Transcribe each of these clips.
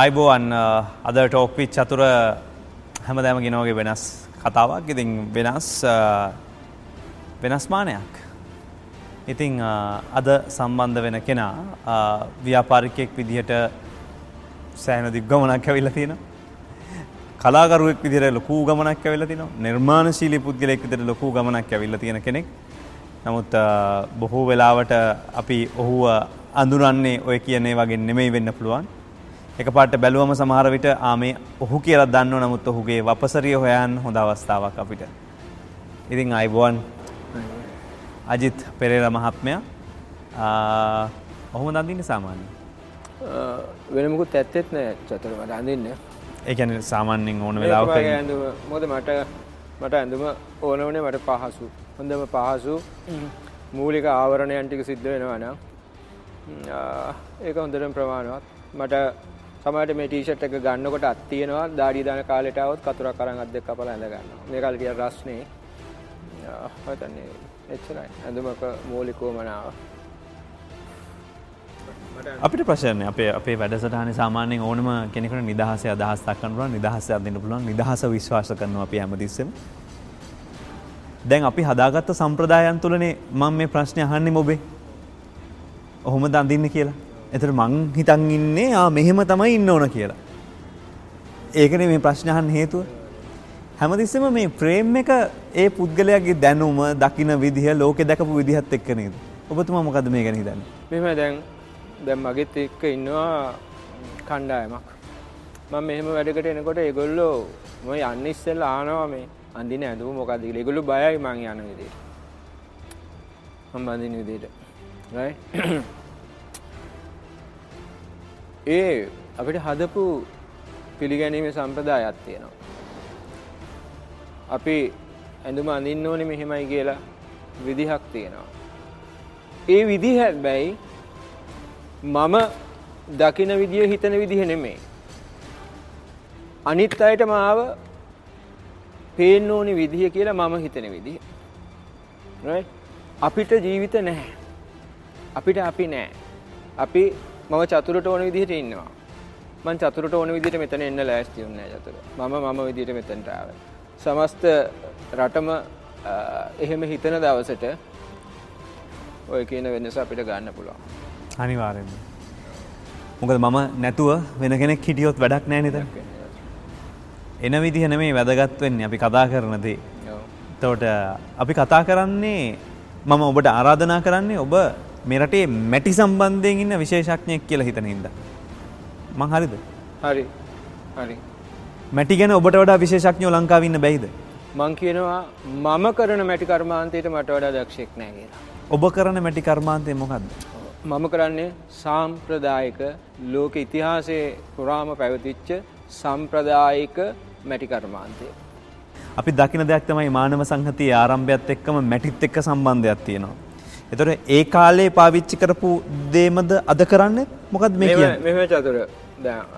අයිබෝවන් අද ටෝක්පි චතුර හැමදෑම ගෙනෝගේ වෙනස් කතාවක් ඉතින් වෙනස් වෙනස්මානයක්. ඉතිං අද සම්බන්ධ වෙන කෙනා ව්‍යාපාරිකයෙක් විදිහට සෑන දිග්ගමනක් ඇවිල්ල තියෙන. කලාකරුවෙක් විදිර ලොකූ ගමනක් ඇවෙල තින නිර්මාණශීලි පුද්ගලෙක් විදිර ලොකූ ගමනක් ඇවිල්ල තියෙන කෙනෙක්. නමුත් බොහෝ වෙලාවට අපි ඔහුව අඳුරන්නේ ඔය කියන්නේ වගේ නෙමෙයි වෙන්න පුළුවන්. එක පාට බැලුවම සමහර විට ආමේ ඔහු කියලා දන්නව නමුත් ඔහුගේ වපසරිය හොයන් හොඳ අවස්ථාවක් අපිට. ඉතින් අයිබෝන් අජිත් පෙරේර මහත්මයා ඔහොම දන්දින්න සාමාන්‍ය. වෙනමුකුත් ඇත්තෙත් නෑ චතර මට අඳන්න. ඒකැන සාමාන්‍යෙන් ඕන වෙලාව ඇඳුම මොද මට මට ඇඳුම ඕනවනේ මට පහසු. හොඳම පහසු. මූලික ආවරණයන්ටික සිද්ධ වෙනවන ඒක හොඳටම ප්‍රමාණවත්. මට සමට මේ ටීෂට් එක ගන්නකොට අත්තියෙනවා දාඩි දාන කාලෙටවත් කතුර කරන් අද කපල ඇඳ ගන්න මේ කල්ටිය රස්නේ. හතන්නේ එච්චරයි. ඇඳුමක මූලිකෝ මනාව අපිට ප්‍රශ්නය අපේ අපේ වැඩසටහන සාමාන්‍යෙන් ඕනම කෙනෙකට නිදහස අදහස් දක්කන්නුව නිදහස අදන්න පුළුවන් නිදහස විශ්වාස කරනවා අපි හැමතිස්සම. දැන් අපි හදාගත්ත සම්ප්‍රදායන් තුළනේ මං මේ ප්‍රශ්නය අහන්නේ මොබේ? ඔහොම දඳන්න කියලා. එතට මං හිතන් ඉන්නේ ආ මෙහෙම තමයි ඉන්න ඕන කියලා. ඒකන මේ ප්‍රශ්නහන් හේතුව. හැමතිස්සම මේ ප්‍රේම් එක ඒ පුද්ගලයාගේ දැනුම දකින විදිහ ලෝක දැකපු විදිහත් එක්ක නේද. ඔබතුමා මොකද මේ ගැන හිතන්නේ? මෙහෙම දැන් දැන් මගෙත් එක්ක ඉන්නවා කණ්ඩායමක්. මම මෙහෙම වැඩකට එනකොට ඒගොල්ලෝ මම යන්න ඉස්සෙල්ලා ආනවා මේ අඳින ඇඳුම මොකක්ද කියලා. ඒගොල්ලෝ බයයි මං යන විදිහට. මම අඳින විදිහට. Right ඒ අපිට හදපු පිළිගැනීමේ සම්ප්‍රදායක් තියෙනවා. අපි ඇඳුම අඳින්න ඕනේ මෙහෙමයි කියලා විදිහක් තියෙනවා. ඒ විදිහ හැබැයි මම දකින විදිය හිතන විදිහ නෙමෙයි. අනිත් අයට මාව පේන්න ඕනි විදිහ කියලා මම හිතන විදිහ. right? අපිට ජීවිත නැහැ. අපිට අපි නැහැ. අපි මම චතුරට ඕන විදිහට ඉන්නවා. මං චතුරට ඕන විදිහට මෙතන එන්න ලෑස්ති වුණේ චතුර. මම මම විදිහට මෙතනට ආවේ. සමස්ත රටම එහෙම හිතන දවසට ඔය කියන වෙනස අපිට ගන්න පුළුවන්. අනිවාර්යෙන්ම. මොකද මම නැතුව වෙන කෙනෙක් හිටියොත් වැඩක් නැහැ නේද? එන විදිහ නෙමෙයි වැදගත් වෙන්නේ අපි කතා කරන දේ. එතකොට අපි කතා කරන්නේ මම ඔබට ආරාධනා කරන්නේ ඔබ මේ රටේ මැටි සම්බන්ධයෙන් ඉන්න විශේෂඥයෙක් කියලා හිතන හින්දා. මං හරිද? හරි. හරි. මැටි ගැන ඔබට වඩා විශේෂඥයෝ ලංකාවේ ඉන්න බැයිද? මං කියනවා මම කරන මැටි කර්මාන්තයට මට වඩා දක්ෂෙක් නැහැ කියලා. ඔබ කරන මැටි කර්මාන්තය මොකද්ද? මම කරන්නේ සාම්ප්‍රදායික ලෝක ඉතිහාසයේ පුරාම පැවතිච්ච සම්ප්‍රදායික මැටි කර්මාන්තය. අපි දකින දෙයක් තමයි මානව සංහතියේ ආරම්භයත් එක්කම මැටිත් එක්ක සම්බන්ධයක් තියෙනවා. එතොට ඒ කාලේ පාවිච්චි කරපු දේමද අද කරන්න? මොකද මේ මෙම චතුර.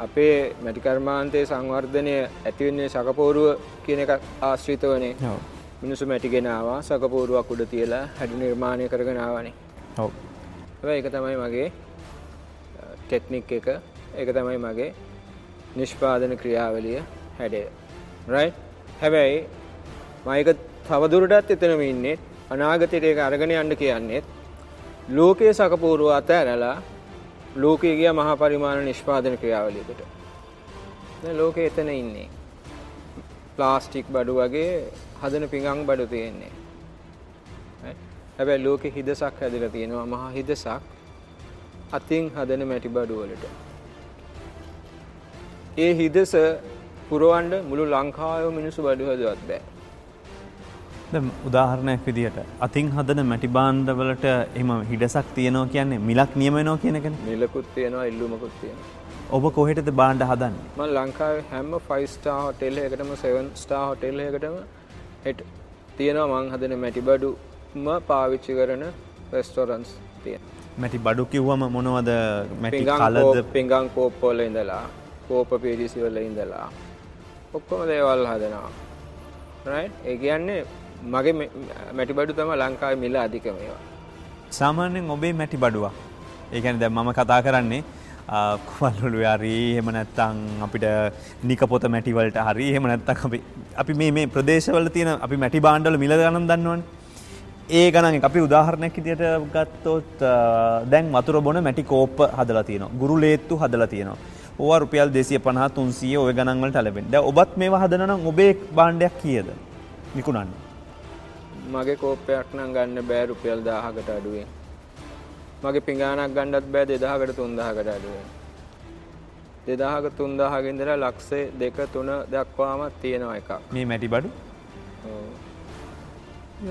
අපේ මැටිකර්මාන්තය සංවර්ධනය ඇතිවෙන්නේ සකපෝරුව කියන එක ආශ්‍රිත වනේ. මිනිසු මැටිගෙනවා සකපෝරුවක් උඩ තියලා හැඩු නිර්මාණය කරගෙනාවනේ හව එක තමයි මගේ ටෙක්නික් එක. එක තමයි මගේ නිෂ්පාදන ක්‍රියාවලිය හැඩේ රයි හැබැයි මයක තවදුරටත් එතනම ඉන්නේ අනාගතයට ඒක අරගෙන යන්න කියන්නේත් ලෝකයේ සකපූරුව අතඇරලා ලෝකයේ ගිය මහා පරිමාණ නිෂ්පාදන ක්‍රියාවලියකට. ලෝකෙ එතන ඉන්නේ. ප්ලාස්ටික් බඩු වගේ හදන පිඟන් බඩු තියෙන්නේ. හැබැයි ලෝකෙ හිදසක් හැදලා තියෙනවා මහා හිදසක් අතින් හදන මැටි බඩු වලට. ඒ හිදස පුරවන්න මුළු ලංකාවේ මිනිස්සු බඩු හදවත් බෑ. උදාහරණයක් විදිහට අතින් හදන මැටි බාණ්ඩවලට එම හිඩසක් තියෙනවා කියන්නේ මිලක් නියමනවා කියනකන මිලකුත් තියෙනවා ඉල්ලුමකුත් තියෙනවා. ඔබ කොහෙටද බාණ්ඩ හදන්න? ම ලංකාවේ හැම ෆයිස්ටා හොටෙල් එකටම සෙවන් ස්ටා හොටෙල් එකටම හෙට තියෙනවා. මං හදන මැටි බඩුම පාවිච්චි කරන රෙස්ටෝරන්ස් තියෙන මැටි බඩු කිව්වම මොනවද? මැටි කලද? පිංගං කෝප්පොල ඉඳලා කෝප පිරිසිවල ඉඳලා ඔක්කොම දේවල් හදනවා. ඒ කියන්නේ මගේ මැටි බඩු තම ලංකාව මිල අධික මේවා. සාමාන්‍යෙන් ඔබේ මැටි බඩුවක් ඒකැන දැ මම කතා කරන්නේ කුවල්ලුළු හරි එහෙම නැත්තං අපිට නිකපොත මැටිවලට හරි එහෙම නැත්තක් අපි අපි මේ මේ ප්‍රදේශවල තියෙන අපි මැටි බාණ්ඩවල මිල ගණන් දන්නවන ඒ ගණන් අපි උදාහරණයක් ඉදියට ගත්තොත් දැන් වතුර බොන මැටි කෝප්ප හදලා තියෙනවා ගුරු ලේත්තු හදලා තියෙනවා ඕවා රුපියල් 250 300 ඔය ගණන් වලට ලැබෙන. දැන් ඔබත් මේවා හදන නම් ඔබේ භාණ්ඩයක් කීයද? විකුණන්නේ. මගේ කෝප්පයක් නම් ගන්න බෑ රුපියල් 1000කට අඩුවෙන්. මගේ පිඟානක් ගන්නත් බෑ 2000කට 3000කට අඩුවෙන්. 2000ක 3000ක ඉඳලා ලක්ෂ 2 3 දක්වාම තියෙනවා එකක්. මේ මැටි බඩු? ඔව්.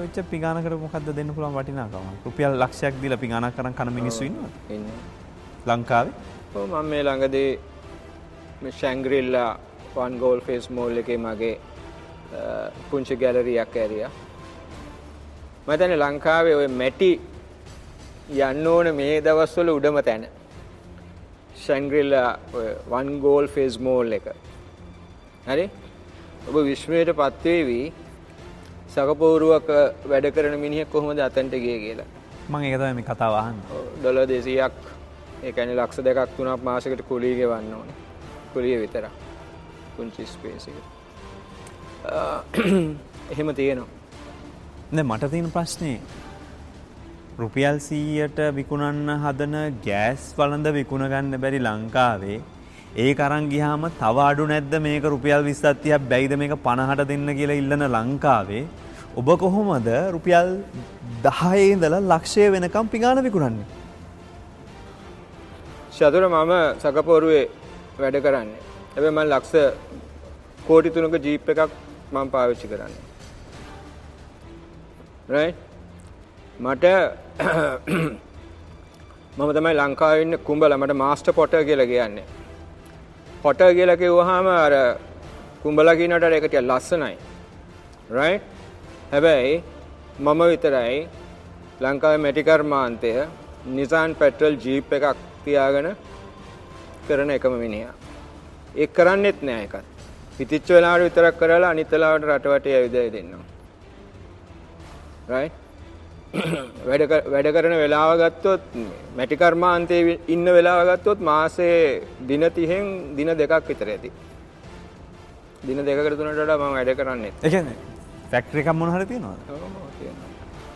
ඔච්ච පිඟානකට මොකද්ද දෙන්න පුළුවන් වටිනාකම? රුපියල් ලක්ෂයක් දීලා පිඟානක් කරන් කන මිනිස්සු ඉන්නවද? ඉන්නේ. ලංකාවේ? ඔව් මම මේ ළඟදී මේ ශැංග්‍රිල්ලා වන් ගෝල් ෆේස් මෝල් එකේ මගේ පුංචි ගැලරියක් ඇරියා. මම හිතන්නේ ලංකාවේ ওই මැටි යන්න ඕන මේ දවස්වල උඩම තැන. ශැංග්‍රිල්ලා ඔය වන් ගෝල් ෆේස් මෝල් එක. හරි? ඔබ විශ්මයට පත්වේවි සකපෝරුවක වැඩ කරන මිනිහෙක් කොහොමද අතන්ට ගියේ කියලා. මේ කතාව අහන්නේ. ඩොලර් 200ක් ඒ කියන්නේ ලක්ෂ දෙකක් තුනක් මාසෙකට කුලිය ගෙවන්න ඕනේ. කුලිය විතරක්. පුංචි ස්පේස් එක. එහෙම තියෙනවා. දැන් මට තියෙන ප්‍රශ්නේ රුපියල් 100ට විකුණන්න හදන ගෑස් වළඳ විකුණ ගන්න බැරි ලංකාවේ ඒක අරන් ගියාම තව අඩු නැද්ද මේක රුපියල් 20ක් 30ක් බැයිද මේක 50ට දෙන්න කියලා ඉල්ලන ලංකාවේ ඔබ කොහොමද රුපියල් 10 ඉඳලා ලක්ෂය වෙනකම් පිඟාන විකුණන්නේ? ශතුර මම සකපොරුවේ වැඩ කරන්නේ. හැබැයි මම ලක්ෂ කෝටි තුනක ජීප් එකක් මම පාවිච්චි කරන්නේ. Right මට මම තමයි ලංකාවේ ඉන්න කුඹල මට මාස්ටර් පොටර් කියලා කියන්නේ. පොටර් කියලා කිව්වහම අර කුඹලා කියනට ඒක ටික ලස්සනයි. right හැබැයි මම විතරයි ලංකාවේ මැටි කර්මාන්තය නිසාන් පෙට්‍රල් ජීප් එකක් තියාගෙන කරන එකම මිනිහා. ඒක කරන්නෙත් නෑ එකත්. පිටිච්ච වෙලාවට විතරක් කරලා අනිත් වෙලාවට රටවටේ ඇවිදයි දෙන්නවා. වැඩ කරන වෙලාව ගත්තොත් මැටි කර්මාන්තයේ ඉන්න වෙලාව ගත්තොත් මාසේ දින 30න් දින දෙකක් විතර ඇති. දින දෙකකට තුනකට වඩා මම වැඩ කරන්නේ. ඒ කියන්නේ ෆැක්ටරි එකක් මොන හරි තියෙනවා.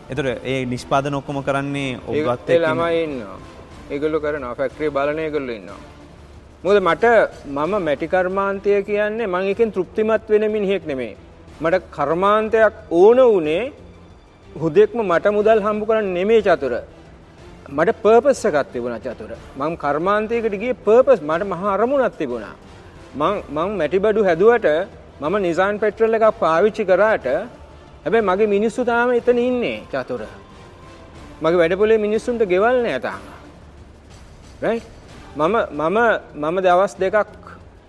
එතකොට ඒ නිෂ්පාදන ඔක්කොම කරන්නේ ඔබත් ඒ ළමයි ඉන්නවා. ඒගොල්ලෝ කරනවා ෆැක්ටරි බලන ඒගොල්ලෝ ඉන්නවා. මොකද මට මම මැටි කර්මාන්තය කියන්නේ මම එකෙන් තෘප්තිමත් වෙන මිනිහෙක් නෙමෙයි. මට කර්මාන්තයක් ඕන උනේ හුදෙක්ම මට මුදල් හම්බ කරන්න නෙමෙයි චතුර. මට පර්පස් එකක් තිබුණා චතුර. මම කර්මාන්තයකට ගියේ පර්පස් මට මහා අරමුණක් තිබුණා. මං මං මැටි බඩු හැදුවට මම නිසාන් පෙට්‍රල් එකක් පාවිච්චි කරාට හැබැයි මගේ මිනිස්සු තාම එතන ඉන්නේ චතුර. මගේ වැඩපොලේ මිනිස්සුන්ට ගෙවල් නෑ තාම. right? මම මම මම දවස් දෙකක්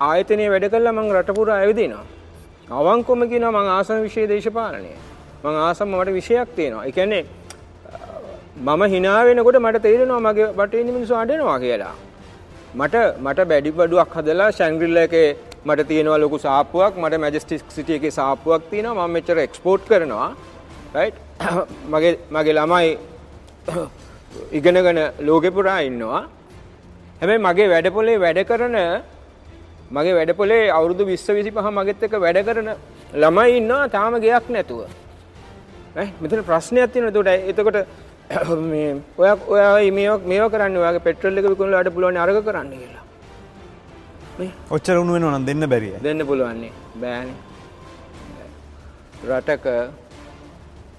ආයතනයේ වැඩ කළා මං රට පුරා ඇවිදිනවා. අවංකවම කියනවා මං ආසම විෂය දේශපාලනය. මං ආසම මට විෂයක් තියෙනවා. ඒ කියන්නේ මම hina වෙනකොට මට තේරෙනවා මගේ වටේ ඉන්න මිනිස්සු අඬනවා කියලා. මට මට බැඩි බඩුවක් හදලා ශැංග්‍රිලා එකේ මට තියෙනවා ලොකු සාප්පුවක් මට මැජෙස්ටික් සිටි එකේ සාප්පුවක් තියෙනවා මම මෙච්චර එක්ස්පෝර්ට් කරනවා රයිට් මගේ මගේ ළමයි ඉගෙනගෙන ලෝකෙ පුරා ඉන්නවා හැබැයි මගේ වැඩපොලේ වැඩ කරන මගේ වැඩපොලේ අවුරුදු 20 25 මගෙත් එක්ක වැඩ කරන ළමයි ඉන්නවා තාම ගයක් නැතුව. මෙතන ප්‍රශ්නයක් තියෙනවා. එතකොට එතකොට මේ ඔයා ඔයා මේවා මේවා කරන්නේ ඔයාගේ පෙට්‍රල් එක විකුණලා අඩ පුළුවන් අරග කරන්න කියලා. මේ ඔච්චර උණු වෙනවා නම් දෙන්න බැරිය. දෙන්න පුළුවන් නේ. බෑනේ. රටක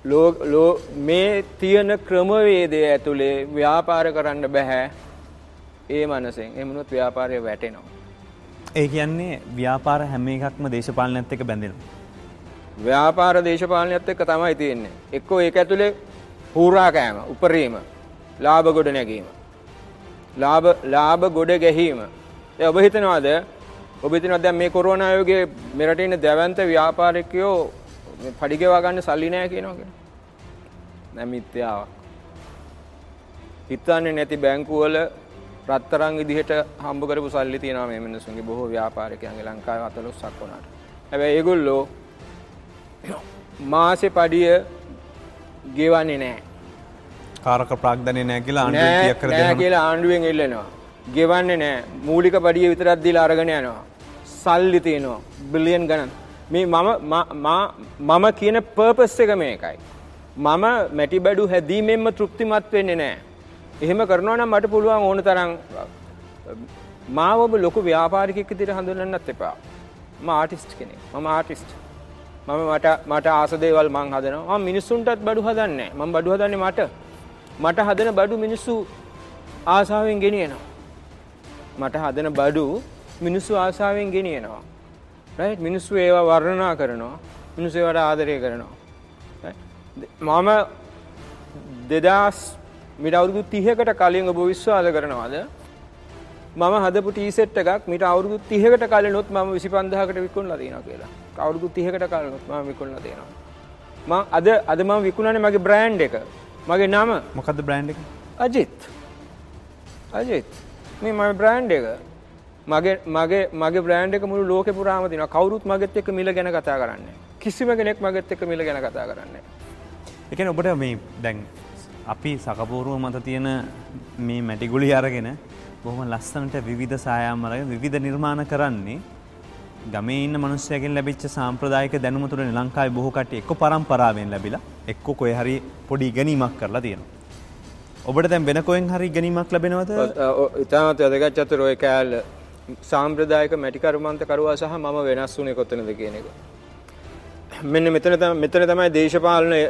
ලෝ මේ තියෙන ක්‍රමවේදය ඇතුලේ ව්‍යාපාර කරන්න බෑ. ඒ මනසෙන් එමුණොත් ව්‍යාපාරය වැටෙනවා. ඒ කියන්නේ ව්‍යාපාර හැම එකක්ම දේශපාලනයත් එක්ක බැඳෙනවා. ව්‍යාපාර දේශපාලනයත් එක්ක තමයි තියෙන්නේ. එක්කෝ ඒක ඇතුලේ හූරා කෑම, උපරිම, ලාභ ගොඩ නැගීම. ලාභ ලාභ ගොඩ ගැහිම. ඒ ඔබ හිතනවාද ඔබ හිතනවාද දැන් මේ කොරෝනා යෝගයේ මෙරට ඉන්න දැවැන්ත ව්‍යාපාරිකයෝ මේ පඩි ගෙවා ගන්න සල්ලි නැහැ කියනවා කියලා. දැන් මිත්‍යාවක්. හිතන්නේ නැති බැංකුවල රත්තරන් විදිහට හම්බ කරපු සල්ලි තියෙනවා මේ මිනිස්සුන්ගේ බොහෝ ව්‍යාපාරිකයන්ගේ ලංකාවේ 40ක් වුණාට. හැබැයි ඒගොල්ලෝ මාසේ පඩිය ගෙවන්නේ නැහැ. කාරක ප්‍රාග්ධනය නැහැ කියලා ආණ්ඩුවෙන් කියක් කර දෙනවා. කියලා ආණ්ඩුවෙන් ඉල්ලනවා. ගෙවන්නේ නැහැ. මූලික පඩිය විතරක් දීලා අරගෙන යනවා. සල්ලි තියෙනවා. බිලියන් ගණන්. මේ මම මම කියන පර්පස් එක මේකයි. මම මැටි බඩු හැදීමෙන්ම තෘප්තිමත් වෙන්නේ නැහැ. එහෙම කරනවා නම් මට පුළුවන් ඕන තරම් මාව ඔබ ලොකු ව්‍යාපාරිකයෙක් විදිහට හඳුන්වන්නත් එපා. මම ආටිස්ට් කෙනෙක්. මම ආටිස්ට්. මම මට මට ආස දේවල් මං හදනවා. මම මිනිස්සුන්ටත් බඩු හදන්නේ මම බඩු හදන්නේ මට. මට හදන බඩු මිනිස්සු ආසාවෙන් ගෙනියනවා. මට හදන බඩු මිනිස්සු ආසාවෙන් ගෙනියනවා. රයිට් මිනිස්සු ඒවා වර්ණනා කරනවා. මිනිස්සු ඒවට ආදරය කරනවා. මම දෙදස් මිට අවුරුදු තිහකට කලින් ඔබ විශ්වාස කරනවාද මම හදපු ටීසෙට් එකක් මිට අවුරුදු තිහකට කලනොත් ම විසි පන්දහකට විකුණලා තියෙන කියලා. අවුරුදු තිහකට කලනොත් ම විකුණලා තියෙනවා. ම අද අද ම විකුණනේ මගේ බ්‍රෑන්් එක. මගේ නම? මොකද බ්‍රෑන්් එක? අජිත්. අජිත්. මේ මම බ්‍රෑන්් එක. මගේ මගේ මගේ බ්‍රෑන්් එක මුළු ලෝක පුරාම තින කවරුත් මගෙත් එක්ක මිල ගැන කතා කරන්න කිසිම කෙනෙක් මගෙත් එක්ක මිල ගැන කතා කරන්නේ එකන ඔබට මේ දැන් අපි සකපූරුව මත තියෙන මේ මැටිගුලි අරගෙන බොහොම ලස්සනට විවිධ සායාමරය විවිධ නිර්මාණ කරන්නේ ගමේ ඉන්න මනුස්සයකින් ලැබිච්ච සාම්ප්‍රදායික දැනුම තුළ ලංකාවේ බොහෝ කට්ටිය එක්ක පරම්පරාවෙන් ලැබිලා එක්ක කොහේ හරි පොඩි ඉගෙනීමක් කරලා තියෙනවා. ඔබට දැන් වෙන කොහෙන් හරි ඉගෙනීමක් ලැබෙනවද? ඉතාමත් වැදගත් චතුර ඔය කෑල්ල සාම්ප්‍රදායික මැටි කර්මාන්ත කරුවා සහ මම වෙනස් වුණේ කොතනද කියන එක. මෙන්න මෙතන මෙතන තමයි දේශපාලනය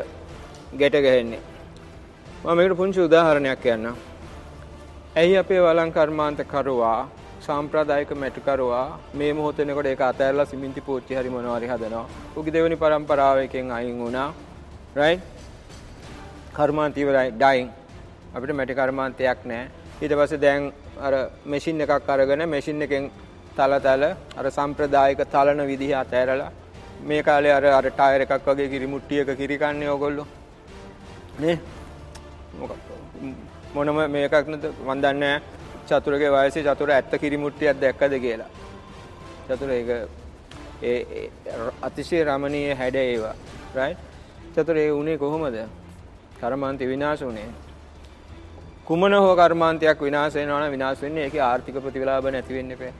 ගැට ගැහෙන්නේ. මම මේකට පුංචි උදාහරණයක් කියන්නම්. ඇයි අපේ වලං කර්මාන්ත කරුවා සාම්ප්‍රදායික මැටිකරුවා මේ මොහොතේනකොට ඒක අතෑරලා සිමෙන්ති පෝච්චි හරි මොනවා හරි හදනවා. උගේ දෙවෙනි පරම්පරාව එකෙන් අයින් වුණා. right? කර්මාන්ත ඉවරයි dying. අපිට මැටි කර්මාන්තයක් නැහැ. ඊට පස්සේ දැන් අර මැෂින් එකක් අරගෙන මැෂින් එකෙන් තල තල අර සම්ප්‍රදායික තලන විදිහ අතෑරලා මේ කාලේ අර අර ටයර් එකක් වගේ කිරිමුට්ටියක කිරි කන්නේ ඕගොල්ලෝ. නේ මොනම මේකක් නද මන් දන්නේ චතුරගේ වයසේ චතුර ඇත්ත කිරිමුට්ටියක් දැක්කද කියලා. චතුර ඒක ඒ අතිශය රමණීය හැඩ ඒවා. රයිට්? චතුර ඒ උනේ කොහොමද? කර්මාන්ත විනාශ උනේ. කුමන හෝ කර්මාන්තයක් විනාශ වෙනවා නම් විනාශ වෙන්නේ ඒකේ ආර්ථික ප්‍රතිලාභ නැති වෙන්න එපා.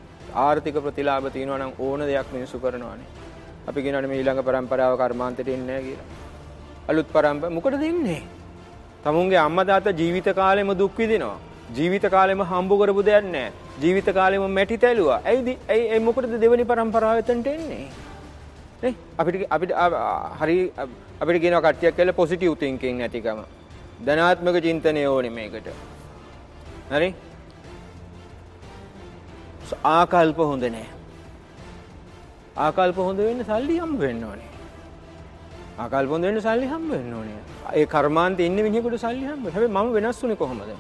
ආර්ථික ප්‍රතිලාභ තියෙනවා නම් ඕන දෙයක් මිනිස්සු කරනවානේ. අපි කියනවානේ මේ ඊළඟ પરම්පරාව කර්මාන්තෙට එන්නේ නැහැ කියලා. අලුත් පරම්ප මොකටද ඉන්නේ? තමුන්ගේ අම්මා තාත්තා ජීවිත කාලෙම දුක් විඳිනවා. ජීවිත කාලෙම හම්බ කරපු දෙයක් නැහැ. ජීවිත කාලෙම මැටි තැලුවා. ඇයිද? ඇයි ඒ මොකටද දෙවෙනි પરම්පරාව එතනට එන්නේ? නේ අපිට අපිට හරි අපිට කියනවා කට්ටියක් කියලා පොසිටිව් තින්කින් නැතිකම. ධනාත්මක චින්තනය ඕනේ මේකට. හරි? ආකල්ප හොඳ නැහැ. ආකල්ප හොඳ වෙන්න සල්ලි හම්බ වෙන්න ඕනේ. ආකල්ප හොඳ වෙන්න සල්ලි හම්බ වෙන්න ඕනේ. ඒ කර්මාන්තේ ඉන්න මිනිහෙකුට සල්ලි හම්බ. හැබැයි මම වෙනස් වුණේ කොහොමද?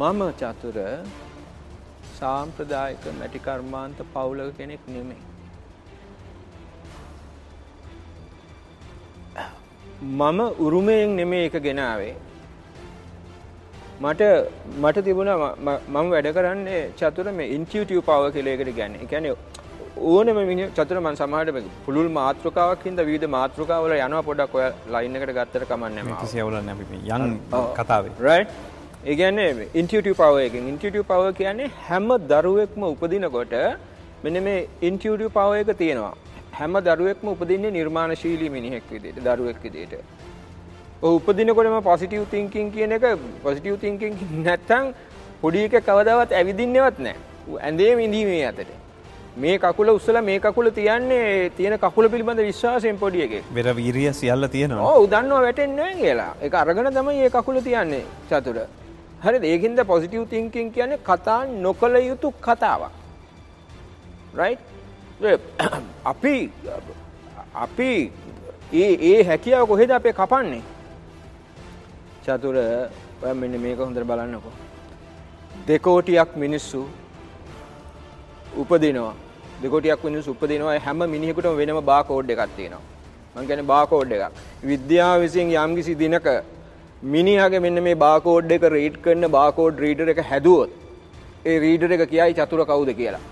මම චතුර සාම්ප්‍රදායික මැටි කර්මාන්ත පවුලක කෙනෙක් නෙමෙයි. මම උරුමයෙන් නෙමෙයි එක ගෙනාවේ. මට මට තිබුණා මම වැඩ කරන්නේ චතුර මේ ඉන්ටියුටිව් පවර් කියලා එකට කියන්නේ. ඕනෙම මිනිහ චතුර මන් සමහරට පුළුල් මාතෘකාවක් හින්දා විවිධ මාතෘකා වල යනවා පොඩ්ඩක් ඔය ලයින් එකට ගත්තට කමන්නේ අපි යන් කතාවේ. right. ඒ කියන්නේ ඉන්ටියුටිව් පවර් එකෙන් ඉන්ටියුටිව් පවර් කියන්නේ හැම දරුවෙක්ම උපදිනකොට මෙන්න මේ ඉන්ටියුටිව් පවර් එක තියෙනවා. හැම දරුවෙක්ම උපදින්නේ නිර්මාණශීලී මිනිහෙක් විදිහට දරුවෙක් විදිහට. ඔය උපදිනකොටම පොසිටිව් තින්කින් කියන එක පොසිටිව් තින්කින් නැත්තම් පොඩි එකෙක් කවදාවත් ඇවිදින්නේවත් නැහැ. ඇඳේ ඉඳීමේ අතට. මේ කකුල උස්සලා මේ කකුල තියන්නේ තියෙන කකුල පිළිබඳ විශ්වාසයෙන් පොඩි එකෙක්. වෙර වීරිය සියල්ල තියෙනවා. ඔව් දන්නවා වැටෙන්නේ කියලා. ඒක අරගෙන තමයි මේ කකුල තියන්නේ චතුර. හරිද? ඒකින්ද පොසිටිව් තින්කින් කියන්නේ කතා නොකළ යුතු කතාවක්. right? අපි අපි ඒ ඒ හැකියාව කොහෙද අපේ කපන්නේ? චතුර ඔය මෙන්න මේක හොඳට බලන්නකෝ. දෙකෝටියක් මිනිස්සු උපදිනවා දෙකොටියක් මිනිස්සු උපදිනවා හැම මිනිහෙකුටම වෙනම බාකෝඩ් එකක් තියෙනවා. මම කියන්නේ බාකෝඩ් එකක්. විද්‍යාව විසින් යම්කිසි දිනක මිනිහාගේ මෙන්න මේ බාකෝඩ් එක රීඩ් කරන බාකෝඩ් රීඩර් එක හැදුවොත් ඒ රීඩර් එක කියයි චතුර කවුද කියලා.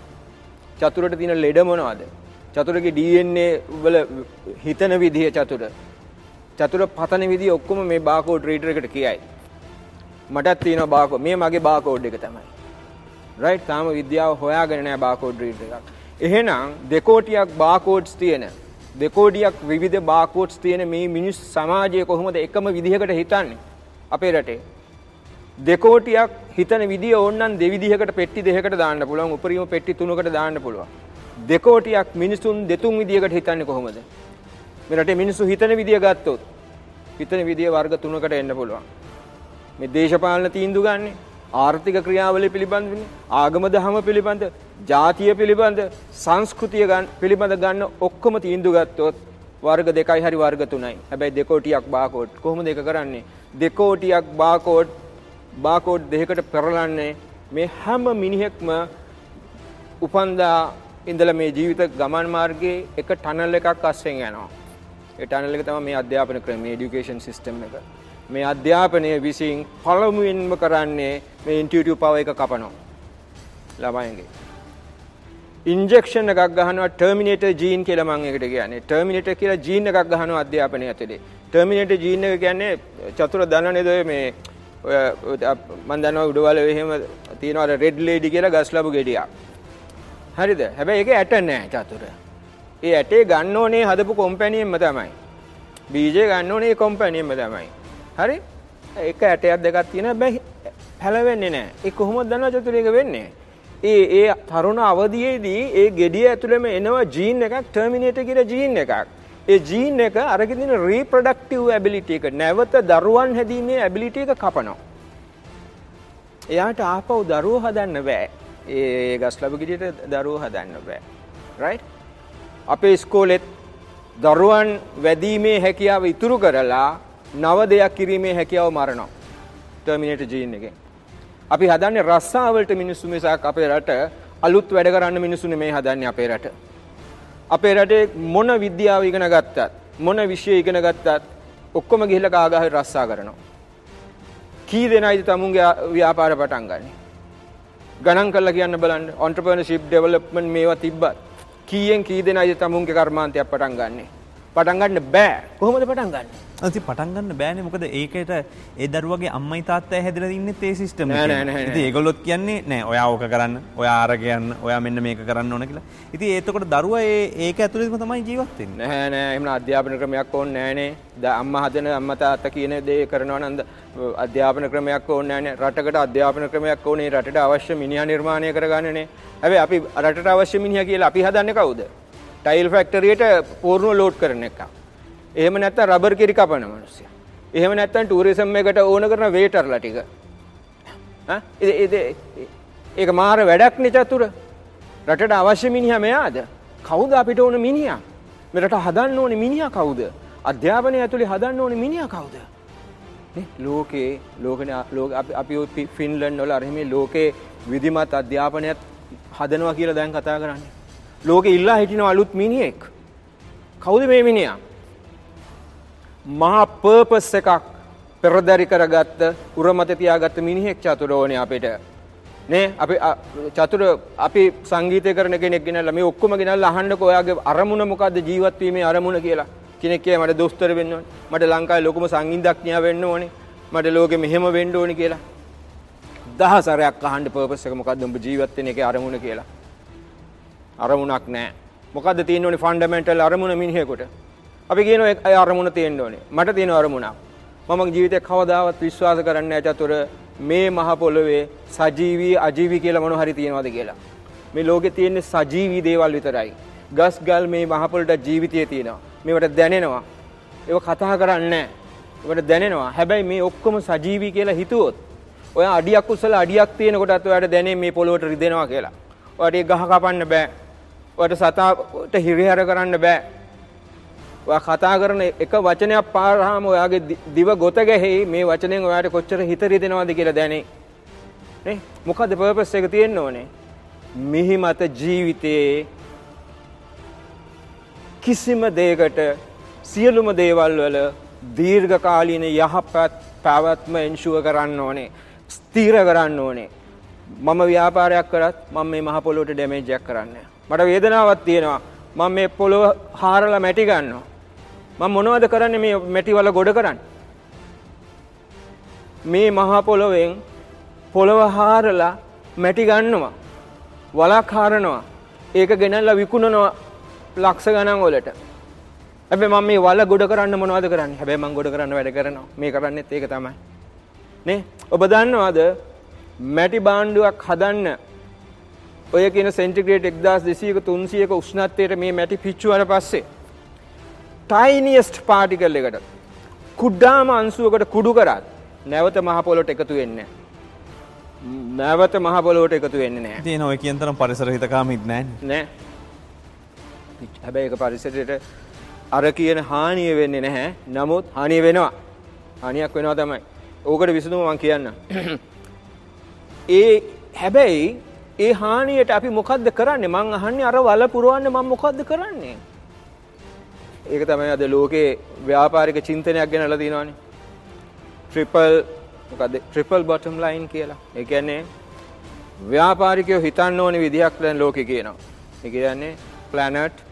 චතුරට තියෙන ලෙඩ මොනවද? චතුරගේ DNA වල හිතන විදිය චතුර. චතුර පතන විදිය ඔක්කොම මේ බාකෝඩ් රීඩර් එකට කියයි. මටත් තියෙනවා බාකෝඩ්. මේ මගේ බාකෝඩ් එක තමයි. රයිට් තාම විද්‍යාව හොයාගෙන නැහැ බාකෝඩ් රීඩර් එකක්. එහෙනම් දෙකෝටියක් බාකෝඩ්ස් තියෙන. දෙකෝඩියක් විවිධ බාකෝඩ්ස් තියෙන මේ මිනිස් සමාජය කොහොමද එකම විදිහකට හිතන්නේ? අපේ රටේ. දෙකෝටියක් හිතන විදිය ඕන්නම් දෙවිදිහකට පෙට්ටි දෙකකට දාන්න පුළුවන් උපරිම පෙට්ටි තුනකට දාන්න පුළුවන්. දෙකෝටියක් මිනිසුන් දෙතුන් විදිහකට හිතන්නේ කොහොමද? මේ රටේ මිනිස්සු හිතන විදිය ගත්තොත් හිතන විදිය වර්ග තුනකට එන්න පුළුවන්. මේ දේශපාලන තීන්දුව ගන්න. ආර්ථික ක්‍රියාවලි පිළිබඳ ආගම දහම පිළිබඳ ජාතිය පිළිබඳ සංස්කෘතිය පිළිබඳ ගන්න ඔක්කොම තීන්දු ගත්තොත් වර්ග දෙකයි හරි වර්ග තුනයි හැබැයි දෙකෝටියක් බාකෝට් කොහොම දෙක කරන්නේ දෙකෝටියක් බාකෝට් බාකෝඩ් දෙකට පෙරලන්නේ මේ හැම මිනිහෙක්ම උපන්දා ඉඳල මේ ජීවිත ගමන් මාර්ගයේ එක ටනල් එකක් අස්සෙන් යනවා. ඒ ටනල් එක තමයි මේ අධ්‍යාපන ක්‍රම මේ এডুকেෂන් සිස්ටම් එක. මේ අධ්‍යාපනය විසින් පළමුවෙන්ම කරන්නේ මේ ඉන්ටියුටිව් පවර් එක කපනවා. ළමයින්ගේ. ඉන්ජෙක්ෂන් එකක් ගහනවා ටර්මිනේටර් ජීන් කියලා මම ඒකට කියන්නේ. ටර්මිනේටර් කියලා ජීන් එකක් ගහනවා අධ්‍යාපනය ඇතුලේ. ටර්මිනේටර් ජීන් එක කියන්නේ චතුර දන්න නේද මේ ඔය මම දන්නවා උඩවල එහෙම තියෙනවා රෙඩ් ලේඩි කියලා ගස් ලැබු ගෙඩියක්. හරිද? හැබැයි ඒකේ ඇට නැහැ චතුර. ඒ ඇටේ ගන්න ඕනේ හදපු කම්පැනියෙන්ම තමයි. බීජේ ගන්න ඕනේ කම්පැනියෙන්ම තමයි. හරි? එක ඇටයක් දෙකක් තියෙන හැබැයි පැලවෙන්නේ නැහැ. ඒ කොහොමද දන්නවද චතුර ඒක වෙන්නේ? ඒ ඒ තරුණ අවදියේදී ඒ gediya ඇතුළෙම එනවා ජීන් එකක් ටර්මිනේටර් කියලා ජීන් එකක්. ඒ ජීන් එක අරගෙන තියෙන රීප්‍රොඩක්ටිව් ඇබිලිටි එක නැවත දරුවන් හැදීමේ ඇබිලිටි එක කපනවා. එයාට ආපහු දරුවෝ හදන්න බෑ. ඒ ගස් ලැබු ගෙඩියට දරුවෝ හදන්න බෑ. රයිට්? අපේ ඉස්කෝලෙත් දරුවන් වැදීමේ හැකියාව ඉතුරු කරලා නව දෙයක් කිරීමේ හැකියාව මරනවා. ටර්මිනේටර් ජීන් එකෙන්. අපි හදන්නේ රස්සාවලට මිනිස්සු මිසක් අපේ රට අලුත් වැඩ කරන්න මිනිස්සු නෙමෙයි හදන්නේ අපේ රට. අපේ රටේ මොන විද්‍යාව ඉගෙන ගත්තත් මොන විෂය ඉගෙන ගත්තත් ඔක්කොම ගිහිල්ලා කාගාහරි රස්සා කරනවා. කී දෙනායිද තමුන්ගේ ව්‍යාපාර පටන් ගන්නෙ? ගණන් කරලා කියන්න බලන්න entrepreneurship development මේවා තිබ්බත් කීයෙන් කී දෙනායිද තමුන්ගේ කර්මාන්තයක් පටන් ගන්නෙ? පටන් ගන්න බෑ. කොහොමද පටන් ගන්නේ? ඇති පටන් ගන්න බෑනේ මොකද ඒකට ඒ දරුවගේ අම්මයි තාත්තයි හැදලා ඉන්නේ ඒ සිස්ටම් නෑ නෑ නෑ ඉතින් ඒගොල්ලොත් කියන්නේ නෑ ඔයා ඕක කරන්න ඔයා අර කියන්න ඔයා මෙන්න මේක කරන්න ඕන කියලා. ඉතින් එතකොට දරුවා ඒක ඇතුළේම තමයි ජීවත් වෙන්නේ. නෑ නෑ එහෙම අධ්‍යාපන ක්‍රමයක් ඕනේ නෑනේ. දැන් අම්මා හදන අම්මා තාත්තා කියන දේ කරනවා නම් අධ්‍යාපන ක්‍රමයක් ඕනේ නෑනේ. රටකට අධ්‍යාපන ක්‍රමයක් ඕනේ. රටට අවශ්‍ය මිනිහා නිර්මාණය කරගන්නනේ. හැබැයි අපි රටට අවශ්‍ය මිනිහා කියලා අපි හදන්නේ කවුද? ටයිල් ෆැක්ටරියට පූර්ණ ලෝඩ් කරන එකක්. එහෙම නැත්නම් රබර් කිරි කපන මිනිස්සු. එහෙම නැත්නම් ටූරිසම් එකට ඕන කරන වේටර්ලා ටික. ඈ ඒක මාර වැඩක් නේ චතුර. රටට අවශ්‍ය මිනිහා මෙයාද? කවුද අපිට ඕන මිනිහා? මේ රට හදන්න ඕනේ මිනිහා කවුද? අධ්‍යාපනය ඇතුලේ හදන්න ඕනේ මිනිහා කවුද? නේ ලෝකේ ලෝකනේ ලෝක අපි ෆින්ලන්ඩ් වල අර මේ ලෝකේ විධිමත් අධ්‍යාපනයත් හදනවා කියලා දැන් කතා කරන්නේ. ලෝකෙ ඉල්ලා හිටින අලුත් මිනිහෙක්. කවුද මේ මිනිහා? මහා පර්පස් එකක් පෙරදරි කරගත්ත උරමත තියාගත්ත මිනිහෙක් චතුර ඕනේ අපිට. නේ අපි චතුර අපි සංගීතය කරන කෙනෙක් ගෙනල්ලා මේ ඔක්කොම ගෙනල්ලා අහන්නකෝ ඔයාගේ අරමුණ මොකද්ද ජීවත් වීමේ අරමුණ කියලා. කෙනෙක් කිය මට දොස්තර වෙන්න ඕනේ. මට ලංකාවේ ලොකුම සංගීතඥයා වෙන්න ඕනේ. මට ලෝකෙ මෙහෙම වෙන්න ඕනේ කියලා. දහසරයක් අහන්න පර්පස් එක මොකද්ද උඹ ජීවත් වෙන එකේ අරමුණ කියලා. අරමුණක් නැහැ. මොකද්ද තියෙන්න ඕනේ ෆන්ඩමෙන්ටල් අරමුණ මිනිහෙකුට? අපි කියනවා ඒ අරමුණ තියෙන්න ඕනේ. මට තියෙන අරමුණක්. මම ජීවිතේ කවදාවත් විශ්වාස කරන්නේ නැහැ චතුර මේ මහ පොළවේ සජීවී අජීවී කියලා මොන හරි තියෙනවද කියලා. මේ ලෝකේ තියෙන සජීවී දේවල් විතරයි. ගස් ගල් මේ මහ පොළට ජීවිතය තියෙනවා. මේවට දැනෙනවා. ඒව කතා කරන්නේ නැහැ. ඒවට දැනෙනවා. හැබැයි මේ ඔක්කොම සජීවී කියලා හිතුවොත් ඔයා අඩියක් උස්සලා අඩියක් තියෙනකොටත් ඔයාට දැනේ මේ පොළොවට රිදෙනවා කියලා. ඔයාට ඒ ගහ කපන්න බෑ. ඔයාට සතාට හිරිහැර කරන්න බෑ. ඔයා කතා කරන එක වචනයක් පාරාම ඔයාගේ දිව ගොත ගැහෙයි මේ වචනෙන් ඔයාට කොච්චර හිත රිදෙනවද කියලා දැනේ. නේ? මොකද්ද පර්පස් එක තියෙන්න ඕනේ? මිහි මත ජීවිතයේ කිසිම දෙයකට සියලුම දේවල් වල දීර්ඝකාලීන යහපත් පැවැත්ම එන්ෂුව කරන්න ඕනේ. ස්ථිර කරන්න ඕනේ. මම ව්‍යාපාරයක් කරත් මම මේ මහ පොළොවට ඩැමේජ් එකක් කරන්නේ මට වේදනාවක් තියෙනවා. මම මේ පොළොව හාරලා මැටි ගන්නවා. මම මොනවද කරන්නේ මේ මැටි වල ගොඩ කරන්නේ? මේ මහා පොළොවෙන් පොළව හාරලා මැටි ගන්නවා. වලක් හරනවා. ඒක ගෙනල්ලා විකුණනවා ලක්ෂ ගණන් වලට. හැබැයි මම මේ වල ගොඩ කරන්න මොනවද කරන්නේ? හැබැයි මම ගොඩ කරන්න වැඩ කරනවා. මේ කරන්නේත් ඒක තමයි. නේ? ඔබ දන්නවද මැටි භාණ්ඩුවක් හදන්න ඔය කියන සෙන්ටිග්‍රේඩ් 1200ක 300ක උෂ්ණත්වයට මේ මැටි පිච්චුවාට පස්සේ tiniest particle එකට කුඩාම අංශුවකට කුඩු කරත් නැවත මහ පොළොට එකතු වෙන්නේ නැවත මහ පොළොවට එකතු වෙන්නේ නැහැ. ඉතින් ඔය කියන තරම් පරිසර හිතකාමීත් නැහැ. නෑ. හැබැයි ඒක පරිසරයට අර කියන හානිය වෙන්නේ නැහැ. නමුත් හානිය වෙනවා. හානියක් වෙනවා තමයි. ඕකට විසඳුම මම කියන්න. ඒ හැබැයි ඒ හානියට අපි මොකද්ද කරන්නේ? මං අහන්නේ අර වල පුරවන්න මම මොකද්ද කරන්නේ? ඒක තමයි අද ලෝකේ ව්‍යාපාරික චින්තනයක් ගෙනලා තියෙනවානේ. ට්‍රිපල් මොකද ට්‍රිපල් බොටම් ලයින් කියලා. ඒ කියන්නේ ව්‍යාපාරිකයෝ හිතන්න ඕනේ විදිහක් දැන් ලෝකේ කියනවා. ඒ කියන්නේ planet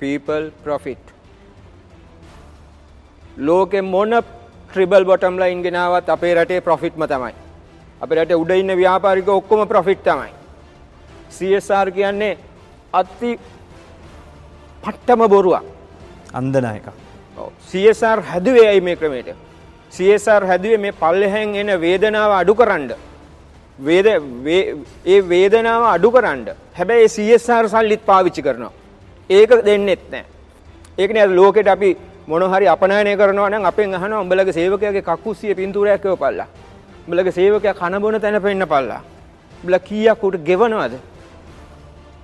people profit. ලෝකෙ මොන ට්‍රිබල් බොටම් ලයින් ගෙනාවත් අපේ රටේ ප්‍රොෆිට්ම තමයි. අපේ රටේ උඩ ඉන්න ව්‍යාපාරිකයෝ ඔක්කොම ප්‍රොෆිට් තමයි. CSR කියන්නේ අති පට්ටම බොරුවක්. අන්දනායක. CSR හැදුවේ ඇයි මේ ක්‍රමයට? CSR හැදුවේ මේ පල්ලෙහෙන් එන වේදනාව අඩු කරන්න. වේද ඒ වේදනාව අඩු කරන්න. හැබැයි CSR සල්ලිත් පාවිච්චි කරනවා. ඒක දෙන්නෙත් නැහැ. ඒකනේ අද ලෝකෙට අපි මොන හරි අපනයනය කරනවා නම් අපෙන් අහනවා උඹලගේ සේවකයාගේ කකුස්සිය පින්තූරයක් එවපල්ලා. උඹලගේ සේවකයා කන බොන තැන පෙන්නපල්ලා. උඹලා කීයක් උට ගෙවනවද?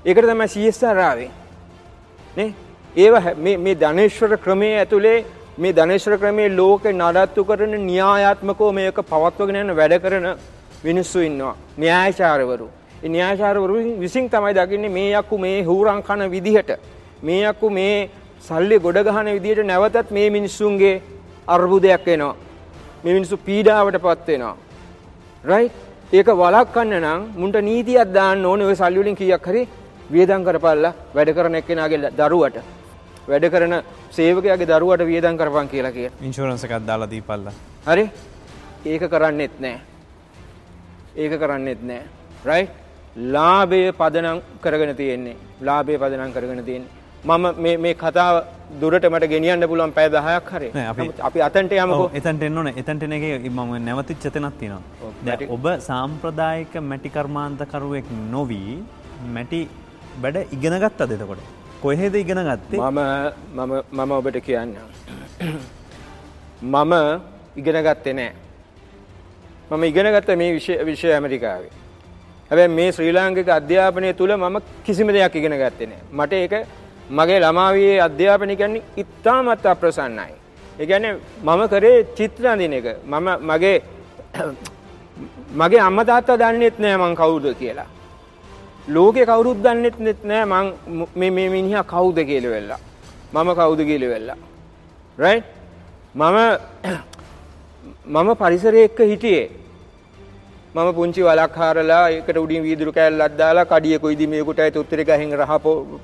ඒකට තමයි CSR ආවේ. නේ? ඒව මේ මේ ධනේශ්වර ක්‍රමයේ ඇතුලේ මේ ධනේශ්වර ක්‍රමයේ ලෝකේ නඩත්තු කරන න්‍යායාත්මකව මේක පවත්වගෙන යන වැඩ කරන මිනිස්සු ඉන්නවා. න්‍යායචාරවරු. ඒ න්‍යායචාරවරු විසින් තමයි දකින්නේ මේ යක්කු මේ හූරන් කන විදිහට මේ යක්කු මේ සල්ලි ගොඩ ගහන විදිහට නැවතත් මේ මිනිස්සුන්ගේ අර්බුදයක් එනවා. මේ මිනිස්සු පීඩාවට පත් වෙනවා. රයිට්? ඒක වළක්වන්න නම් මුන්ට නීතියක් දාන්න ඕනේ ওই සල්ලි වලින් කීයක් හරි වියදම් කරපල්ලා වැඩ කරන එක්කෙනාගේ දරුවට වැඩ කරන සේවකයාගේ දරුවට වියදම් කරපන් කියලා කියන. ඉන්ෂුරන්ස් එකක් දාලා දීපල්ලා. හරි? ඒක කරන්නෙත් නෑ. ඒක කරන්නෙත් නෑ. රයිට්? ලාභය පදනම් කරගෙන තියෙන්නේ. ලාභය පදනම් කරගෙන තියෙන්නේ. මම මේ මේ කතාව දුරට මට ගෙනියන්න පුළුවන් පැය 10ක් හරි. අපි අතන්ට යමුකෝ. එතනට එන්න ඕනේ. එතනට එන එකේ මම නැවතිච්ච තැනක් තියෙනවා. දැන් ඔබ සාම්ප්‍රදායික මැටි කර්මාන්තකරුවෙක් නොවි මැටි වැඩ ඉගෙන ගත්තද එතකොට? කොහෙද ඉගෙන ගත්තේ? මම මම මම ඔබට කියන්න. මම ඉගෙන ගත්තේ නෑ. මම ඉගෙන ගත්ත මේ විෂය විෂය ඇමරිකාවේ. හැබැයි මේ ශ්‍රී ලාංකික අධ්‍යාපනය තුල මම කිසිම දෙයක් ඉගෙන ගත්තේ නෑ. මට ඒක මගේ ළමාවියේ අධ්‍යාපනය කියන්නේ ඉතාමත් අප්‍රසන්නයි. ඒ කියන්නේ මම කරේ චිත්‍ර අඳින එක. මම මගේ මගේ අම්මා තාත්තා දන්නෙත් නෑ මං කවුද කියලා. ලෝකේ කවුරුත් දන්නෙත් නෑ මං මේ මේ මිනිහා කවුද කියලා වෙලා. මම කවුද කියලා වෙලා. right? මම මම පරිසරයේ එක්ක හිටියේ. මම පුංචි වලක් හාරලා ඒකට උඩින් වීදුරු කෑල්ලක් දාලා කඩිය කුයිදි මේකටයි තුත්තරි ගහෙන් රහ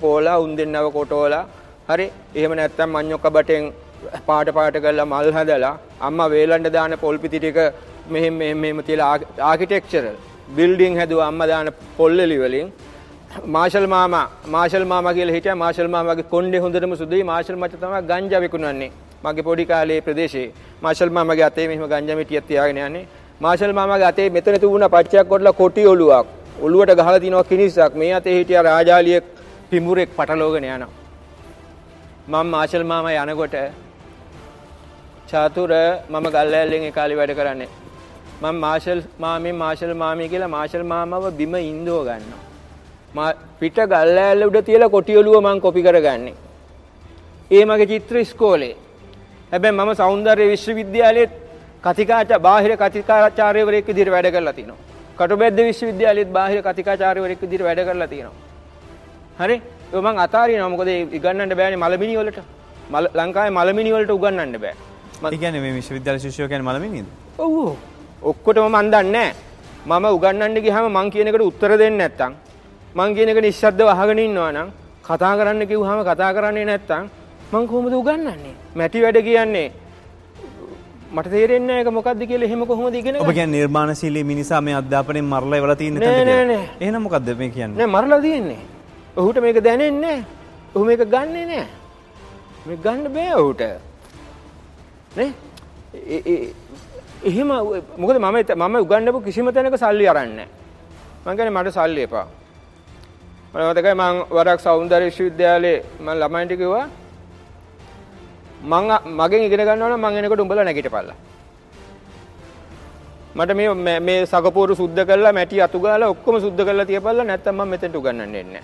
පෝලා උන් දෙන්නව කොටෝලා හරි එහෙම නැත්නම් මඤ්ඤොක්ක බටෙන් පාට පාට කරලා මල් හදලා අම්මා වේලන්න දාන පොල් පිටි ටික මෙහෙම මෙහෙම මෙහෙම තියලා ආකිටෙක්චරල් බිල්ඩින් හැදුවා අම්මා දාන පොල්ලෙලි වලින් මාෂල් මාමා මාෂල් මාමා කියලා හිටියා මාෂල් මාමාගේ කොණ්ඩේ හොඳටම සුදුයි මාෂල් මචං තමයි ගංජා විකුණන්නේ මගේ පොඩි කාලේ ප්‍රදේශයේ මාෂල් මාමාගේ අතේ මෙහෙම ගංජා මිටියක් තියාගෙන යන්නේ මාෂල් මාමාගේ අතේ මෙතන තිබුණා පච්චයක් කොටලා කොටි ඔලුවක්. ඔලුවට ගහලා තිනවා කිනිස්සක්. මේ අතේ හිටියා රාජාලියෙක් පිඹුරෙක් පටලෝගෙන යනවා. මම මාෂල් මාමා යනකොට චාතුර මම ගල්ලෑල්ලෙන් ඒ කාලේ වැඩ කරන්නේ. මම මාෂල් මාමී මාෂල් මාමී කියලා මාෂල් මාමව බිම ඉන්දෝ ගන්නවා. පිට ගල්ලෑල්ල උඩ තියලා කොටි ඔලුව මං කොපි කරගන්නේ. ඒ මගේ චිත්‍ර ඉස්කෝලේ. හැබැයි මම සෞන්දර්ය විශ්වවිද්‍යාලයේ කතිකාච බාහිර කතිකාචාර්යවරයෙක් විදිහට වැඩ කරලා තිනවා. කටුබැද්ද විශ්වවිද්‍යාලයේත් බාහිර කතිකාචාර්යවරයෙක් විදිහට වැඩ කරලා තිනවා. හරි? ඒක මං අතාරිනවා මොකද ඉගන්නන්න බෑනේ මලමිනි වලට. ලංකාවේ මලමිනි වලට උගන්වන්න බෑ. ඒ කියන්නේ මේ විශ්වවිද්‍යාල ශිෂ්‍යයෝ කියන්නේ මලමිනිද? ඔව්. ඔක්කොටම මන් දන්නේ මම උගන්වන්න ගියාම මං කියන එකට උත්තර දෙන්නේ නැත්තම් මං කියන එක නිශ්ශබ්දව අහගෙන ඉන්නවා නම් කතා කරන්න කිව්වහම කතා කරන්නේ නැත්තම් මං කොහොමද උගන්වන්නේ? මැටි වැඩ කියන්නේ මට තේරෙන්නේ නැහැ ඒක මොකද්ද කියලා එහෙම කොහොමද ඉගෙන ඔබ ගන්නේ? කියන්නේ නිර්මාණශීලී මිනිසා මේ අධ්‍යාපනයෙන් මරලා ඉවලා තියෙන නෑ, තැනද නෑ, කියලා? නෑ. එහෙනම් මොකද්ද මේ කියන්නේ? නෑ මරලා තියෙන්නේ. ඔහුට මේක දැනෙන්නේ නැහැ. ඔහු මේක ගන්නෙ නෑ. මේක ගන්න බෑ ඔහුට. නේ? ඒ- ඒ- එහෙම මොකද මම එත- මම උගන්නපු කිසිම තැනක සල්ලි අරන්නේ නැහැ. මං කියන්නේ මට සල්ලි එපා. මම මතකයි මං වරක් සෞන්දර්ය විශ්වවිද්‍යාලේ මම ළමයින්ට කිව්වා මං අ- මගෙන් ඉගෙන ගන්නවා නම් මං එනකොට උඹලා නැගිටපල්ලා. මට මේ මේ- මේ සගපෝරු සුද්ධ කරලා මැටි අතු ගාලා ඔක්කොම සුද්ධ කරලා තියපල්ලා නැත්තම් මම මෙතෙන්ට උගන්වන්න එන්නේ නැහැ.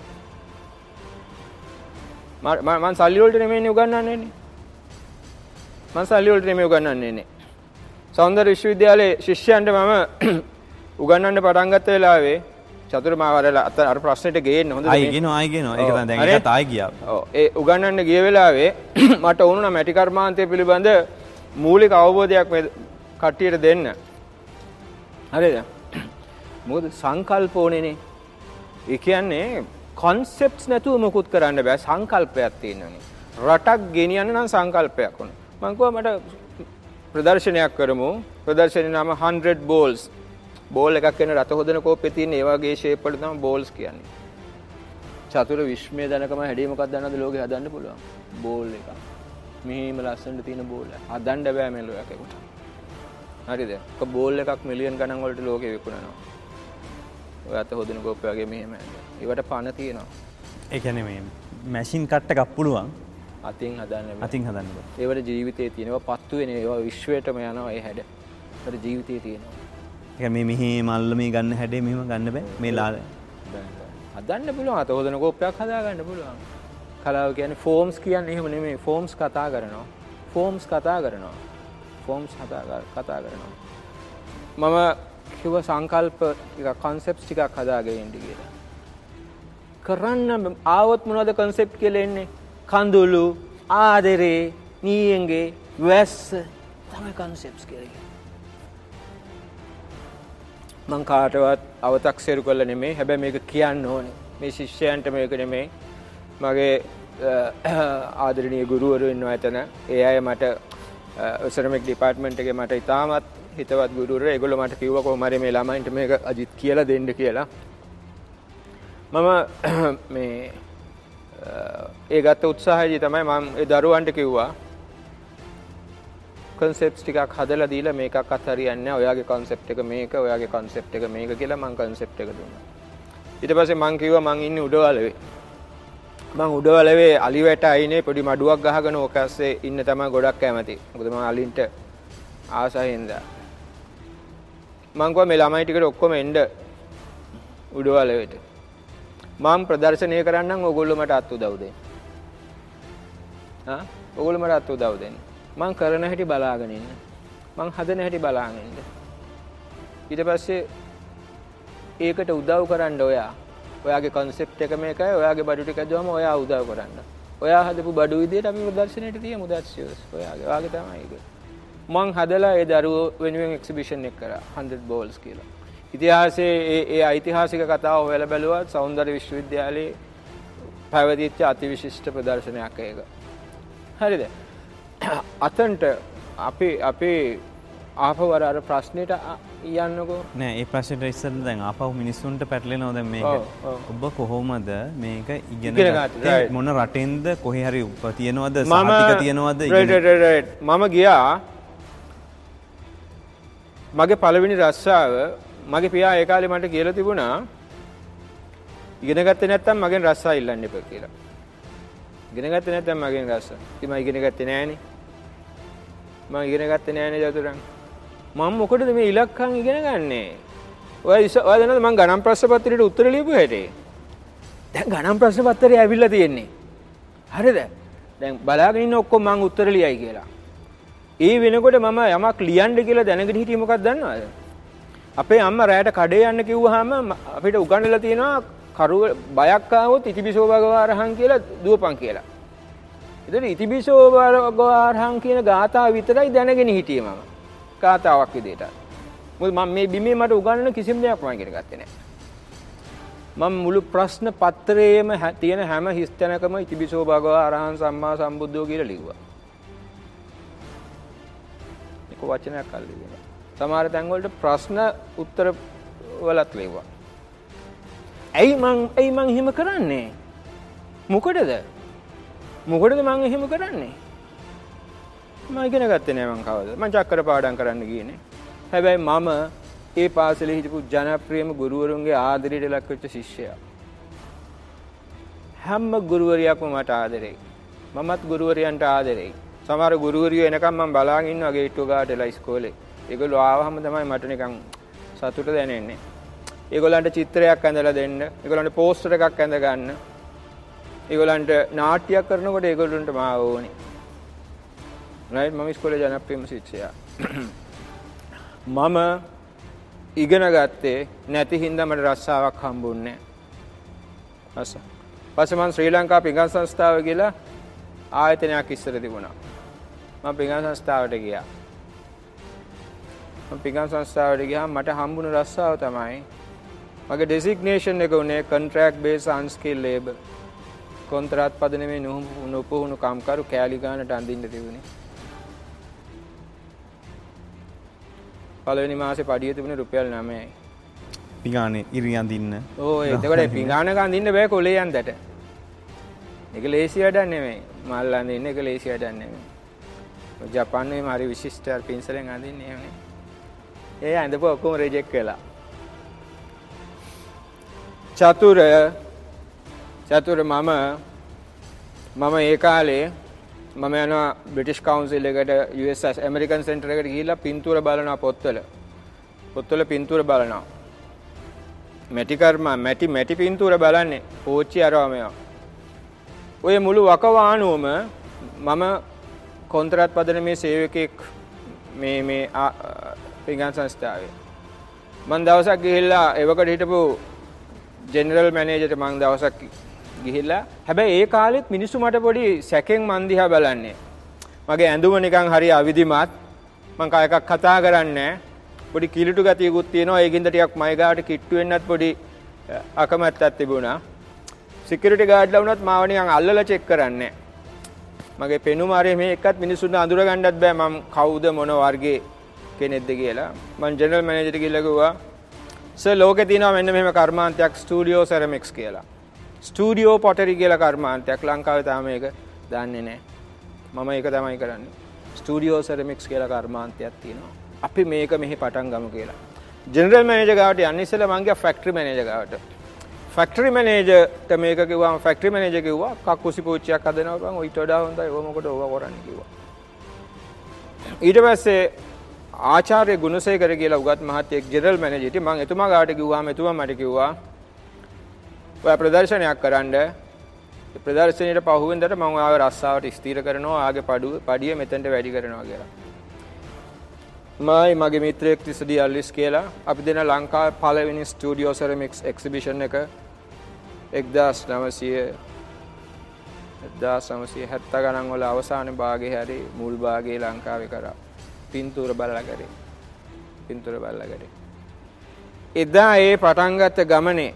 මම මම සල්ලි වලට නෙමෙයි උගන්වන්නේ. මම සල්ලි වලට නෙමෙයි උගන්වන්නේ නේ. සෞන්දර්ය විශ්වවිද්‍යාලයේ ශිෂ්‍යයන්ට මම උගන්වන්න පටන් ගත්ත වෙලාවේ චතුර මාවරල අත අර ප්‍රශ්නෙට ගේන්න? කියනවා ආයි කියනවා. ඒක දැන්? ඒකත් ආයි ගියා. ඔව් ඒ උගන්වන්න ගිය වෙලාවේ මට වුණා මැටි කර්මාන්තය පිළිබඳ මූලික අවබෝධයක් මේ කට්ටියට දෙන්න. හරිද? මොකද සංකල්ප ඕනේනේ. ඒ කියන්නේ කොන්සෙප්ට්ස් නැතුව මොකුත් කරන්න බෑ සංකල්පයක් තියෙනවනේ. රටක් ගෙනියන්න නම් සංකල්පයක් ඕන. මං කිව්වා මට ප්‍රදර්ශනයක් කරමු. ප්‍රදර්ශනයේ නම 100 balls. බෝල් එකක් වෙන රත හොදන කෝප්පේ තියෙන ඒ වගේ ෂේප් වල තමයි බෝල්ස් කියන්නේ. චතුර විශ්මය දැනකම හැඩේ මොකක්ද දන්නවද? ලෝකේ හදන්න පුළුවන්. බෝල් එක. මෙහෙම ලස්සනට තියෙන බෝල් එක. හදන්න බෑ මේ ලෝකෙකට හරිද? ඔක බෝල් එකක් මිලියන් ගණන් වලට ලෝකෙ විකුණනවා. ඔය අත හොදන කෝප්පේ වගේ මෙහෙම ඒවට පණ තියෙනවා. ඒ කියන්නේ මේ මැෂින් කට් එකක් පුළුවන්. අතින් හදන්න අතින් හදන්න. ඒවට ජීවිතේ තියෙනවා පත්තු වෙන ඒවා විශ්වයටම යනවා ඒ හැඩ. ඒවට ජීවිතේ තියෙනවා. මේ මෙහි මල්ල මේ ගන්න හැඩේ මෙහෙම ගන්න බෑ. මේ ලාල. හදන්න පුළුවන්. අත හොදන කෝප්පයක් හදාගන්න පුළුවන්. කලාව කියන්නේ ෆෝම්ස් කියන්නේ එහෙම නෙමෙයි. ෆෝම්ස් කතා කරනවා. ෆෝම්ස් කතා කරනවා. ෆෝම්ස් කතා කර- කතා කරනවා. මම කිව්ව සංකල්ප ටික කොන්සෙප්ට්ස් ටිකක් හදාගෙන ඉන්න කියලා. කරන්න ආවොත් මොනවද කොන්සෙප්ට් කියලා එන්නේ කඳුළු ආදරේ නීයන්ගේ වැස්ස තමයි කොන්සෙප්ට්ස් කියලා කියන්නේ. මං කාටවත් අවතක්සේරු කරලා නෙමෙයි. හැබැයි මේක කියන්න ඕනේ. මේ ශිෂ්‍යයන්ට මේක නෙමෙයි. මගේ අ, ආදරණීය ගුරුවරු ඉන්නවා එතන. ඒ අය මට සරමික් ඩිපාර්ට්මන්ට් එකේ මට ඉතාමත් හිතවත් ගුරුවරු ඒගොල්ලෝ මට කිව්වා කොහොම හරි මේ ළමයින්ට මේක අජිත් කියලා දෙන්න කියලා. මම මේ අ, ඒ ගත්ත උත්සාහයේදී තමයි මම ඒ දරුවන්ට කිව්වා කන්සෙප්ට්ස් ටිකක් හදලා දීලා මේකක් අත්හරියන්නේ නැහැ. ඔයාගේ concept එක මේක, ඔයාගේ concept එක මේක කියලා මම concept එක දුන්නා. ඊට පස්සේ මං කිව්වා මං ඉන්නේ උඩවලවේ. මං උඩවලවේ අලිවැට අයිනේ පොඩි මඩුවක් ගහගෙන ඕක ඇස්සේ ඉන්න තමයි ගොඩක් කැමති. මොකද මම අලින්ට ආසහින්ද. මං කිව්වා මේ ළමයි ටිකට ඔක්කොම එන්න උඩවලවෙට. මම ප්‍රදර්ශනය කරන්නම් ඕගොල්ලෝ මට අත් උදව් දෙන්න. ආ ඕගොල්ලෝ මට අත් උදව් දෙන්න. මං කරන හැටි බලාගෙන ඉන්න. මං හදන හැටි බලාගෙන ඉන්න. ඊට පස්සේ ඒකට උදව් කරන්න ඔයා. ඔයාගේ concept එක මේකයි. ඔයාගේ බඩු ටික දුවම ඔයා උදව් කරන්න. ඔයා හදපු බඩු විදියට අපි ප්‍රදර්ශනයට තියමු that's yours. ඔයාගේ ඔයාගේ තමයි ඒක. මං හදලා ඒ දරුවෝ වෙනුවෙන් එක්සිබිෂන් එක කරා 100 balls කියලා. ඉතිහාසයේ ඒ ඓතිහාසික කතාව හොයලා බැලුවා සෞන්දර්ය විශ්වවිද්‍යාලයේ පැවතිච්ච අතිවිශිෂ්ට ප්‍රදර්ශනයක් ඒක. හරිද? අතන්ට අපි අපේ ආපවර අර ප්‍රශ්නෙට අ- යන්නකෝ නෑ ඒ ප්‍රශ්නෙට ඉස්සෙල්ලා දැන් ආපහු මිනිස්සුන්ට පැටලෙනවා දැන් මේක. ඔබ කොහොමද මේක ඉගෙන. මොන රටෙන්ද කොහේ හරි තියනවද සහතික තියනවද. මම ගියා මගේ පළවෙනි රස්සාව මගේ පියා ඒ කාලේ මට කියලා තිබුණා ඉගෙන ගත්තේ නැත්නම් මගෙන් රස්සා ඉල්ලන්න එපා කියලා. ඉගෙන ගත්තේ නැත්නම් මගෙන් රස්සා. ඉතින් මම ඉගෙන ගත්තේ නෑනේ. මම ඉගෙන ගත්තේ නෑනේ චතුරන්. මම මොකටද මේ ඉලක්කම් ඉගෙන ගන්නේ? ඔය ඉස ඔය දන්නවද මම ගණන් ප්‍රශ්න පත්‍රයට උත්තර ලියපු හැටි? දැන් ගණන් ප්‍රශ්න පත්‍රය ඇවිල්ලා තියෙන්නේ. හරිද? දැන් බලාගෙන ඉන්න ඔක්කොම මං උත්තර ලියයි කියලා. ඒ වෙනකොට මම යමක් ලියන්න කියලා දැනගෙන හිටියේ මොකක්ද දන්නවද? අපේ අම්මා රැයට කඩේ යන්න කිව්වහම ම- අපිට උගන්වලා තියෙනවා කරුව බයක් ආවොත් ඉතිබිසෝ භගවාරහං කියලා දුවපන් කියලා. ඒතර ඉතිබිසෝ භගවාරහං කියන ගාථාව විතරයි දැනගෙන හිටියේ මම. ගාථාවක් විදිහට. මොකද මම මේ බිමේ මට උගන්වන කිසිම දෙයක් මම ඉගෙන ගත්තේ නැහැ. මම මුළු ප්‍රශ්න පත්‍රයේම හැ- තියෙන හැම හිස් තැනකම ඉතිබිසෝ භගවා අරහං සම්මා සම්බුද්ධෝ කියලා ලිව්වා. වචනයක් අල්ලගෙන. සමහර තැන්වලට ප්‍රශ්න උත්තර වලත් ලිව්වා. ඇයි මං ඇයි මං එහෙම කරන්නේ? මොකටද? මොකටද මං එහෙම කරන්නේ? මම ඉගෙන ගත්තේ නෑ මං කවද? මං චක්කර පාඩම් කරන්න ගියේ නේ. හැබැයි මම ඒ පාසලේ හිටපු ජනප්‍රියම ගුරුවරුන්ගේ ආදරයට ලක් වෙච්ච ශිෂ්‍යයා. හැම ගුරුවරයෙක්ම මට ආදරෙයි. මමත් ගුරුවරයන්ට ආදරෙයි. සමහර ගුරුවරියෝ එනකම් මම බලාගෙන ඉන්නවා ගේට්ටුව ගාටලා ඉස්කෝලේ. ඒගොල්ලෝ ආවහම තමයි මට නිකන් සතුට දැනෙන්නේ. ඒගොල්ලන්ට චිත්‍රයක් ඇඳලා දෙන්න, ඒගොල්ලන්ට පෝස්ටර් එකක් ඇඳ ගන්න. ඒගොල්ලන්ට නාට්‍යයක් කරනකොට ඒගොල්ලන්ට මාව ඕනේ. රයිට් මම ඉස්කෝලේ ජනප්‍රියම ශිෂ්‍යයා. මම ඉගෙන ගත්තේ නැති හින්දා මට රස්සාවක් හම්බුන්නේ නැහැ. අස. පස්සේ මම ශ්‍රී ලංකා පිඟන් සංස්ථාව කියලා ආයතනයක් ඉස්සර තිබුණා. මම පිඟන් සංස්ථාවට ගියා. පිඟන් සංස්ථාවට ගියාම මට හම්බුණු රස්සාව තමයි මගේ ඩෙසිග්නේෂන් එක උනේ කොන්ට්‍රැක්ට් බේස් අන්ස්කිල් ලේබර්. කොන්ත්‍රාත් පදනමේ නුපුහුණු කම්කරු කෑලි ගානට අඳින්න තිබුණේ. පළවෙනි මාසේ පඩිය තිබුණේ රුපියල් 9යි. පිගානේ ඉරි අඳින්න. ඕ එතකොට පිඟානක අඳින්න බෑ කොලේ යන්දට. ඒක ලේසි වැඩක් නෙමෙයි. මල් අඳින්න ඒක ලේසි වැඩක් නෙමෙයි. ජපානයේ හරි විශිෂ්ට පින්සලෙන් අඳින්නේ එහෙමනේ. ඒ ඇඳපු ඔක්කොම රිජෙක්ට් කළා. චතුර චතුර මම මම ඒ කාලේ මම යනවා බ්‍රිටිෂ් කවුන්සිල් එකට US ඇමරිකන් සෙන්ටර් එකට ගිහිල්ලා පින්තූර බලනවා පොත්වල. පොත්වල පින්තූර බලනවා. මැටි කර්ම මැටි මැටි පින්තූර බලන්නේ පෝච්චි අරවා මේවා. ඔය මුළු වකවානුවම මම කොන්ත්‍රාත් පදනමේ සේවකයෙක් මේ මේ පිඟන් සංස්ථාවේ. මම දවසක් ගිහිල්ලා එවකට හිටපු ජෙනරල් මැනේජර්ට මං දවසක් ගිහිල්ලා හැබැයි ඒ කාලෙත් මිනිස්සු මට පොඩි සැකෙන් මන් දිහා බලන්නේ. මගේ ඇඳුම නිකන් හරි අවිධිමත්. මං කා එකක් කතා කරන්නේ පොඩි කිලිටු ගතියකුත් තියෙනවා. ඒකින්ද ටිකක් මයි ගාවට කිට්ටු වෙන්නත් පොඩි අකමැත්තක් තිබුණා. සිකියුරිටි ගාඩ්ලා වුණත් මාව නිකන් අල්ලලා චෙක් කරන්නේ. මගේ පෙනුම හරි මේ එකත් මිනිස්සුන්ට අඳුර ගන්නත් බෑ මම කවුද මොන වර්ගයේ කෙනෙක්ද කියලා. මම ජෙනරල් මැනේජර්ට ගිහලා කිව්වා සර් ලෝකේ තියෙනවා මෙන්න මෙහෙම කර්මාන්තයක් ස්ටුඩියෝ සෙරමික්ස් කියලා. ස්ටූඩියෝ පොටරි කියලා කර්මාන්තයක් ලංකාවේ තාම ඒක දන්නේ නැහැ. මම ඒක තමයි කරන්නේ. ස්ටූඩියෝ සෙරමික්ස් කියලා කර්මාන්තයක් තියෙනවා. අපි මේක මෙහි පටන් ගමු කියලා. ජෙනරල් මැනේජර් ගාවට යන්න ඉස්සෙල්ලා මං ගියා ෆැක්ටරි මැනේජර් ගාවට. ෆැක්ටරි මැනේජර්ට මේක කිව්වම ෆැක්ටරි මැනේජර් කිව්වා කක්කුසි පූච්චියක් හදනවා බං ඔයිට වඩා හොඳයි ඕව මොකට ඕව කරන්න කිව්වා. ඊට පස්සේ ආචාර්ය ගුණසේකර කියලා උගත් මහත්තයෙක් ජෙනරල් මැනේජර්ට මං එතුමා ගාවට කිව්වාම එතුමා මට කිව්වා ඔයා ප්‍රදර්ශනයක් කරන්න ප්‍රදර්ශනයට පහුවෙන්දට මම ඔයාව රස්සාවට ස්ථීර කරනවා ආගේ පඩුව පඩිය මෙතෙන්ට වැඩි කරනවා කියලා. මයි මගේ මිත්‍රයෙක් තිසදී අල්ලිස් කියලා අපි දෙන ලංකාවේ පළවෙනි ස්ටුඩියෝ සෙරමික්ස් එක්සිබිෂන් එක 1900 1970 ගණන් වල අවසාන භාගයේ හැරි මුල් භාගයේ ලංකාවේ කරා පින්තූර බලලා කරේ. පින්තූර බලලා කරේ. එදා ඒ පටන් ගත්ත ගමනේ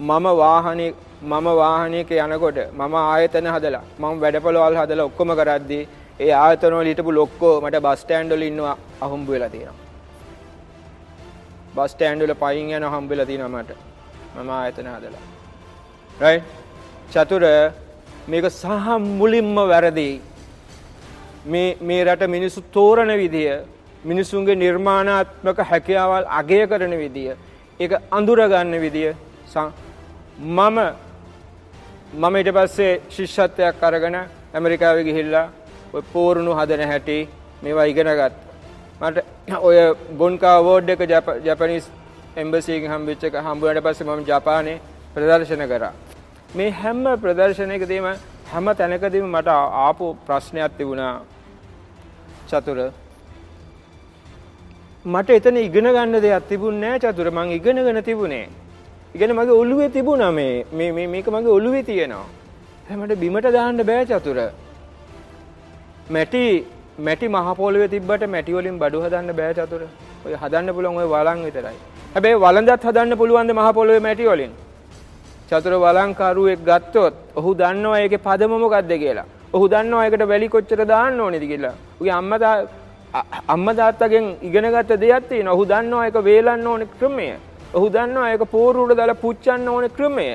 මම වාහනේ මම වාහනයක යනකොට මම ආයතන හදලා මම වැඩපොළවල් හදලා ඔක්කොම කරද්දී ඒ ආයතන වල හිටපු ලොක්කෝ මට බස් ස්ටෑන්ඩ් වල ඉන්නවා අහුම්බ වෙලා තියෙනවා. බස් ස්ටෑන්ඩ් වල පයින් යන හම්බ වෙලා තියෙනවා මට. මම ආයතන හදලා. රයිට්? චතුර මේක සහ මුලින්ම වැරදි. මේ මේ රට මිනිස්සු තෝරන විදිය මිනිසුන්ගේ නිර්මාණාත්මක හැකියාවල් අගය කරන විදිය ඒක අඳුර ගන්න විදිය මම මම ඊට පස්සේ ශිෂ්‍යත්වයක් අරගෙන ඇමරිකාවේ ගිහිල්ලා ඔය පෝරුණු හදන හැටි මේවා ඉගෙන ගත්තා. මට ඔය ගොන්කා අවෝඩ් එක ජපනීස් එම්බසි එකෙන් හම්බෙච්ච එක හම්බ වුණාට පස්සේ මම ජපානයේ ප්‍රදර්ශන කරා. මේ හැම ප්‍රදර්ශනයකදීම හැම තැනකදීම මට ආපු ප්‍රශ්නයක් තිබුණා. චතුර මට එතන ඉගෙන ගන්න දෙයක් තිබුණේ නැහැ චතුර මං ඉගෙනගෙන තිබුණේ. ඉගෙන මගේ ඔළුවේ තිබුණා මේ මේ මේක මගේ ඔළුවේ තියෙනවා. මට බිමට දාන්න බෑ චතුර. මැටි මැටි මහ පොළවේ තිබ්බට මැටි වලින් බඩු හදන්න බෑ චතුර. ඔය හදන්න පුළුවන් ඔය වලං විතරයි. හැබැයි වළඳත් හදන්න පුළුවන් ද මහ පොළවේ මැටි වලින්? චතුර වලංකරුවෙක් ගත්තොත් ඔහු දන්නවා ඒකේ පදම මොකක්ද කියලා. ඔහු දන්නවා ඒකට වැලි කොච්චර දාන්න ඕනේද කියලා. උගේ අම්මා අම්මා තාත්තගෙන් ඉගෙනගත්ත දෙයක් තියෙනවා. ඔහු දන්නවා ඒක වේලන්න ඕනේ ක්‍රමය. ඔහු දන්නවා ඒක පෝරුවට දාලා පුච්චන්න ඕනේ ක්‍රමය.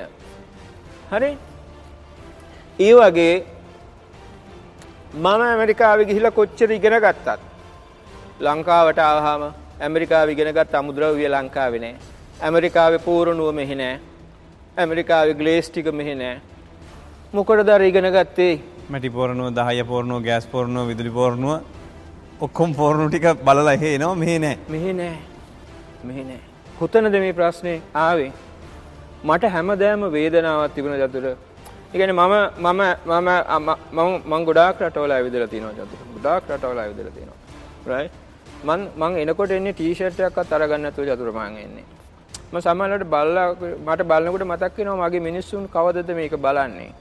හරි? ඒ වගේ මම ඇමරිකාවේ ගිහිල්ලා කොච්චර ඉගෙන ගත්තත් ලංකාවට ආවහම ඇමරිකාවේ ඉගෙන ගත්ත අමුද්‍රව්‍ය ලංකාවේ නෑ. ඇමරිකාවේ පූර්ණුව මෙහි නෑ. ඇමරිකාවේ ග්ලේස් ටික මෙහි නෑ. මොකටද අර ඉගෙන ගත්තේ? මැටි පෝරණුව, දහය පෝරණුව, ගෑස් පෝරණුව, විදුලි පෝරණුව ඔක්කොම පෝරණු ටික බලලා එහෙ එනවා මෙහෙ නෑ. මෙහි නෑ. මෙහි නෑ. කොතනද මේ ප්‍රශ්නේ ආවේ? මට හැමදාම වේදනාවක් තිබුණ චතුර. ඒ කියන්නේ මම මම මම මම මම ගොඩාක් රටවල ඇවිදලා තියෙනවා චතුර. ගොඩාක් රටවල ඇවිදලා තියෙනවා. right? මං මං එනකොට එන්නේ ටී-ෂර්ට් එකක්වත් අරගන්න නැතුව චතුර මං එන්නේ. මම සමහරවිට බලලා මට බලනකොට මතක් වෙනවා මගේ මිනිස්සුන් කවදද මේක බලන්නේ.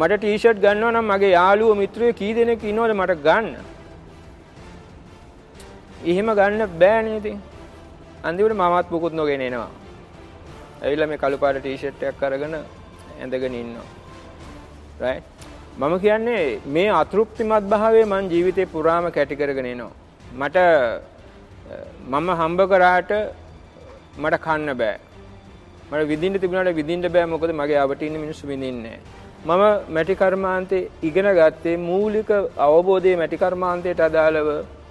මට ටී-ෂර්ට් ගන්නවා නම් මගේ යාළුවෝ මිත්‍රයෝ කී දෙනෙක් ඉන්නවද මට ගන්න? එහෙම ගන්න බෑනේ ඉතින්. අන්තිමට මමත් මුකුත් නොගෙන එනවා. ඇවිල්ලා මේ කළු පාට ටී-ෂර්ට් එකක් අරගෙන ඇඳගෙන ඉන්නවා. right? මම කියන්නේ මේ අතෘප්තිමත් භාවය මං ජීවිතේ පුරාම කැටි කරගෙන එනවා. මට මම හම්බ කරාට මට කන්න බෑ. මට විඳින්න තිබුණාට විඳින්න බෑ මොකද මගේ අවට ඉන්න මිනිස්සු විඳින්නේ මම මැටි කර්මාන්තේ ඉගෙන ගත්තේ මූලික අවබෝධයේ මැටි කර්මාන්තයට අදාළව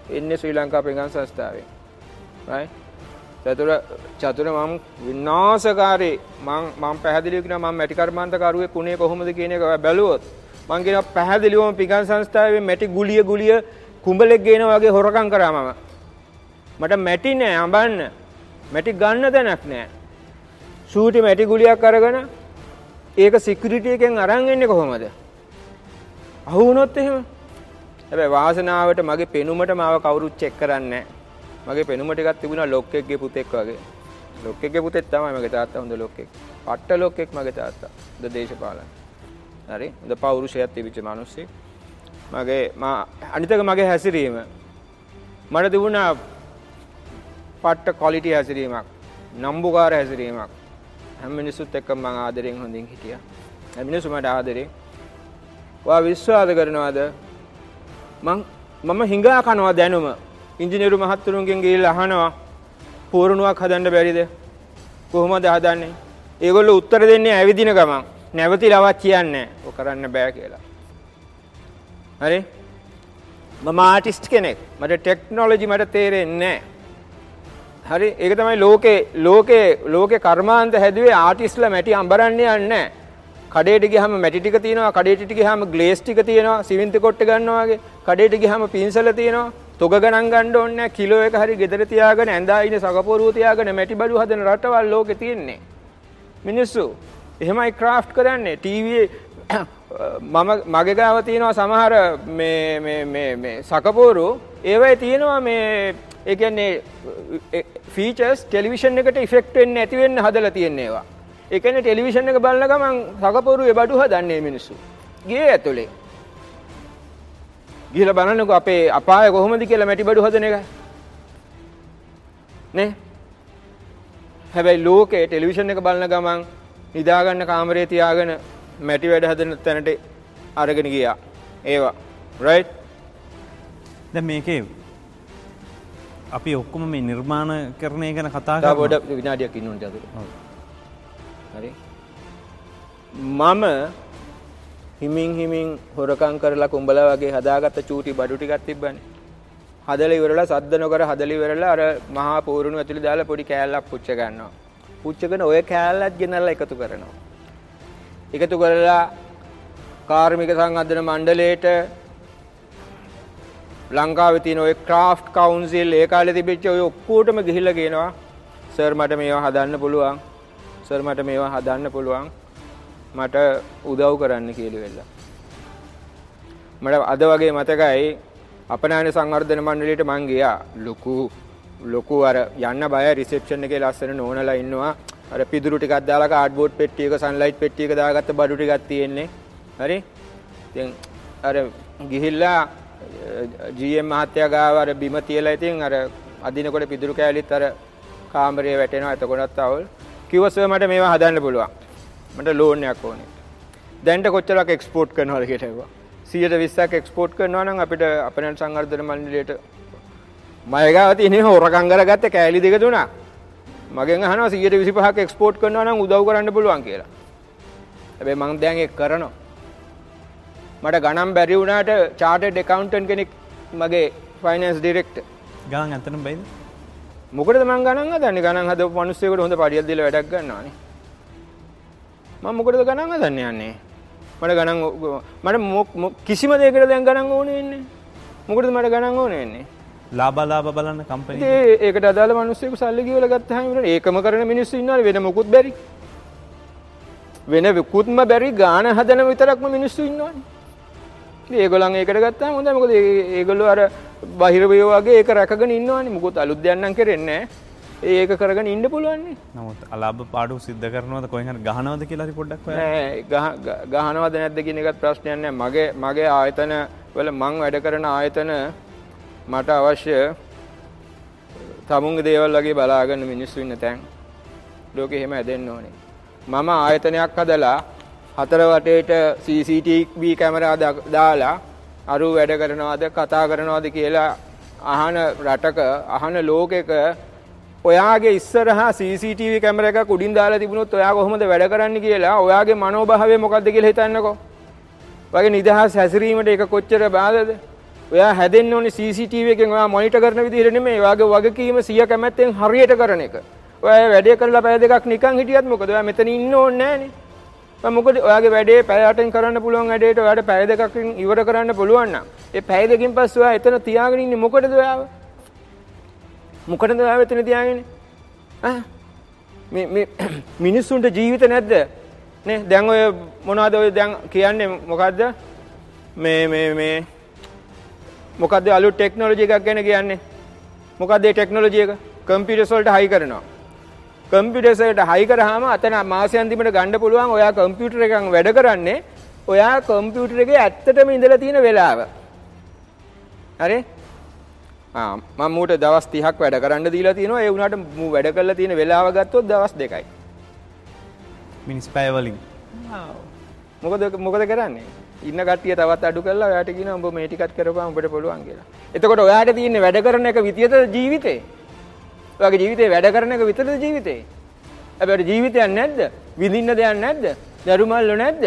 එන්නේ ශ්‍රී ලංකා පෙඟන් සංස්ථාවේ. right? චතුර චතුර මම විනාශකාරී. මම මම පැහැදිලිව කියනවා මම මැටි කර්මාන්තකරුවෙක් උනේ කොහොමද කියන එක බැලුවොත් මං කියනවා පැහැදිලිවම පිගන් සංස්ථාවේ මැටි ගුලිය ගුලිය කුඹලෙක් ගේන වගේ හොරකම් කරා මම. මට මැටි නෑ අඹන්න. මැටි ගන්න තැනක් නෑ. සූටි මැටි ගුලියක් අරගෙන ඒක සිකියුරිටි එකෙන් අරන් එන්නේ කොහොමද අහු වුණොත් එහෙම හැබැයි වාසනාවට මගේ පෙනුමට මාව කවුරුත් චෙක් කරන්නේ නැහැ මගේ පෙනුම ටිකක් තිබුණා ලොක්කෙක්ගේ පුතෙක් වගේ. ලොක්කෙක්ගේ පුතෙක් තමයි මගේ තාත්තා හොඳ ලොක්කෙක්. පට්ට ලොක්කෙක් මගේ තාත්තා. හොඳ දේශපාලන. හරි. හොඳ පෞරුෂයක් තිබිච්ච මිනිස්සෙක්. මගේ මා අනිතක මගේ හැසිරීම මට තිබුණා පට්ට ක්වොලිටි හැසිරීමක්. නම්බුකාර හැසිරීමක්. හැම මිනිස්සුත් එක්ක මම ආදරෙන් හොඳින් හිටියා. හැම මිනිස්සු මට ආදරේ. ඔයා විශ්වාස කරනවද? මං මම හිඟා කනවා දැනුම ඉංජිනේරු මහත්තුරුන්ගෙන් ගිහිල්ලා අහනවා පූර්ණුවක් හදන්න බැරිද? කොහොමද හදන්නේ? ඒගොල්ලෝ උත්තර දෙන්නේ ඇවිදින ගමන්. නැවතිලවත් කියන්නේ ඔය කරන්න බෑ කියලා. හරි? මම ආටිස්ට් කෙනෙක්. මට ටෙක්නොලොජි මට තේරෙන්නේ හරි ඒක තමයි ලෝකේ ලෝකේ ලෝකේ කර්මාන්ත හැදුවේ ආටිස්ට්ලා මැටි අඹරන්නේ යන්නේ කඩේට ගියාම මැටි ටික තියෙනවා කඩේට ගියාම ග්ලේස් ටික තියෙනවා සිමෙන්ති කොට්ට ගන්නවා වගේ. කඩේට ගියාම පින්සල තියෙනවා. තොග ගණන් ගන්න ඕනේ නැහැ. කිලෝ එක හරි ගෙදර තියාගෙන ඇඳා ඉන්නේ සකපොරුව තියාගෙන මැටි බඩු හදන රටවල් ලෝකේ තියෙන්නේ. මිනිස්සු එහෙමයි ක්‍රාෆ්ට් කරන්නේ. ටීවී මම මගේ ගාව තියෙනවා සමහර මේ මේ මේ මේ සකපොරු ඒවයි තියෙනවා මේ ඒ කියන්නේ ෆීචර්ස් ටෙලිවිෂන් එකට ඉෆෙක්ට් වෙන්නේ නැති වෙන්න හදලා තියෙන ඒවා. ඒ කියන්නේ ටෙලිවිෂන් එක බලන ගමන් සකපොරුවේ බඩු හදන්නේ මිනිස්සු. ගේ ඇතුලේ. ගිහිල්ලා බලන්නකෝ අපේ අපාය කොහොමද කියලා මැටි බඩු හදන එක. නේ? හැබැයි ලෝකේ ටෙලිවිෂන් එක බලන ගමන් නිදාගන්න කාමරේ තියාගෙන මැටි වැඩ හදන තැනට අරගෙන ගියා. ඒවා. right? දැන් මේකේ අපි ඔක්කොම මේ නිර්මාණ කරණය ගැන කතා පොඩ විනාඩියක් ඉන්න ඕනේ අතට. හරි. මම හිමින් හිමින් හොරකම් කරලා කුඹලා වගේ හදාගත්ත චූටි බඩු ටිකක් තිබ්බනේ. හදලා ඉවරලා සද්ද නොකර හදලා ඉවරලා අර මහා පෝරුණු ඇතුලේ දාලා පොඩි කෑල්ලක් පුච්ච ගන්නවා. පුච්චගෙන ඔය කෑල්ලත් ගෙනල්ලා එකතු කරනවා. එකතු කරලා කාර්මික සංවර්ධන මණ්ඩලයට ලංකාවේ තියෙන ඔය ක්‍රාෆ්ට් කවුන්සිල් ඒ කාලේ තිබිච්ච ඔය ඔක්කොටම ගිහිල්ලා කියනවා සර් මට මේවා හදන්න පුළුවන්. සර් මට මේවා හදන්න පුළුවන්. මට උදව් කරන්න කියලා වෙලා. මට අද වගේ මතකයි අපනාන සංවර්ධන මණ්ඩලයට මං ගියා. ලොකු ලොකු අර යන්න බය රිසෙප්ෂන් එකේ ලස්සන නෝනලා ඉන්නවා. අර පිදුරු ටිකක් දාලා කාඩ්බෝඩ් පෙට්ටියක සන්ලයිට් පෙට්ටියක දාගත්ත බඩු ටිකක් තියෙන්නේ. හරි? ඉතින් අර ගිහිල්ලා GM මහත්තයා ගාව අර බිම තියලා ඉතින් අර අදිනකොට පිදුරු කෑලිත් අර කාමරේ වැටෙනවා එතකොටත් අවුල්. කිව්වා සර් මට මේවා හදන්න පුළුවන්. මට ලෝන් එකක් ඕනේ. දැන්ට කොච්චරක් එක්ස්පෝර්ට් කරනවද කියලා ඇහුවා. සියට විස්සක් එක්ස්පෝට් කරනවා නම් අපිට අපනට සංවර්ධන මණ්ඩලයට මයගාව තියෙන හොරකම් කරගත්ත කෑලි දෙක තුනක් මගෙන් අහනවා 125ක් එක්ස්පෝර්ට් කරනවා නම් උදව් කරන්න පුළුවන් කියලා. හැබැයි මං දැන් ඒක කරනවා. මට ගණන් බැරි වුණාට චාර්ටර්ඩ් ඇකවුන්ටන්ට් කෙනෙක් මගේ ෆයිනෑන්ස් ඩිරෙක්ටර් ගණන් ඇත්තටම බයිද? මොකටද මං ගණන් හදන්නේ? ගණන් හදපු මිනිස්සුෙකුට හොඳ පඩියක් දීලා වැඩක් ගන්නවානේ. මම මොකටද ගණන් හදන්නේ යන්නේ? මට ගණන් මට කිසිම දෙයකට දැන් ගණන් ඕනේ වෙන්නේ. මොකටද මට ගණන් ඕනේ වෙන්නේ? ලාබලාබ බලන්න කම්පනි ඒකට අදාළ මිනිස්සෙකු සල්ලි කියවලා ඉවරයි. ඒකම කරන මිනිස්සු ඉන්නවනේ වෙන මොකුත් බැරි. වෙන විකුත්ම බැරි ගාන හදන විතරක්ම මිනිස්සු ඉන්නවනේ. ඉතින් ඒගොල්ලන් ඒකට ගත්තාම හොඳයි. මොකද ඒගොල්ලෝ අර බාහිර වේව වගේ ඒක රැකගෙන ඉන්නවනේ. මොකුත් අලුත් දෙයක් නම් කරන්නේ. ඒක කරගෙන ඉන්න පුළුවන් නේ. නමුත් අලාභ පාඩු සිද්ධ කරනවද හරි ගහනවද කියලා පොඩ්ඩක් ගහනවද නැද්ද කියන එකත් ප්‍රශ්නයක් නෑ. මගේ මගේ ආයතන වල මං වැඩ කරන ආයතන මට අවශ්‍ය තමුන්ගේ දේවල් වගේ බලාගන්න මිනිස්සු ඉන්න තැන් ලෝකෙ එහෙම ඇදෙන්න ඕනේ. මම ආයතනයක් හදලා හතර වටේට CCTV කැමරා දාලා අරු වැඩ කරනවාද කතා කරනවාද කියලා අහන රටක අහන ලෝකෙක ඔයාගේ ඉස්සරහා CCTV කැමර එකක් උඩින් දාලා තිබුණොත් ඔයා කොහොමද වැඩ කරන්න කියලා ඔයාගේ මනෝභාවය මොකක්ද කියලා හිතන්නකෝ. වගේ නිදහස් හැසිරීමට ඒක කොච්චර බාධද? ඔයා හැදෙන්න ඕනේ CCTV එකෙන් ඔයා මොනිටර් කරන විදිහට නෙමෙයි. ඔයාගේ වගකීම සිය කැමැත්තෙන් හරියට කරන එක. ඔයා වැඩේ කරලා පැය දෙකක් නිකන් හිටියත් මොකද? ඔයා මෙතන ඉන්න ඕනේ නෑනේ. මම මොකද ඔයාගේ වැඩේ පැය 8න් කරන්න පුළුවන් වැඩේට ඔයාට පැය දෙකකින් ඉවර කරන්න පුළුවන් නම් ඒ පැය දෙකකින් පස්සේ ඔයා එතන තියාගෙන ඉන්නේ මොකටද ඔයාව? මොකටද ඔයාව එතන තියාගෙන? ආ මේ මේ මිනිස්සුන්ට ජීවිත නැද්ද? නේ දැන් ඔය මොනවද ඔය දැන් කියන්නේ මොකද්ද? මේ මේ මේ මොකක්ද අලුත් ටෙක්නොලොජි එකක් ගැන කියන්නේ මොකක්ද ඒ ටෙක්නොලොජි එක කම්පියුටර්ස් වලට හයි කරනවා කම්පියුටර්ස් වලට හයි කරාම අතන මාසෙ අන්තිමට ගන්න පුළුවන් ඔයා කම්පියුටර් එකෙන් වැඩ කරන්නේ. ඔයා කම්පියුටර් එකේ ඇත්තටම ඉඳලා තියෙන වෙලාව. හරි? ආ මම මූට දවස් 30ක් වැඩ කරන්න දීලා තියෙනවා ඒ වුණාට මූ වැඩ කරලා තියෙන වෙලාව ගත්තොත් දවස් දෙකයි. මිනිස් පැය වලින් මොකද මොකද කරන්නේ? ඉන්න කට්ටිය තවත් අඩු කරලා ඔයාට කියනවා උඹ මේ ටිකත් කරපුවාම උඹට පුළුවන් කියලා. එතකොට ඔයාට තියෙන්නේ වැඩ කරන එක විදියට ජීවිතේ. ඔයාගේ ජීවිතේ වැඩ කරන එක විතරද ජීවිතේ? හැබැයි ජීවිතයක් නැද්ද? විඳින්න දෙයක් නැද්ද? දරුමල්ල නැද්ද?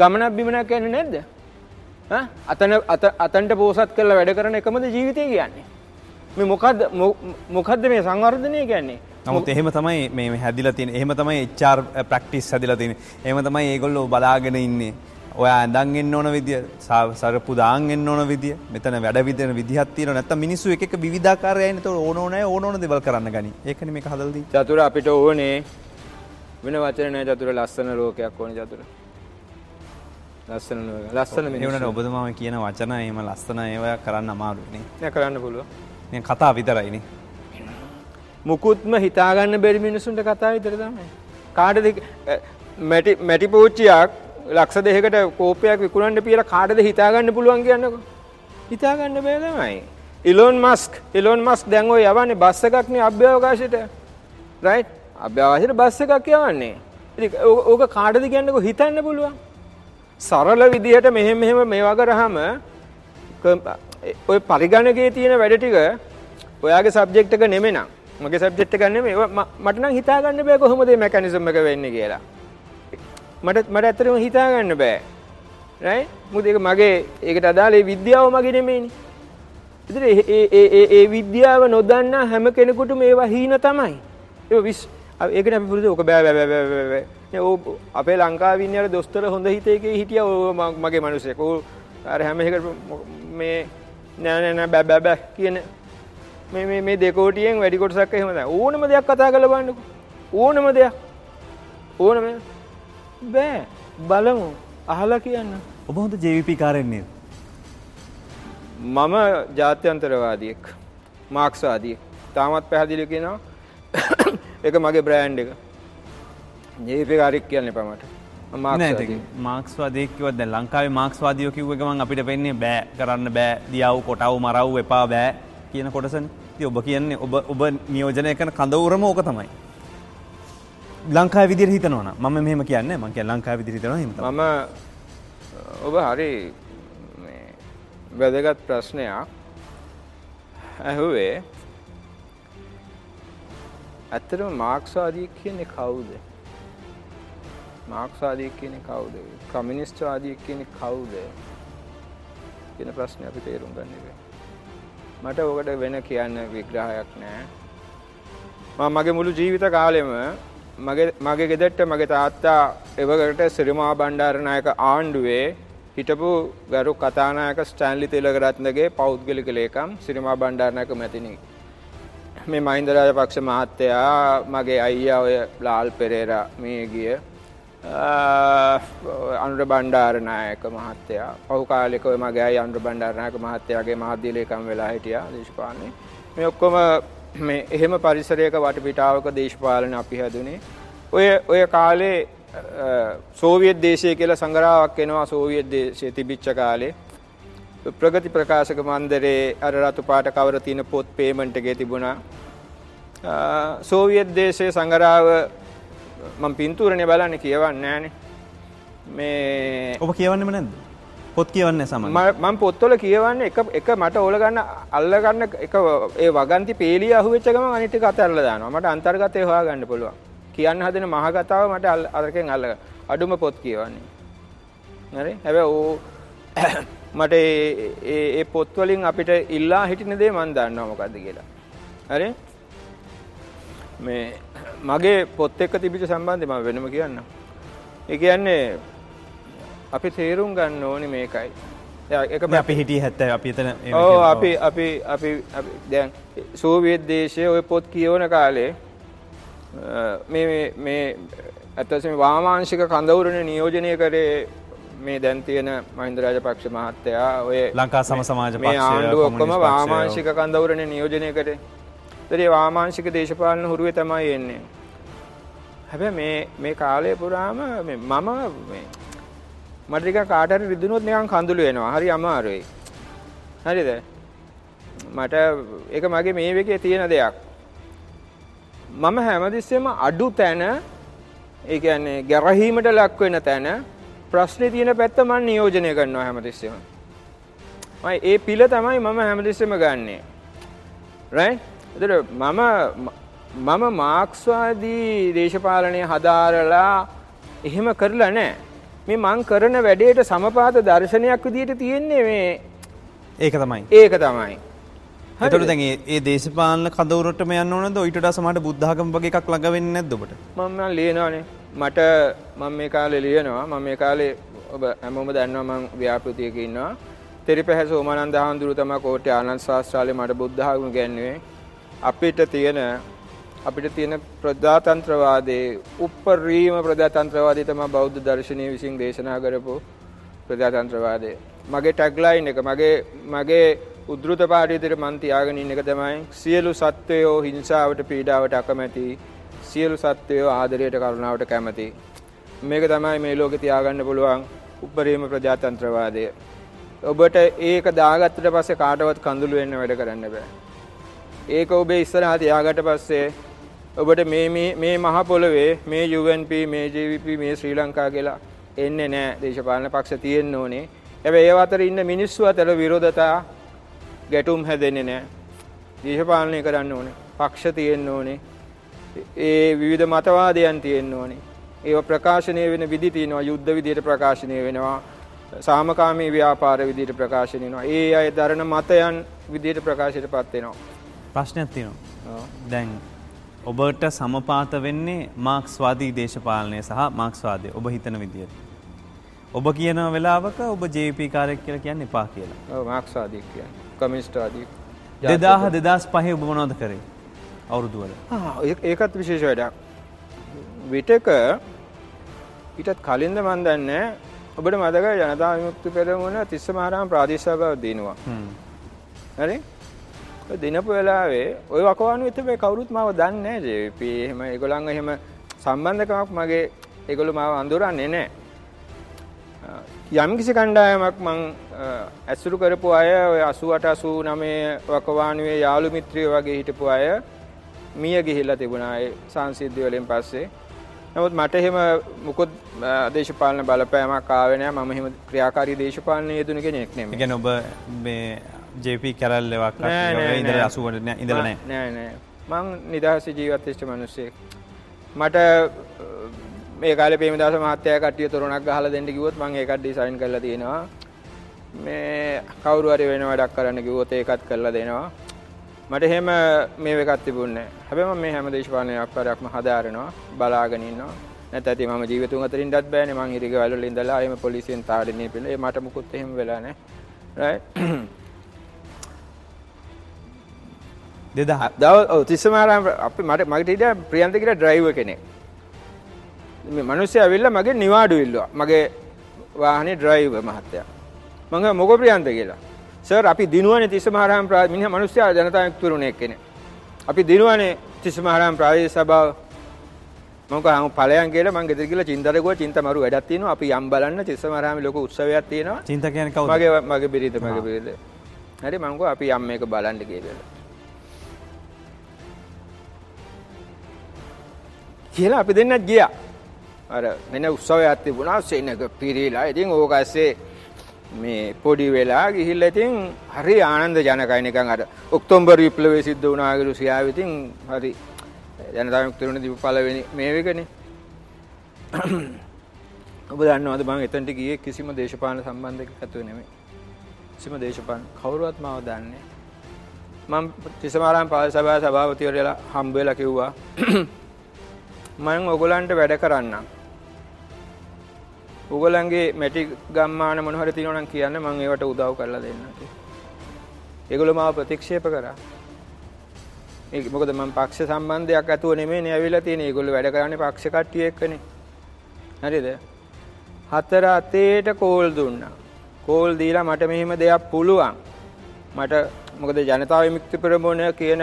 ගමනක් බිමනක් යන්නේ නැද්ද? ඈ අතන අතන්ට පෝසත් කරලා වැඩ කරන එකමද ජීවිතය කියන්නේ? මේ මොකද්ද මොකද්ද මේ සංවර්ධනය කියන්නේ? නමුත් එහෙම තමයි මේ හැදිලා තියෙන්නේ. එහෙම තමයි HR ප්‍රැක්ටිස් හැදිලා තියෙන්නේ. එහෙම තමයි ඒගොල්ලෝ බලාගෙන ඉන්නේ. ඔයා ඇඳන් එන්න ඕන විදිය සරපු දාන් එන්න ඕන විදිය මෙතන වැඩ විදින විදිහක් තියෙනවා නැත්නම් මිනිස්සු එක එක විවිධාකාරයයින් ඒතකොට ඕන ඕනෑ ඕන ඕන දේවල් කරන්න ගනි. ඒකනේ මේක හදලා දී. චතුර අපිට ඕනේ වෙන වචන නෑ චතුර ලස්සන ලෝකයක් ඕනේ චතුර. ලස්සන ලස්සන මිනිස්සු. ඔබතුමාම කියන වචන එහෙම ලස්සන ඒවා කරන්න අමාරුයි නේ. කරන්න පුළුවන්. මේ කතා විතරයි නේ. මුකුත්ම හිතාගන්න බැරි මිනිසුන්ට කතා විතර තමයි. කාටද මැටි මැටි පූච්චියක් ලක්ෂ දෙකට කෝපයක් විකුණන්න පියලා කාටද හිතාගන්න පුළුවන් කියන්නකො? හිතාගන්න බෑ තමයි. ඉලෝන් මස්ක් ඉලෝන් මස්ක් දැන් ඔය යවන්නේ බස් එකක්නේ අභ්‍යවකාශයට. රයිට් අභ්‍යවකාශයට බස් එකක් යවන්නේ. ඕක කාටද කියන්නකො හිතන්න පුළුවන්. සරල විදිහට මෙහෙම මෙහෙම මේවා කරාම ඔය පරිගණකයේ තියෙන වැඩ ටික ඔයාගේ සබ්ජෙක්ට් එක නෙමෙයි නම් මගේ මට නම් හිතාගන්න බෑ කොහොමද මේ මෙකැනිසම් එක වෙන්නේ කියලා මට මට ඇත්තටම හිතා ගන්න බෑ. රයිට්? මොකද ඒක මගේ ඒකට අදාළ ඒ විද්‍යාව මගේ නෙමෙයිනේ. ඉතින් ඒ ඒ ඒ විද්‍යාව නොදන්නා හැම කෙනෙකුටම ඒවා හීන තමයි. ඒක විස් ඒකට අපි පුරුදු ඔක බෑ බෑ බෑ බෑ බෑ. නේ අපේ ලංකාවේ ඉන්න අර දොස්තර හොඳ හිතේකේ හිටියා ඕ මගේ මිනිස්සෙක්. ඕ අර හැම එකකට මේ නෑ නෑ නෑ බෑ බෑ බෑ කියන මේ මේ මේ දෙකෝටියෙන් වැඩි කොටසක් එහෙම තමයි. ඕනම දෙයක් කතා කරලා බලන්නකෝ. ඕනම දෙයක්. ඕනම බෑ බලමු අහලා කියන්න. ඔබ හොඳ JVP කාරෙන්නේ. මම ජාත්‍යන්තරවාදියෙක්. මාක්ස්වාදියෙක්. තාමත් පැහැදිලි කියනවා. ඒක මගේ බ්‍රෑන්ඩ් එක. JVP කාරෙක් කියන්න එපා මට. මාක්ස්වාදයක් කිව්වත් දැන් ලංකාවේ මාක්ස්වාදියෝ කිව්ව ගමන් අපිට වෙන්නේ බෑ කරන්න බෑ දියව් කොටව් මරව් එපා බෑ කියන කොටසනේ. ඉතින් ඔබ කියන්නේ ඔබ ඔබ නියෝජනය කරන කඳවුරම ඕක තමයි. ලංකා විදිර හිතනවන ම මෙහම කියන්න මං කිය ලංකා විදිර හිතන හිම මම ඔබ හරි වැදගත් ප්‍රශ්නයක් ඇහුවේ ඇත්තටම මාක්ස්වාදී කියන්නේ කවුද? මාක්ස්වාදී කියන්නේ කවුද? කමියුනිස්ට්වාදී කියන්නේ කවුද? කියන ප්‍රශ්නේ අපි තේරුම් ගන්න එක. මට ඔකට වෙන කියන්න විග්‍රහයක් නැහැ. මම මගේ මුළු ජීවිත කාලෙම මගේ මගේ ගෙදරට මගේ තාත්තා එවකට සිරිමා බණ්ඩාරනායක ආණ්ඩුවේ හිටපු ගරු කතානායක ස්ටැන්ලි තිලකරත්නගේ පෞද්ගලික ලේකම් සිරිමා බණ්ඩාරනායක මැතිණි. මේ මහින්ද රාජපක්ෂ මහත්තයා මගේ අයියා ඔය ලාල් පෙරේරා මේ ගිය අනුර බණ්ඩාරනායක මහත්තයා පහු කාලෙක ඔය මගේ අය අනුර බණ්ඩාරනායක මහත්තයාගේ මාධ්‍ය ලේකම් වෙලා හිටියා දේශපාලනේ. මේ ඔක්කොම මේ එහෙම පරිසරයක වටපිටාවක දේශපාලන අපි හැදුනේ. ඔය ඔය කාලේ සෝවියට් දේශය කියලා සංග්‍රහාවක් එනවා සෝවියට් දේශය තිබිච්ච කාලේ. ප්‍රගති ප්‍රකාශක මන්දරේ අර රතු පාට කවර තියෙන පොත් පේමන්ට් එකේ තිබුණා. සෝවියට් දේශයේ සංග්‍රහව මම පින්තූරනේ බලන්නේ කියවන්නේ නෑනේ. මේ ඔබ කියවන්නෙම නැද්ද? පොත් කියවන්නේ සමහර. මම පොත්වල කියවන්නේ එක එක මට ඕල ගන්න අල්ල ගන්න එක ඒ වගන්ති පේලිය අහුවෙච්ච ගමන් අනිත් ටික අතහැරලා දානවා. මට අන්තර්ගතය හොයාගන්න පුළුවන්. කියන්න හදන මහ කතාව මට අරකින් අල්ල අඩුම පොත් කියවන්නේ. හරි? හැබැයි ඕ මට ඒ පොත්වලින් අපිට ඉල්ලා හිටින දේ මන් දන්නවා මොකද්ද කියලා. හරි? මේ මගේ පොත් එක්ක තිබිච්ච සම්බන්ධය මම වෙනම කියන්නම්. ඒ කියන්නේ අපි තේරුම් ගන්න ඕනේ මේකයි. ඒක අපි හිටියේ 70 අපි එතන ඔව් අපි අපි අපි දැන් සෝවියට් දේශයේ ওই පොත් කියවන කාලේ මේ මේ ඇත්තටම වාමාංශික කඳවුරනේ නියෝජනය කරේ මේ දැන් තියෙන මහින්ද රාජපක්ෂ මහත්තයා ඔය ලංකා සම සමාජ මේ ආණ්ඩුව ඔක්කොම වාමාංශික කඳවුරනේ නියෝජනය කරේ. ඒතරේ වාමාංශික දේශපාලන හුරුවේ තමයි එන්නේ. හැබැයි මේ කාලය පුරාම මම මට ටිකක් කාට හරි රිදුනොත් නිකන් කඳුළු වෙනවා. හරි අමාරුයි. හරිද? මට ඒක මගේ මේ වෙකේ තියෙන දෙයක්. මම හැමතිස්සෙම අඩු තැන ඒ කියන්නේ ගැරහීමට ලක් වෙන තැන ප්‍රශ්නේ තියෙන පැත්ත මම නියෝජනය කරනවා හැමතිස්සෙම. මම ඒ පිළ තමයි මම හැමතිස්සෙම ගන්නෙ. right? එතකොට මම මම මාක්ස්වාදී දේශපාලනය හදාරලා එහෙම කරලා නැහැ. මේ මං කරන වැඩේට සමපාත දර්ශනයක් විදිහට තියෙන්නේ මේ ඒක තමයි. ඒක තමයි. එතකොට දැන් ඒ දේශපාලන කඳවුරටම යන්න ඕනද? ඊට වඩා සමහරට බුද්ධ ආගම වගේ එකක් ළඟ වෙන්නේ නැද්ද ඔබට? මම ලියනවානේ. මට මම මේ කාලේ ලියනවා. මම මේ කාලේ ඔබ හැමෝම දන්නවා මම ව්‍යාපෘතියක ඉන්නවා. තෙරිපැහැ සෝමානන්ද හාමුදුරුවෝ තමයි කෝට්ටේ ආනන්ද ශාස්ත්‍රාලේ මට බුද්ධ ආගම ගැන්නුවේ. අපිට තියෙන අපිට තියෙන ප්‍රජාතන්ත්‍රවාදයේ උප්පරීම ප්‍රජාතන්ත්‍රවාදී තමයි බෞද්ධ දර්ශනය විසින් දේශනා කරපු ප්‍රජාතන්ත්‍රවාදය. මගේ ටැග්ලයින් එක මගේ මගේ උද්ෘත පාඩිය විදිහට මන් තියාගෙන ඉන්න එක තමයි සියලු සත්වයෝ හිංසාවට පීඩාවට අකමැති සියලු සත්වයෝ ආදරයට කරුණාවට කැමති. මේක තමයි මේ ලෝකේ තියාගන්න පුළුවන් උප්පරීම ප්‍රජාතන්ත්‍රවාදය. ඔබට ඒක දාගත්තට පස්සේ කාටවත් කඳුළු වෙන්න වැඩ කරන්න බෑ. ඒක ඔබේ ඉස්සරහා තියාගට පස්සේ ඔබට මේ මහ පොළවේ මේ UNP මේ JVP මේ ශ්‍රී ලංකා කියලා එන්නේ නැහැ දේශපාලන පක්ෂ තියෙන්න ඕනේ. හැබැයි ඒ අතර ඉන්න මිනිස්සු අතර විරෝධතා ගැටුම් හැදෙන්නේ නැහැ. දේශපාලනය කරන්න ඕනේ. පක්ෂ තියෙන්න ඕනේ. ඒ විවිධ මතවාදයන් තියෙන්න ඕනේ. ඒව ප්‍රකාශනය වෙන විදි තියෙනවා. යුද්ධ විදියට ප්‍රකාශනය වෙනවා. සාමකාමී ව්‍යාපාර විදියට ප්‍රකාශනය වෙනවා. ඒ අය දරන මතයන් විදියට ප්‍රකාශයටපත් වෙනවා. ප්‍රශ්නයක් තියෙනවා. දැන් ඔබට සමපාත වෙන්නේ මාක්ස්වාදී දේශපාලනය සහ මාක්ස්වාදය ඔබ හිතන විදියට. ඔබ කියන වෙලාවක ඔබ ජේප කාරයක් කියලා කියන්න එපා කියලා. මාක්ස්වාදී කියන්නේ. කමිස්ටාදී. දෙදාහ දෙදස් පහේ ඔබ මොනවද කරේ අවුරුදුවල. ඒකත් විශේෂ වැඩක්. විටක ඊටත් කලින්ද මන් දන්නේ ඔබට මතක ජනතා විමුක්ති පෙරමුණ තිස්ස මහරහම් ප්‍රාදේශසභාව දිනුවා. හරි? දිනපු වෙලාවේ ওই වකවානුව එතේ කවුරුත් මාව දන්නේ නැහැ ජේපී. එහෙම ඒගොල්ලන් එහෙම සම්බන්ධකමක් මගේ ඒගොල්ලෝ මාව අඳුරන්නේ නැහැ. යම්කිසි කණ්ඩායමක් මං ඇසුරු කරපු අය ඔය 88 89 වකවානුවේ යාළු මිත්‍රයෝ වගේ හිටපු අය මිය ගිහිල්ලා තිබුණා ඒ සංසිද්ධිය වලින් පස්සේ. නමුත් මට එහෙම මුකුත් දේශපාලන බලපෑමක් ආවේ නැහැ. මම එහෙම ක්‍රියාකාරී දේශපාලනයේ යෙදුණු කෙනෙක් නෙමෙයි. ඒ කියන්නේ ඔබ මේ JP කැරල්ලවක් ඉඳලා 80 ඉඳලා නැහැ. නෑ නෑ. මං නිදහස් ජීවත් වෙච්ච මිනිස්සෙක්. මට මේ කාලේ ප්‍රේමදාස මහත්තයා කට්ටිය තොරණක් ගහලා දෙන්න කිව්වොත් මම ඒකත් ඩිසයින් කරලා තියෙනවා. මේ කවුරු හරි වෙන වැඩක් කරන්න කිව්වොත් ඒකත් කරලා දෙනවා. මට එහෙම මේ නැහැ. හැබැයි මම මේ හැම දේශපාලන ව්‍යාපාරයක්ම හදාරනවා, බලාගෙන ඉන්නවා. නැත්නම් ඇති මම ජීවිතුන් අතරින්වත් බෑනේ මං ඉරිගවල වල ඉඳලා එහෙම පොලිසියෙන් තාඩනේ පිළ. මට මුකුත් එහෙම වෙලා දෙදහ තිස්සමාරාම අපි මට මගේ ඊට ප්‍රියන්ත කියලා ඩ්‍රයිවර් කෙනෙක්. මේ මිනිස්සු ඇවිල්ලා මගේ නිවාඩු ඉල්ලුවා. මගේ වාහනේ ඩ්‍රයිවර් මහත්තයා. මම මොකෝ ප්‍රියන්ත කියලා. සර් අපි දිනුවනේ තිස්සමහරහම් මිනිහ මිනිස්සයා ජනතා විමුක්තිරුණේ කෙනෙක්. අපි දිනුවනේ තිස්සමහරහම් ප්‍රාදේශීය සභාව මම කහම ඵලයන් කියලා මම ගෙදර ගිහලා චින්තට ගියා චින්ත මරු වැඩක් තියෙනවා අපි යම් බලන්න තිස්සමහරහම් ලොකු උත්සවයක් තියෙනවා. චින්ත කියන්නේ කවුද? මගේ මගේ බිරිඳ මගේ බිරිඳ. හරි කිව්වා අපි යම් මේක බලන්න කියලා. කියලා අපි දෙන්නත් ගියා. අර වෙන උත්සවයක් තිබුණා සෙනග පිරීලා. ඉතින් ඕක ඇස්සේ මේ පොඩි වෙලා ගිහිල්ලා ඉතින් හරි ආනන්ද ජනකයි නිකන් අර ඔක්තෝබර් විප්ලවය සිද්ධ වුණා කියලා සියාව ඉතින් හරි ජනතා විමුක්තිරුණ දීප පළවෙනි මේ වෙකනේ. ඔබ දන්නවද මම එතනට ගියේ කිසිම දේශපාලන සම්බන්ධයක් ඇතුව නෙමෙයි. කිසිම දේශපාලන කවුරුවත් මාව දන්නේ මම තිසමාරාම පාල සභාව සභාපතිවරයලා හම්බ වෙලා කිව්වා මම ඔයගලන්ට වැඩ කරන්නම්. ඔයගලන්ගේ මැටි ගම්මාන මොන හරි තියෙනවා නම් කියන්න මම ඒවට උදව් කරලා දෙන්නම් කියලා. ඒගොල්ලෝ මාව ප්‍රතික්ෂේප කරා. ඒක මොකද මම පක්ෂ සම්බන්ධයක් ඇතුව නෙමෙයිනේ ඇවිල්ලා තියෙන්නේ. ඒගොල්ලෝ වැඩ කරන්නේ පක්ෂ කට්ටිය එක්කනේ. හරිද? හතර අතේට කෝල් දුන්නා. කෝල් දීලා මට මෙහෙම දෙයක් පුළුවන්. මට මොකද ජනතා විමුක්ති පෙරමුණ කියන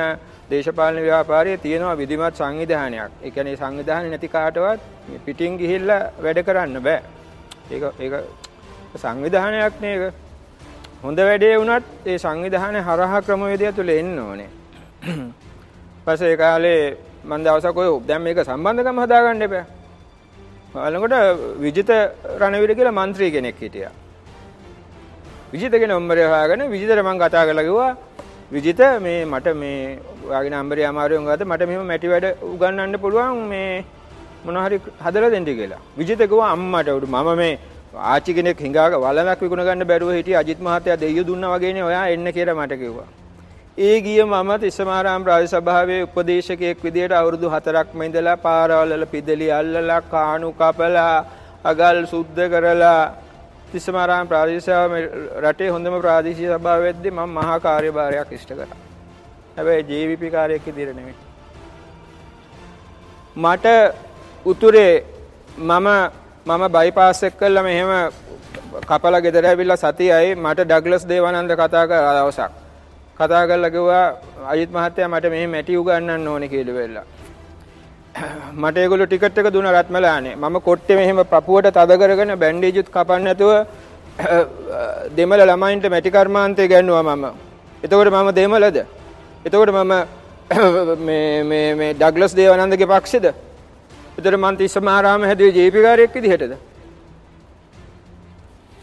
දේශපාලන ව්‍යාපාරය තියෙනවා විධමත් සංවිධානයක්. එකනේ සංවිධාන නැති කාටවත් පිටින් ගිහිල්ල වැඩ කරන්න බෑ. ඒ සංවිධානයක් නේක හොඳ වැඩේ වනත් ඒ සංවිධානය හරහා ක්‍රමවේදය තුළ එන්න ඕනේ. පස ඒකාලේ මන්දවසකොය උබ්දැම් ඒක සම්බන්ධකම හදාගන්න එපෑ. බලකොට විජිත රණවිට කියලා මන්ත්‍රී කෙනෙක් හිටිය. විජිතගෙන ඔම්බරයහාගෙන විජිතර මං කතා කළකිවා විජිත මේ මට මේ ඔයාගේ නම්බරය අමාරුවෙන් ගාත මට මෙහෙම මැටි වැඩ උගන්වන්න පුළුවන් මේ මොන හරි හදලා දෙන්න කියලා. විජිත කිව්වා අම්මට උඩු මම මේ ආච්චි කෙනෙක් හිඟාක වලනක් විකුණ ගන්න බැරුව හිටිය අජිත් මහත්තයා දෙයියෝ දුන්නා වගේනේ ඔයා එන්න කියලා මට කිව්වා. ඒ ගිය මම තිස්සමාරාම රාජ සභාවේ උපදේශකයෙක් විදියට අවුරුදු 4ක්ම ඉඳලා පාරවල් වල පිදලි අල්ලලා කාණු කපලා අගල් සුද්ධ කරලා තිස්සමාරාම ප්‍රාදේශීය රටේ හොඳම ප්‍රාදේශීය සභාව වෙද්දී මම මහා කාර්යභාරයක් ඉෂ්ට කරා. හැබැයි ජීවිපි කාර්යයක් විදියට නෙමෙයි. මට උතුරේ මම මම බයිපාස් එක කළා මෙහෙම කපලා ගෙදර ඇවිල්ලා සතියයි මට ඩග්ලස් දේවානන්ද කතා කරා දවසක්. කතා කරලා කිව්වා අජිත් මහත්තයා මට මෙහෙම මැටි උගන්නන්න ඕනේ කියලා වෙලා. මට ඒගොල්ලෝ ටිකට් එක දුන්න රත්මලානේ. මම කොට්ටේ මෙහෙම පපුවට තද කරගෙන බැන්ඩේජුත් කපන්න නැතුව දෙමළ ළමයින්ට මැටි කර්මාන්තය ගන්නවා මම. එතකොට මම දෙමළද? එතකොට මම මේ මේ මේ ඩග්ලස් දේවානන්දගේ පක්ෂෙද? එතකොට මං තිස්ස මහරාම හැදුවේ ජීපී කාර්යයක් විදිහටද?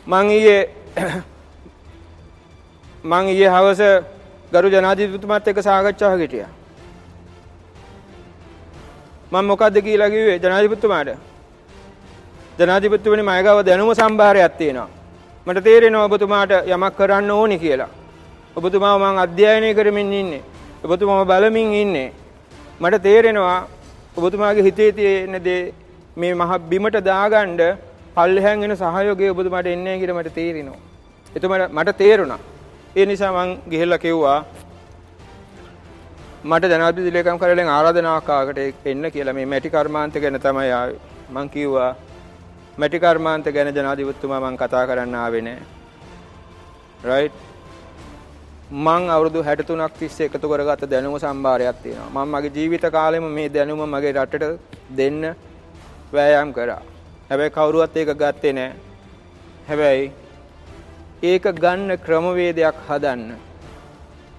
මං ඊයේ මං ඊයේ හවස ගරු ජනාධිපතිතුමාත් එක්ක සාකච්ඡාවක් හිටියා. මම මොකද්ද කියලා කිව්වේ ජනාධිපතිතුමාට? ජනාධිපතිතුමනි මම ගාව දැනුම සම්භාරයක් තියෙනවා. මට තේරෙනවා ඔබතුමාට යමක් කරන්න ඕනි කියලා. ඔබතුමාව මම අධ්‍යයනය කරමින් ඉන්නේ. ඔබතුමාව බලමින් ඉන්නේ. මට තේරෙනවා ඔබතුමාගේ හිතේ තියෙන දේ මේ මහ බිමට දාගන්න පල්ලෙහාන් එන සහයෝගය ඔබතුමාට එන්නේ නැහැ කියලා මට තේරෙනවා. එතකොට මට තේරුණා. ඒ නිසා මං ගිහිල්ලා කිව්වා මට ජනාධිපති ලේකම් කාර්යාලයෙන් ආරාධනාවක් ආකට එන්න කියලා මේ මැටි කර්මාන්ත ගැන තමයි ආවේ. මං කිව්වා මැටි කර්මාන්ත ගැන ජනාධිපතිතුමා මං කතා කරන්න ආවේ නෑ. රයිට් මං අවුරුදු 63ක් තිස්සේ එකතු කරගත්ත දැනුම සම්භාරයක් තියෙනවා. මම මගේ ජීවිත කාලෙම මේ දැනුම මගේ රටට දෙන්න වෑයම් කරා. හැබැයි කවුරුවත් ඒක ගත්තේ නෑ. හැබැයි ඒක ගන්න ක්‍රමවේදයක් හදන්න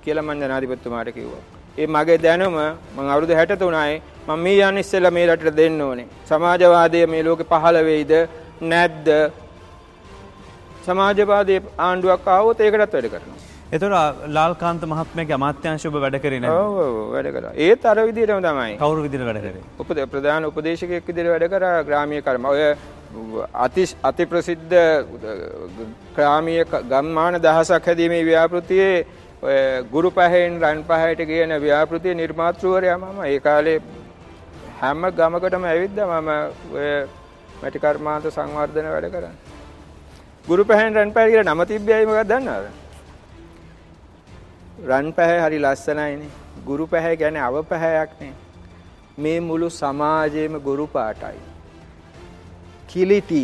කියලා මම ජනාධිපතිතුමාට කිව්වා. ඒ මගේ දැනුම මම අවුරුදු 63යි මම මේ යන්න ඉස්සෙල්ලා මේ රටට දෙන්න ඕනේ. සමාජවාදය මේ ලෝකේ පහළ වෙයිද නැද්ද? සමාජවාදී ආණ්ඩුවක් ආවොත් ඒකටත් වැඩ කරනවා. එතකොට ලාල්කාන්ත මහත්මයාගේ අමාත්‍යාංශ ඔබ වැඩ කරේ නේද? ඔව් ඔව් වැඩ කරා. ඒත් අර විදිහටම තමයි. කවුරු විදිහට වැඩ කරේ? උපද ප්‍රධාන උපදේශකයෙක් විදිහට වැඩ කරා ග්‍රාමීය කර්ම. ඔය අති අති ප්‍රසිද්ධ ග්‍රාමීය ගම්මාන දහසක් හැදීමේ ව්‍යාපෘතියේ ගුරු පහෙන් රන් පහයට කියන ව්‍යාපෘතිය නිර්මාතෘවරයා මම ඒ කාලේ හැම ගමකටම ඇවිද්දා මම ඔය මැටි කර්මාන්ත සංවර්ධන වැඩ කරන්නේ. ගුරු පහෙන් රන් පහය කියලා නම තිබ්බයි මොකක්ද දන්නවද? රන් පැහැ හරි ලස්සනයිනේ. ගුරු පැහැ ගැන අව පැහැයක්නේ. මේ මුළු සමාජයේම ගුරු පාටයි. කිලිටි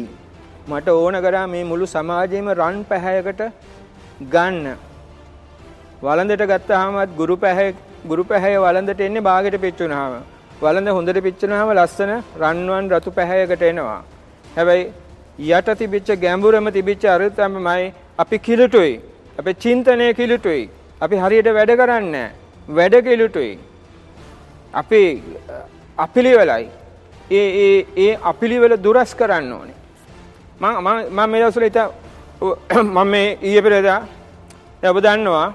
මට ඕන කරා මේ මුළු සමාජයේම රන් පැහැයකට ගන්න. වළඳට ගත්තාමත් ගුරු පැහැ ගුරු පැහැය වළඳට එන්නේ බාගෙට පිච්චුනහම. වළඳ හොඳට පිච්චුනහම ලස්සන රන්වන් රතු පැහැයකට එනවා. හැබැයි යට තිබිච්ච ගැඹුරම තිබිච්ච අරුතමයි අපි කිලුටුයි. අපේ චින්තනය කිලුටුයි. අපි හරියට වැඩ කරන්නේ වැඩ කෙලුටුයි. අපි අපිලිවෙලයි. ඒ ඒ ඒ අපිලිවෙල දුරස් කරන්න ඕනේ. මම මම මේ දවස්වල ඉත මම මේ ඊයේ පෙරේදා ඔබ දන්නවා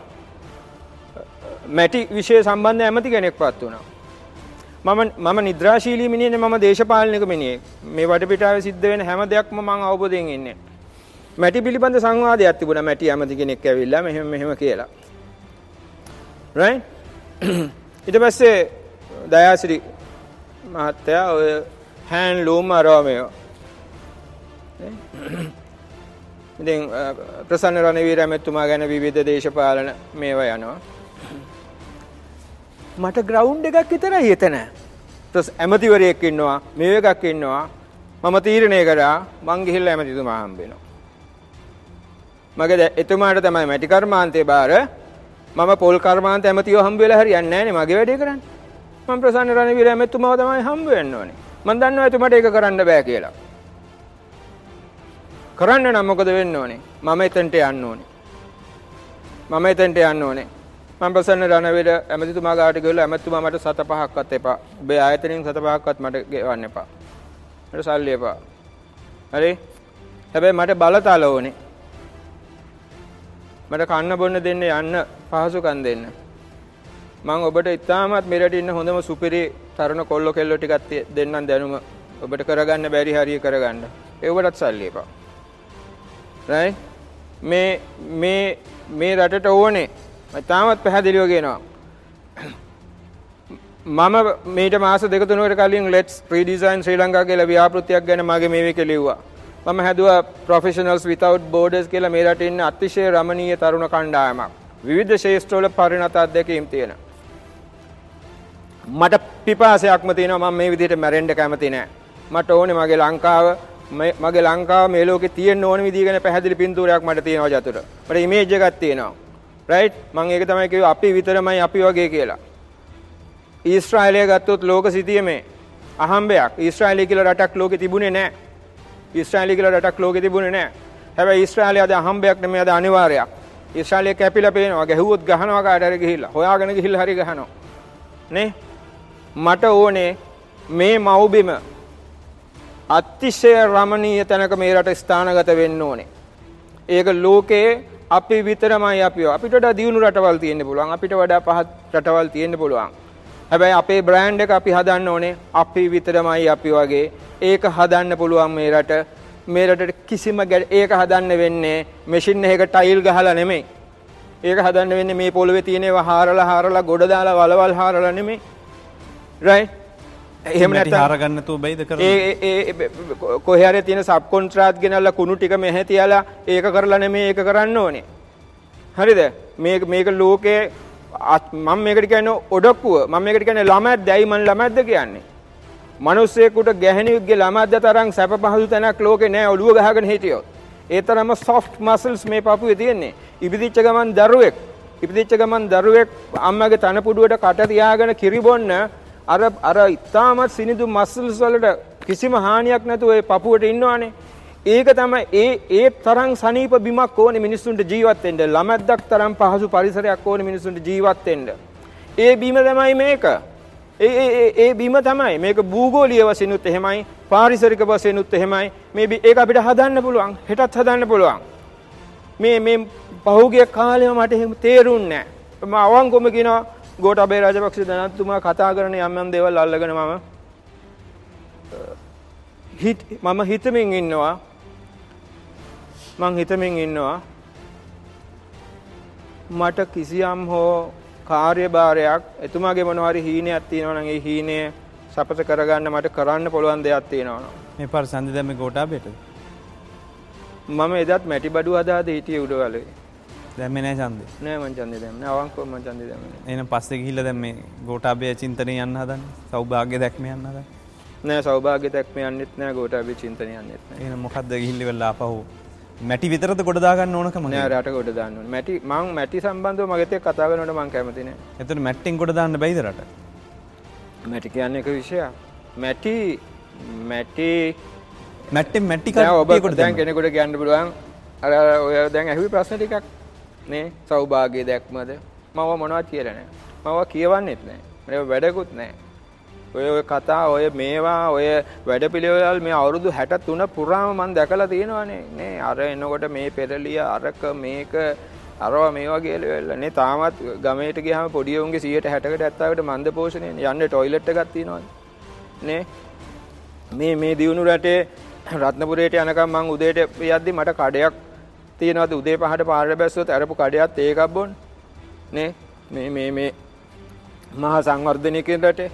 මැටි විෂය සම්බන්ධ ඇමති කෙනෙක්පත් වුණා. මම මම නිද්‍රාශීලී මිනිහනේ මම දේශපාලනික මිනිහෙක්. මේ වටපිටාවේ සිද්ධ වෙන හැම දෙයක්ම මම අවබෝධයෙන් ඉන්නේ. මැටි පිළිබඳ සංවාදයක් තිබුණා මැටි ඇමති කෙනෙක් ඇවිල්ලා මෙහෙම මෙහෙම කියලා. right ඊට පස්සේ දයාසිරි මහත්තයා ඔය හෑන් ලූම් අරෝමයෝ ඉතින් ප්‍රසන්න රණවීර ඇමතුමා ගැන විවිධ දේශපාලන මේවා යනවා මට ග්‍රවුන්් එකක් විතරයි එතන ඇමතිවරයෙක් ඉන්නවා මේ එකක් ඉන්නවා මම තීරණය කරා මං ගිහිල්ලා ඇමතිතුමා හම්බෙනවා මගේ එතුමාට තමයි මැටි කර්මාන්තේ බාර මම පොල් කර්මාන්ත ඇමතිව හම්බ වෙලා හරියන්නේ නැහැ නේ මගේ වැඩේ කරන්නේ. මම ප්‍රසන්න රණවීර ඇමතුමාව තමයි හම්බ වෙන්න ඕනේ. මම දන්නවා එතුමාට ඒක කරන්න බෑ කියලා. කරන්න නම් මොකද වෙන්න ඕනේ? මම එතනට යන්න ඕනේ. මම එතනට යන්න ඕනේ. මම ප්‍රසන්න රණවීර ඇමතිතුමා ගාවට ගිහලා ඇමතිතුමා මට සත පහක්වත් එපා. ඔබේ ආයතනයෙන් සත පහක්වත් මට ගෙවන්න එපා. මට සල්ලි එපා. හරි? හැබැයි මට බලතල ඕනේ. මට කන්න බොන්න දෙන්න යන්න පහසුකම් දෙන්න. මම ඔබට ඉතාමත් මෙරට ඉන්න හොඳම සුපිරි තරුණ කොල්ලෝ කෙල්ලෝ ටිකක් දෙන්නම් දැනුම ඔබට කරගන්න බැරි හරිය කරගන්න. ඒවටත් සල්ලි එපා. right? මේ මේ මේ රටට ඕනේ ඉතාමත් පැහැදිලිව කියනවා. මම මේට මාස දෙක තුනකට කලින් let's redesign ශ්‍රී ලංකා කියලා ව්‍යාපෘතියක් ගැන මගේ මේ විකේ ලිව්වා. මම හැදුවා ප්‍රොෆෙෂනල්ස් විතවුට් බෝඩර්ස් කියලා මේ රටේ ඉන්න අතිශය රමණීය තරුණ කණ්ඩායමක්. විවිධ ශේෂ්ත්‍රවල පරිණත අත්දැකීම් තියෙන. මට පිපාසයක්ම තියෙනවා මම මේ විදිහට මැරෙන්න කැමති නෑ. මට ඕනේ මගේ ලංකාව මගේ ලංකාව මේ ලෝකේ තියෙන්න ඕන විදිහ ගැන පැහැදිලි පින්තූරයක් මට තියෙනවා ජතුට. මට ඉමේජ් එකක් තියෙනවා. රයිට් මම ඒක තමයි කිව්වේ අපි විතරමයි අපි වගේ කියලා. ඊශ්‍රායලය ගත්තොත් ලෝක සිතියමේ අහම්බයක්. ඊශ්‍රායලය කියලා රටක් ලෝකේ තිබුණේ නැහැ. ඊශ්‍රායලය කියලා රටක් ලෝකෙ තිබුණේ නැහැ. හැබැයි ඊශ්‍රායලය අද අහම්බයක් නෙමෙයි අද අනිවාර්යයක්. ඊශ්‍රායලය කැපිලා පේනවා. ගැහුවොත් ගහනවා කාට හරි ගිහිල්ලා. හොයාගෙන ගිහිල්ලා හරි ගහනවා. නේ? මට ඕනේ මේ මව්බිම අතිශය රමණීය තැනක මේ රට ස්ථානගත වෙන්න ඕනේ. ඒක ලෝකේ අපි විතරමයි අපිව. අපිට වඩා දියුණු රටවල් තියෙන්න පුළුවන්. අපිට වඩා පහත් රටවල් තියෙන්න පුළුවන්. හැබැයි අපේ බ්‍රෑන්ඩ් එක අපි හදන්න ඕනේ අපි විතරමයි අපි වගේ. ඒක හදන්න පුළුවන් මේ රට. මේ රටට කිසිම ඒක හදන්න වෙන්නේ මැෂින් එකක ටයිල් ගහලා නෙමෙයි. ඒක හදන්න වෙන්නේ මේ පොළවේ තියෙන ඒවා හාරලා හාරලා ගොඩ දාලා වලවල් හාරලා නෙමෙයි. right? එහෙම නැත්නම් හාරගන්න නැතුව බයිද කරන්නේ? ඒ ඒ කොහේ හරි තියෙන සබ් කොන්ත්‍රාත් ගෙනල්ලා කුණු ටික මෙහෙ තියලා ඒක කරලා නෙමෙයි ඒක කරන්න ඕනේ. හරිද? මේක මේක ලෝකේ මම මේකට කියන්නේ ඔඩක්කුව මම මේකට කියන්නේ ළමැද්ද ඇයි මම ළමැද්ද කියන්නේ මිනිස්සෙකුට ගැහණියෙක්ගේ ළමැද්ද තරම් සැප පහසු තැනක් ලෝකේ නැහැ ඔළුව ගහගෙන හිටියොත් ඒ තරම්ම soft muscles මේ පපුවේ තියෙන්නේ ඉපදිච්ච ගමන් දරුවෙක් ඉපදිච්ච ගමන් දරුවෙක් අම්මගේ තනපුඩුවට කට තියාගෙන කිරි බොන්න අර අර ඉතාමත් සිනිඳු muscles වලට කිසිම හානියක් නැතුව ඒ පපුවට ඉන්නවනේ ඒක තමයි ඒ ඒ තරම් සනීප බිමක් ඕනේ මිනිස්සුන්ට ජීවත් වෙන්න. ළමැද්දක් තරම් පහසු පරිසරයක් ඕනේ මිනිස්සුන්ට ජීවත් වෙන්න. ඒ බීම තමයි මේක. ඒ ඒ බීම තමයි මේක භූගෝලීය වශයෙන්ුත් එහෙමයි පාරිසරික වශයෙන්ුත් එහෙමයි මේ ඒක අපිට හදන්න පුළුවන් හෙටත් හදන්න පුළුවන් මේ මේ පහුගිය කාලෙම මට එහෙම තේරුන්නේ නැහැ මම අවංකවම කියනවා ගෝඨාභය රාජපක්ෂ දැනත්තුමා කතා කරන යම් යම් දේවල් අල්ලගෙන මම මම හිතමින් ඉන්නවා. මං හිතමින් ඉන්නවා. මට කිසියම් හෝ කාර්යභාරයක් එතුමාගේ මොනවාරි නම් ඒ හීනය සපත කරගන්න මට කරන්න පුළුවන් දෙයක් තියෙනවා මේ පාර සන්දි දැම්මේ ගෝඨාභයට? මම එදත් මැටි බඩු හදාද හිටියේ උඩවලේ දැම්මේ නැහැ ඡන්දේ. නෑ මං ඡන්දේ දැම්මේ නෑ අවංකව මං ඡන්දේ දැම්මේ එහෙනම් පස්සේ ගිහිල්ලා දැන් මේ ගෝඨාභය චින්තනය යන්න හදන්නේ? සෞභාග්‍ය දැක්ම යන්න හදන්නේ? නෑ සෞභාග්‍ය දැක්ම යන්නෙත් නෑ ගෝඨාභය චින්තනය යන්නෙත් නෑ. එහෙනම් මොකද්ද ගිහිල්ල වෙලා ආපහු? මැටි විතරද ගොඩ දාගන්න ඕනකම? නෑ රට ගොඩ දාන්න ඕනේ. මැටි මං මැටි සම්බන්ධව මගෙත් එක්ක කතා කරනකොට මං කැමති නෑ. එතකොට මැට්ටෙන් ගොඩ දාන්න බැයිද රට. මැටි කියන්නේ එක විෂයක්. මැටි මැටි මැට්ටි දැන් ඔබ ගොඩ දැන් කෙනෙකුට කියන්න පුළුවන් අර ඔය දැන් ඇහුවේ ප්‍රශ්න ටිකක් නේ සෞභාග්‍ය දැක්මද? මම මොනවද කියලා නෑ. මම කියවන්නෙත් නෑ. මම වැඩකුත් නෑ. ඔය ඔය කතා ඔය මේවා ඔය වැඩපිළිවෙල මේ අවුරුදු 63 පුරාම මම දැකලා තියෙනවානේ නේ. අර එනකොට මේ පෙරලිය අරක මේක අරවා මේවා කියලා වෙලා නේ තාමත් ගමේට ගියාම පොඩි උන්ගේ 160කට 70කට මන්ද පෝෂණය යන්නේ ටොයිලට් එකක් තියෙනවනේ නේ. මේ මේ දියුණු රටේ රත්නපුරයට යනකම් මං උදේට යද්දි මට කඩයක් තියෙනවාද? උදේ පහට පාරට බැස්සොත් අරපු කඩයක් ඒකක් බොන්න නේ? මේ මේ මේ මහා සංවර්ධනයකින් රටේ.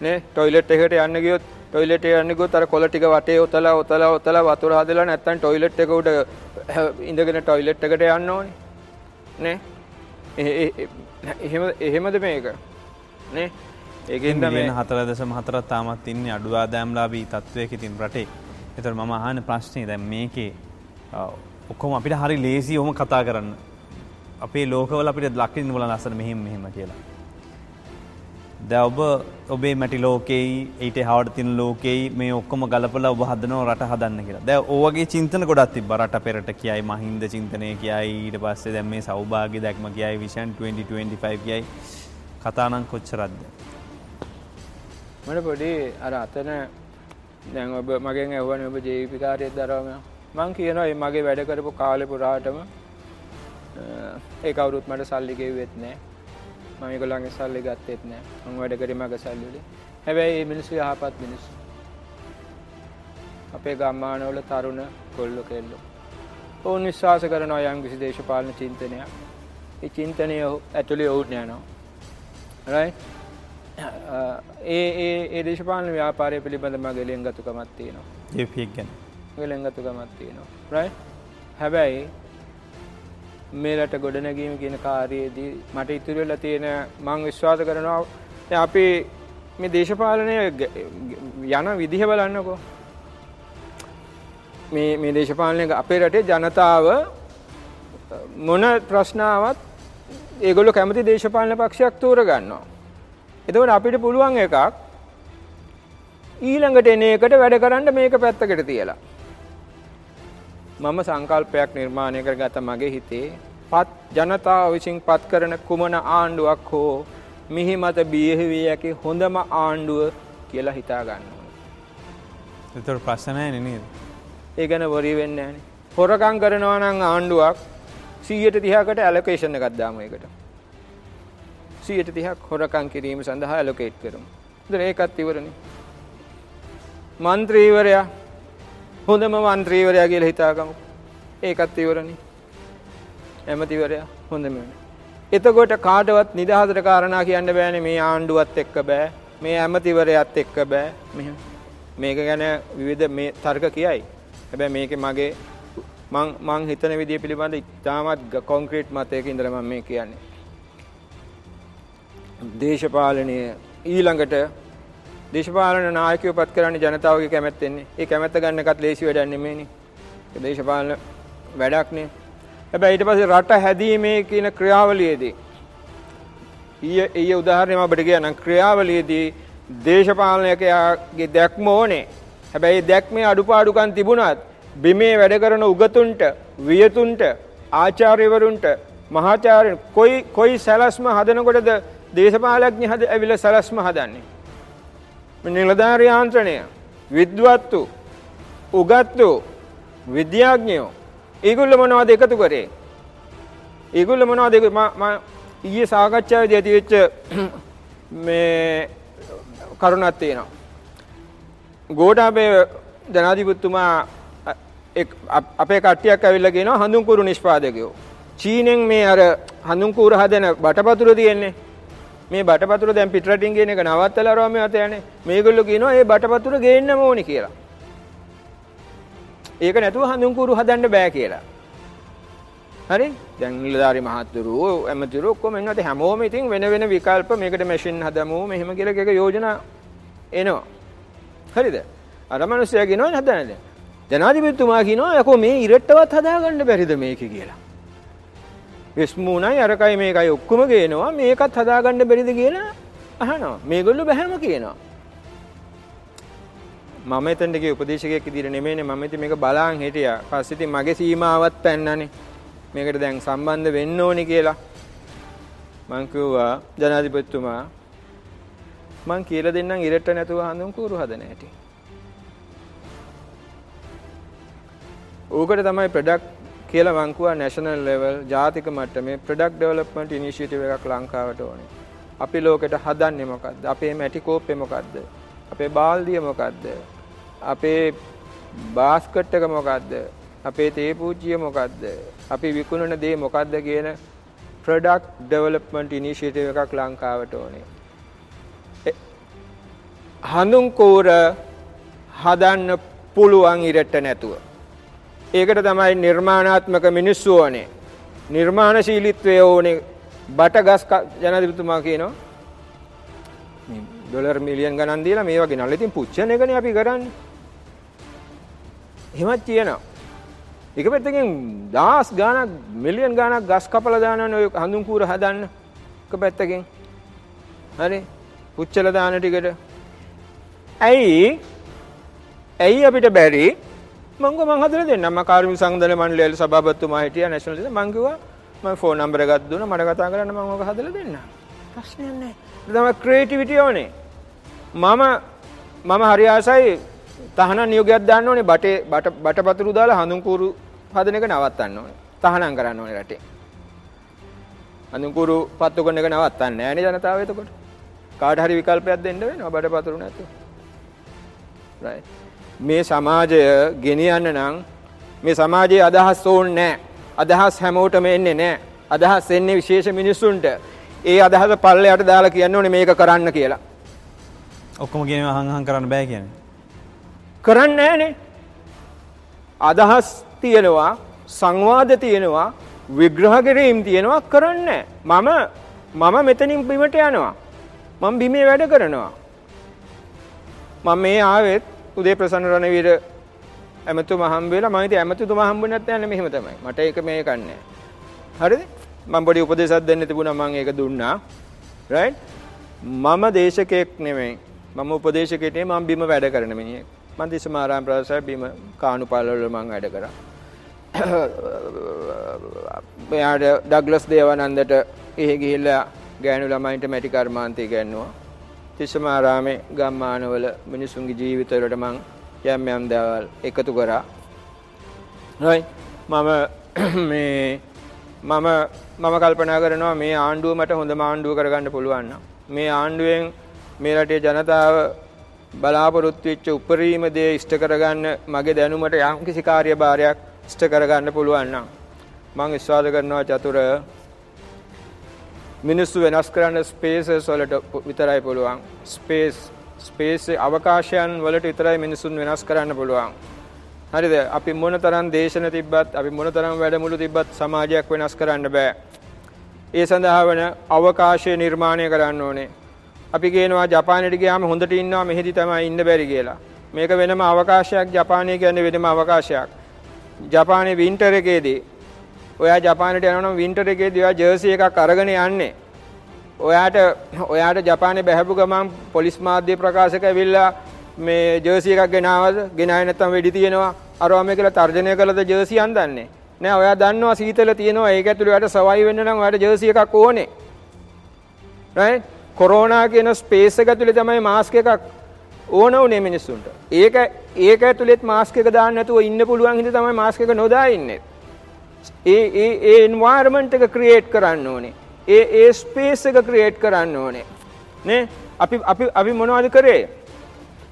නේ? ටොයිලට් එකට යන්න ගියොත් ටොයිලට් එකට යන්න ගියොත් අර කොළ ටික වටේ ඔතලා ඔතලා ඔතලා වතුර හදලා නැත්තම් ටොයිලට් එක උඩ ඉඳගෙන ටොයිලට් එකට යන්න ඕනේ. නේ? එහෙම එහෙමද මේක? නේ? ඒකෙන්ද මේ මිලියන 4.4ක් තාමත් ඉන්නේ අඩු ආදායම්ලාභී තත්වයක ඉතින් රටේ. ඒතර මම අහන ප්‍රශ්නේ දැන් මේකේ ඔක්කොම අපිට හරි ලේසි ඔහොම කතා කරන්න. අපේ ලෝකවල අපිට ලක්කින්න බලන අසන මෙහෙම මෙහෙම කියලා. දැන් ඔබ ඔබේ මැටි ලෝකෙයි ඊට හවට තින ලෝකෙයි මේ ඔක්කොම ගලපලා ඔබ හදනවා රට හදන්න කියලා. දැන් ඔය වගේ චින්තන ගොඩක් තිබ්බා රට පෙරට කියයි මහින්ද චින්තනය කියයි ඊට පස්සේ දැන් මේ සෞභාග්‍ය දැක්ම කියයි විෂන් 2025 කියයි කතා නම් කොච්චරක්ද? මට පොඩි අර අතන දැන් ඔබ මගෙන් ඇහුවනේ ඔබ ජීවිත කාර්යයක් දරවම මං කියනවා මේ මගේ වැඩ කරපු කාලේ පුරාටම ඒ කවුරුත් මට සල්ලි ගෙව්වෙත් නැහැ මම ඒගොල්ලන්ගේ සල්ලි ගත්තෙත් නැහැ මං වැඩ කරේ මගේ සල්ලි වලින්. හැබැයි මේ මිනිස්සු යහපත් මිනිස්සු. අපේ ගම්මානවල තරුණ කොල්ලෝ කෙල්ලෝ. ඔවුන් විශ්වාස කරනවා යම් කිසි දේශපාලන චින්තනයක්. ඒ චින්තනය ඇතුලේ ඔවුන් යනවා. Right? ඒ ඒ ඒ දේශපාලන ව්‍යාපාරය පිළිබඳ මගේ ලෙන්ගතුකමක් තියෙනවා. ජේපීඑක් ගැන. මගේ ලෙන්ගතුකමක් තියෙනවා. right? හැබැයි මේ රට ගොඩනැගීම කියන කාර්යයේදී මට ඉතුරු වෙලා තියෙන මම විශ්වාස කරනවා දැන් අපි මේ දේශපාලනය යන විදිහ බලන්නකෝ. මේ මේ දේශපාලනය අපේ රටේ ජනතාව මොන ප්‍රශ්නාවත් ඒගොල්ලෝ කැමති දේශපාලන පක්ෂයක් තෝරගන්නවා. එතකොට අපිට පුළුවන් එකක් ඊළඟට එන එකට වැඩ කරන්න මේක පැත්තකට තියලා. මම සංකල්පයක් නිර්මාණය කර ගත මගේ හිතේ පත් ජනතාව විසින් පත් කරන කුමන ආණ්ඩුවක් හෝ මිහි මත බියහිවී ඇකි හොඳම ආණ්ඩුව කියලා හිතා ගන්නවා. එතුර ප්‍රශ්නය නනේද. ඒ ගැන වරී වෙන්න ඇන. හොරකං කරනවනං ආණ්ඩුවක් සීයට තිහකට ඇලකේෂණ ගත්දාම එකට. සීයට තිහක් හොරකං කිරීම සඳහා ඇලොකේට් කරම්. දර ඒකත් ඉවරණ. මන්ත්‍රීවරයා හොඳම මන්ත්‍රීවරයා කියල හිතාකමු ඒකත් ඉවරණ ඇමතිවරයා හොඳම වෙන. එතකොට කාටවත් නිදහසට කාරණා කියන්න බෑන මේ ආණ්ඩුවත් එක්ක බෑ මේ ඇමතිවරයත් එක්ක බෑ. මෙ මේක ගැන විවිධ මේ තර්ක කියයි. හැබැ මේක මගේ මං හිතන විදිය පිළිබඳ ඉතාමත් කොන්ක්‍රීට් මතයක ඉඳරම මේ කියන්නේ. දේශපාලනය ඊළඟට දේශපාලන නායකයෝ පත් කරන්නේ ජනතාවගේ කැමැත්තෙන්නේ. ඒ කැමැත්ත ගන්න එකත් ලේසි වැඩක් නෙමෙයිනේ. ඒ දේශපාලන වැඩක්නේ. හැබැයි ඊට පස්සේ රට හැදීමේ කියන ක්‍රියාවලියේදී ඊයේ ඊයේ උදාහරණයක් මම ඔබට කියන්නම් ක්‍රියාවලියේදී දේශපාලනයකගේ දැක්ම ඕනේ. හැබැයි දැක්මේ අඩුපාඩුකම් තිබුණත් බිමේ වැඩ කරන උගතුන්ට, වියතුන්ට, ආචාර්යවරුන්ට, මහාචාර්යන් කොයි කොයි සැලැස්ම හදනකොටද දේශපාලඥ හද ඇවිල්ලා සලස්ම හදන්නේ. මේ නිලධාරී යාන්ත්‍රණය විද්වත්තු උගත්තු විද්‍යාඥයෝ ඒගොල්ලෝ මොනවද එකතු කරේ? ඒගොල්ලෝ මොනවද මම ඊයේ සාකච්ඡාවේදී ඇති වෙච්ච මේ කරුණක් තියෙනවා. ගෝඨාභය ජනාධිපතිතුමා අපේ කට්ටියක් ඇවිල්ලා කියනවා හඳුන්කුරු නිෂ්පාදකයෝ. චීනෙන් මේ අර හඳුන්කුරු හදන බටපතුර තියෙන්නේ. මේ බටපතුර දැන් පිටරටින් ගෙන එක නවත්තලා රෝම යත යන්නේ. මේගොල්ලෝ කියනවා මේ බටපතුර ගේන්නම ඕනි කියලා. ඒක නැතුව හඳුන්කුරු හදන්න බෑ කියලා. හරි දැන් නිලධාරි මහත්තුරු ඇමතිවරු ඔක්කොම එන්නත් හැමෝම ඉතින් වෙන වෙන විකල්ප මේකට මැෂින් හදමු මෙහෙම කියලා එක යෝජනා එනවා. හරිද? අර මිනිස්සයා කියනවා හදන්නේ. ජනාධිපතිතුමා කියනවා යකෝ මේ ඉරට්ටවත් හදාගන්න බැරිද මේක කියලා. විස්මුණයි අරකයි මේකයි ඔක්කොම ගේනවා මේකත් හදාගන්න බැරිද කියලා අහනවා. මේගොල්ලෝ බැහැම කියනවා. මම එතනට ගිය උපදේශකයෙක් විදිහට නෙමෙයිනේ මම ඉතින් මේක බලන් හිටියා. පස්සේ ඉතින් මගේ සීමාවත් පැන්නනේ. මේකට දැන් සම්බන්ධ වෙන්න ඕනි කියලා. මං කිව්වා ජනාධිපතිතුමා මං කියලා දෙන්නම් ඉරට නැතුව හඳුන් කූරු හදන හැටි. ඕකට තමයි ප්‍රොඩක්ට් කියලා මං කිව්වා නැෂනල් ලෙවල් ජාතික මට්ටමේ ප්‍රොඩක්ට් ඩෙවලොප්මන්ට් ඉනිෂියේටිව් එකක් ලංකාවට ඕනේ. අපි ලෝකෙට හදන්නේ මොකද්ද? අපේ මැටි කෝප්පේ මොකද්ද? අපේ බාල්දිය මොකද්ද? අපේ බාස්කට් එක මොකද්ද? අපේ තේ පූජ්‍ය මොකද්ද? අපි විකුණන දේ මොකද්ද කියන ප්‍රොඩක්ට් ඩෙවලොප්මන්ට් ඉනිෂියේටිව් එකක් ලංකාවට ඕනේ. හඳුන් කෝර හදන්න පුළුවන් ඉරට නැතුව. ඒකට තමයි නිර්මාණාත්මක මිනිස්සු ඕනේ. නිර්මාණශීලීත්වය ඕනේ. බට ගස් ජනාධිපතිතුමා කියනවා. ඩොලර් මිලියන් ගණන් දීලා මේ වගේ නල්ල ඉතින් පුච්චන එකනේ අපි කරන්නේ. එහෙමත් කියනවා. එක පැත්තකින් දහස් ගාණක් මිලියන් ගාණක් ගස් කපලා දානවනේ ඔය හඳුන් කූර හදන්න. එක පැත්තකින්. හරි. පුච්චලා දාන ටිකට. ඇයි? ඇයි අපිට බැරි? මං ගෝ මං හදලා දෙන්නම්. මම කාර්මික සංගදල මණ්ඩලයේ සභාපතිතුමා හිටියා නැෂනල් ඉතින් මං ෆෝන් නම්බර දුන්නා මට කතා කරන්න මම ඕක හදලා නැහැ. ඒක තමයි ක්‍රියේටිවිටි ඕනේ. මම මම හරි ආසයි තහනම් නියෝගයක් දාන්න ඕනේ බටේ බට බටපතුරු දාලා හඳුන් කූරු හදන එක නවත්තන්න ඕනේ. තහනම් කරන්න ඕනේ රටේ. හඳුන් කූරු පත්තු කරන එක නවත්තන්න නෑනේ ජනතාව එතකොට. කාට හරි විකල්පයක් දෙන්න වෙනවා බටපතුරු නැතුව. right. මේ සමාජය ගෙනියන්න නම් මේ සමාජයේ අදහස් ඕනේ නෑ. අදහස් හැමෝටම එන්නේ නෑ. අදහස් එන්නේ විශේෂ මිනිස්සුන්ට. ඒ අදහස පල්ලයට දාලා කියන්න ඕනේ මේක කරන්න කියලා. ඔක්කොම කියන හං හං කරන්න බෑ කියන්නේ. කරන්නේ නෑනේ. අදහස් තියෙනවා සංවාද තියෙනවා විග්‍රහ කිරීම තියෙනවා කරන්නේ මම මම මෙතනින් බිමට යනවා. මම බිමේ වැඩ කරනවා. මම මේ ආවෙත් උදේ ප්‍රසන්න රණවීර ඇමතුමා හම්බ වෙලා මම ඉතින් ඇමතුතුමා හම්බුනේ නැත්නම් මෙහෙම තමයි. මට ඒක මේක නැහැ. හරිද? මම පොඩි උපදේශයක් දෙන්න තිබුණා මම ඒක දුන්නා. රයිට්? මම දේශකයෙක් නෙමෙයි. මම උපදේශකයෙක් නෙමෙයි මම බිම වැඩ කරන මිනිහෙක්. මම දිසමාරාම ප්‍රාසය බිම කාණුපාල වල මම වැඩ කරා. එයාට ඩග්ලස් දේවානන්දට එහෙ ගිහිල්ලා ගෑනු ළමයින්ට මැටි කර්මාන්තය ඉගෙනුවා. තිස්සමාරාමේ ගම්මානවල මිනිසුන්ගේ ජීවිතවලට මං යම් යම් දේවල් එකතු කරා. right මම මේ මම මම කල්පනා කරනවා මේ ආණ්ඩුව මට හොඳම ආණ්ඩුව කරගන්න පුළුවන් නම්. මේ ආණ්ඩුවෙන් මේ රටේ ජනතාව බලාපොරොත්තු වෙච්ච උපරිම දේ ඉෂ්ට කරගන්න මගේ දැනුමට යම්කිසි කාර්යභාරයක් ඉෂ්ට කරගන්න පුළුවන් නම්. මම විශ්වාස කරනවා චතුර මිනිස්සු වෙනස් කරන්න ස්පේසස් වලට විතරයි පුළුවන්. ස්පේස් ස්පේස් අවකාශයන් වලට විතරයි මිනිසුන් වෙනස් කරන්න පුළුවන්. හරිද? අපි මොන තරම් දේශන තිබ්බත්, අපි මොන තරම් වැඩමුළු තිබ්බත් සමාජයක් වෙනස් කරන්න බෑ. ඒ සඳහා වන අවකාශය නිර්මාණය කරන්න ඕනේ. අපි කියනවා ජපානයට ගියාම හොඳට ඉන්නවා මෙහෙදි තමයි ඉන්න බැරි කියලා. මේක වෙනම අවකාශයක් ජපානය කියන්නේ වෙනම අවකාශයක්. ජපානයේ වින්ටර් එකේදී ඔයා ජපානට යනවා නම් වින්ටර් එකේදී ඔයා ජර්සි එකක් අරගෙන යන්නේ. ඔයාට ඔයාට ජපානයේ බැහැපු ගමන් පොලිස් මාධ්‍ය ප්‍රකාශක ඇවිල්ලා මේ ජර්සි එකක් ගෙනාවද? ගෙනාවේ නැත්නම් වෙඩි තියෙනවා. අරවා මේ කියලා තර්ජනය කළද ජර්සි අන්දන්නේ. නෑ ඔයා දන්නවා සීතල තියෙනවා ඒක ඇතුළේ ඔයාට සවයි වෙන්න නම් ඔයාට ජර්සි එකක් ඕනේ. රයිට් කොරෝනා කියන ස්පේස් එක ඇතුලේ තමයි මාස්ක් එකක් ඕන උනේ මිනිස්සුන්ට. ඒක ඒක ඇතුලෙත් මාස්ක් එක දාන්න නැතුව ඉන්න පුළුවන් හින්දා තමයි මාස්ක් එක නොදා ඉන්නේ. ඒ ඒ ඒ එන්වයරන්මන්ට් එක ක්‍රියේට් කරන්න ඕනේ. ඒ ඒ ස්පේස් එක ක්‍රියේට් කරන්න ඕනේ. නේ අපි අපි අපි මොනවද කරේ?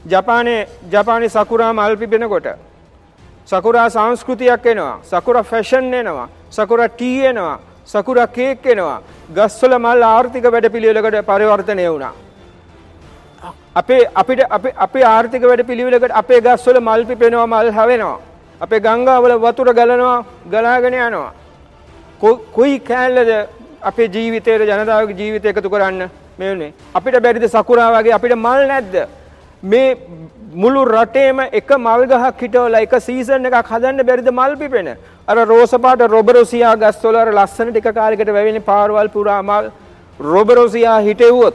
ජපානයේ ජපානයේ සකුරා මල් පිපෙනකොට සකුරා සංස්කෘතියක් එනවා. සකුරා ෆැෂන් එනවා. සකුරා ටී එනවා. සකුරා කේක් එනවා. ගස්වල මල් ආර්ථික වැඩපිළිවෙලකට පරිවර්තනය වුණා. අපේ අපිට අපේ ආර්ථික වැඩපිළිවෙලකට අපේ ගස්වල මල් පිපෙනවා මල් හැවෙනවා. අපේ ගංගාවල වතුර ගලනවා ගලාගෙන යනවා. කොයි කෑල්ලද අපේ ජීවිතයට ජනතාවගේ ජීවිතය එකතු කරන්න මේ වුණේ. අපිට බැරිද සකුරා වගේ අපිට මල් නැද්ද? මේ මුළු රටේම එක මල් ගහක් හිටවලා එක සීසන් එකක් හදන්න බැරිද මල් පිපෙන. අර රෝස පාට රොබරොසියා ගස්වල අර ලස්සන ටික කාලයකට වැවෙන පාරවල් පුරා මල් රොබරොසියා හිටෙව්වොත්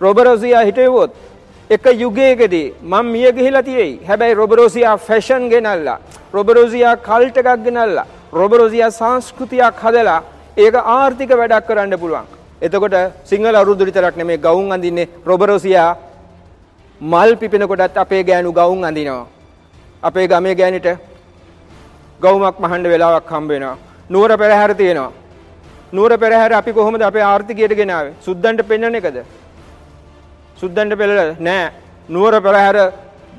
රොබරොසියා හිටෙව්වොත් එක යුගයකදී මම මිය ගිහිලා තියෙයි. හැබැයි රොබරොසියා ෆැෂන් ගෙනල්ලා රොබරොසියා කල්ට් එකක් ගෙනල්ලා රොබරොසියා සංස්කෘතියක් හදලා ඒක ආර්ථික වැඩක් කරන්න පුළුවන්. එතකොට සිංහල අවුරුදු විතරක් නෙමෙයි ගවුම් අඳින්නේ රොබරොසියා මල් පිපෙනකොටත් අපේ ගෑනු ගවුම් අඳිනවා. අපේ ගමේ ගෑනිට ගවුමක් මහන්න වෙලාවක් හම්බ වෙනවා. නුවර පෙරහැර තියෙනවා. නුවර පෙරහැර අපි කොහොමද අපේ ආර්ථිකයට ගෙනාවේ? සුද්දන්ට පෙන්වන එකද? සුද්දන්ට පෙළල නෑ. නුවර පෙරහැර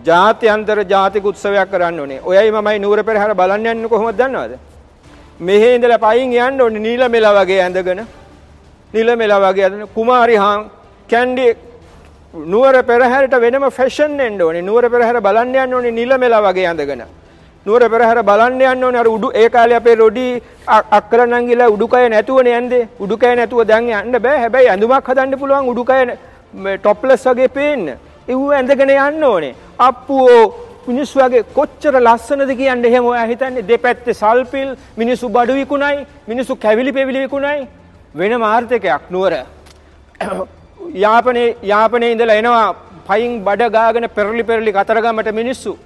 ජාත්‍යන්තර ජාතික උත්සවයක් කරන්න ඕනේ. ඔයයි මමයි නුවර පෙරහැර බලන්න යන්නේ කොහොමද දන්නවද? මෙහි ඉඳලා පයින් යන්න ඕනේ නීලමෙලා වගේ ඇඳගෙන. නීලමෙලා වගේ ඇඳගෙන කුමාරි හාන් කැන්ඩි නුවර පෙරහැරට වෙනම ෆැෂන් එන්න ඕනේ. නුවර පෙරහැර බලන්න යන්න ඕනේ නීලමෙලා වගේ ඇඳගෙන. නුවර පෙරහැර බලන්න යන්න ඕනේ අර උඩු ඒ කාලේ අපේ රොඩි අක්කර නංගිලා උඩුකය නැතුවනේ යන්නේ. උඩුකය නැතුව දැන් යන්න බෑ. හැබැයි ඇඳුමක් හදන්න පුළුවන් උඩුකය ටොප්ලස් වගේ පේන්න. ඒව ඇඳගෙන යන්න ඕනේ. අප්පුෝ මිනිස්සු වගේ කොච්චර ලස්සනද කියන්නේ එහෙම ඔයා හිතන්නේ? දෙපැත්තේ සල්පිල් මිනිස්සු බඩු විකුණයි මිනිස්සු කැවිලි පෙවිලි විකුණයි. වෙන මාර්ථකයක් නුවර. යාපනයේ යාපනයේ ඉඳලා එනවා පයින් බඩ ගාගෙන පෙරලි පෙරලි කතරගමට මිනිස්සු.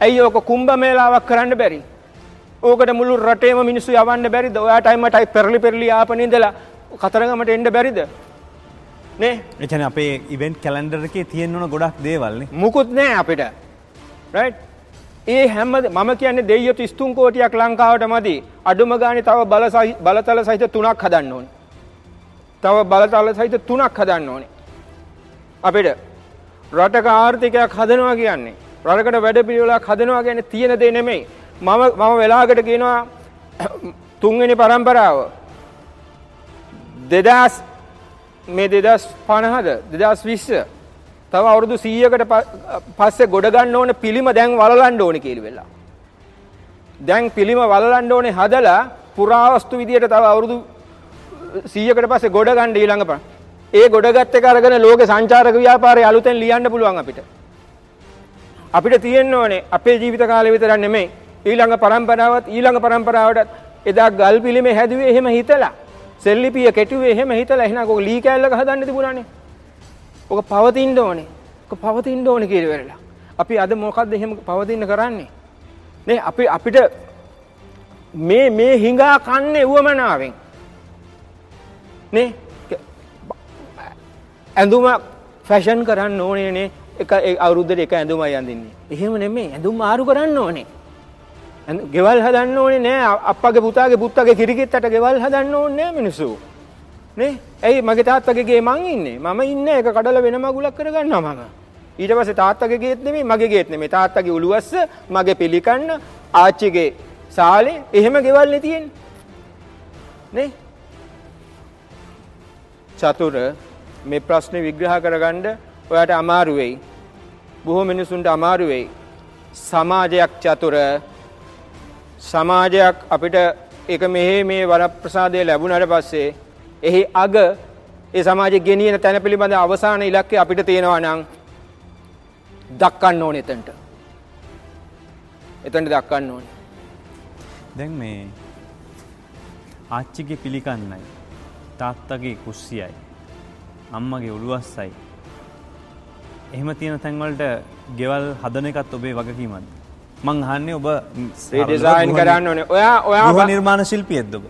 ඇයි ඕක කුම්භ මේලාවක් කරන්න බැරි? ඕකට මුළු රටේම මිනිස්සු යවන්න බැරිද? ඔයා ටයිමටයි පෙරලි පෙරලි යාපනයේ ඉඳලා කතරගමට එන්න බැරිද? නේ? එචන අපේ ඉවෙන්ට් කැලන්ඩර් එකේ තියෙන්න ඕන ගොඩක් දේවල් නේ. මුකුත් නෑ අපිට. ඒ හැම මම කියන්නේ දෙයියෝ 33 කෝටියක් ලංකාවට මදි. අඩුම ගානේ තව බල බලතල සහිත තුනක් හදන්න ඕනේ. තව බලතල සහිත තුනක් හදන්න ඕනේ. අපිට රටක ආර්ථිකයක් හදනවා කියන්නේ රටකට වැඩපිළිවෙලක් හදනවා කියන්නේ තියෙන දේ නෙමෙයි. මම මම වෙලාවකට කියනවා තුන්වෙනි પરම්පරාව 2000 මේ දෙදස් පණහද දෙදස් විශ්ස තව අවුරුදු සීයකට පස්සේ ගොඩගන්න ඕන පිළිම දැන් වලන්ඩ ඕන කිරි වෙලා. දැන් පිළිම වලන්ඩ ඕනේ හදලා පුරාවස්තු විදියට තව අවුරුදු සීයකට පස්සේ ගොඩගණ්ඩ ඊළඟප ඒ ගොඩගත්ත කරගෙන ලෝක සංචාරක ව්‍යාපාරය අලුතෙන් ලියන්න පුළුවන් අපිට. අපිට තියෙන්න ඕනේ අපේ ජීවිත කාලය විතරන්න මේ ඊළඟ පරම්පරාවත් ඊළඟ පරම්පරාවටත් එදා ගල් පිළිමේ හැදුවේ එහෙම හිතලා සෙල්ලිපිය කෙටුවේ එහෙම හිතලා එහෙනම් ඔක ලී කෑල්ලක හදන්න තිබුණානේ. ඔක පවතින්න ඕනේ. ඔක පවතින්න ඕනේ කියලා වෙරලා. අපි අද මොකද්ද එහෙම පවතින්න කරන්නේ? නේ අපි අපිට මේ මේ හිඟා කන්නේ උවමනාවෙන්. නේ ඇඳුම ෆැෂන් කරන්න ඕනේනේ එක අවුරුද්දට එක ඇඳුමයි අඳින්නේ. එහෙම නෙමෙයි ඇඳුම් මාරු කරන්න ඕනේ. ගෙවල් හදන්න ඕනේ නෑ අප්පගේ පුතාගේ පුත්තගේ කිරිකිත්තට ගෙවල් හදන්න ඕනේ නෑ මිනිස්සු. නේ? ඇයි මගේ තාත්තගේ ගේ මං ඉන්නේ. මම ඉන්නේ ඒක කඩලා වෙන මගුලක් කරගන්නවා මම. ඊට පස්සේ තාත්තගේ ගේත් නෙමෙයි මගේ ගේත් නෙමෙයි. තාත්තගේ උළුවස්ස මගේ පිළිකන්න ආච්චිගේ සාලේ එහෙම ගෙවල් නේ තියෙන්නේ. නේ? චතුර මේ ප්‍රශ්නේ විග්‍රහ කරගන්න ඔයාට අමාරු වෙයි. බොහෝ මිනිසුන්ට අමාරු වෙයි. සමාජයක් චතුර සමාජයක් අපිට එක මෙහි මේ වරප්‍රසාදය ලැබුණට පස්සේ එහි අග ඒ සමාජයේ ගෙනියන තැන පිළිබඳ අවසාන ඉලක්කය අපිට තියෙනවා නම් දක්කන්න ඕනේ එතනට. එතනට දක්කන්න ඕනේ. දැන් මේ ආච්චිගේ පිළිකන්නයි තාත්තගේ කුස්සියයි අම්මගේ උළුවස්සයි එහෙම තියෙන තැන්වලට ගෙවල් හදන එකත් ඔබේ වගකීමක්ද? මං අහන්නේ ඔබ ඩිසයින් කරන්න ඕනේ. ඔයා ඔයා නිර්මාණ ශිල්පියෙක්ද ඔබ?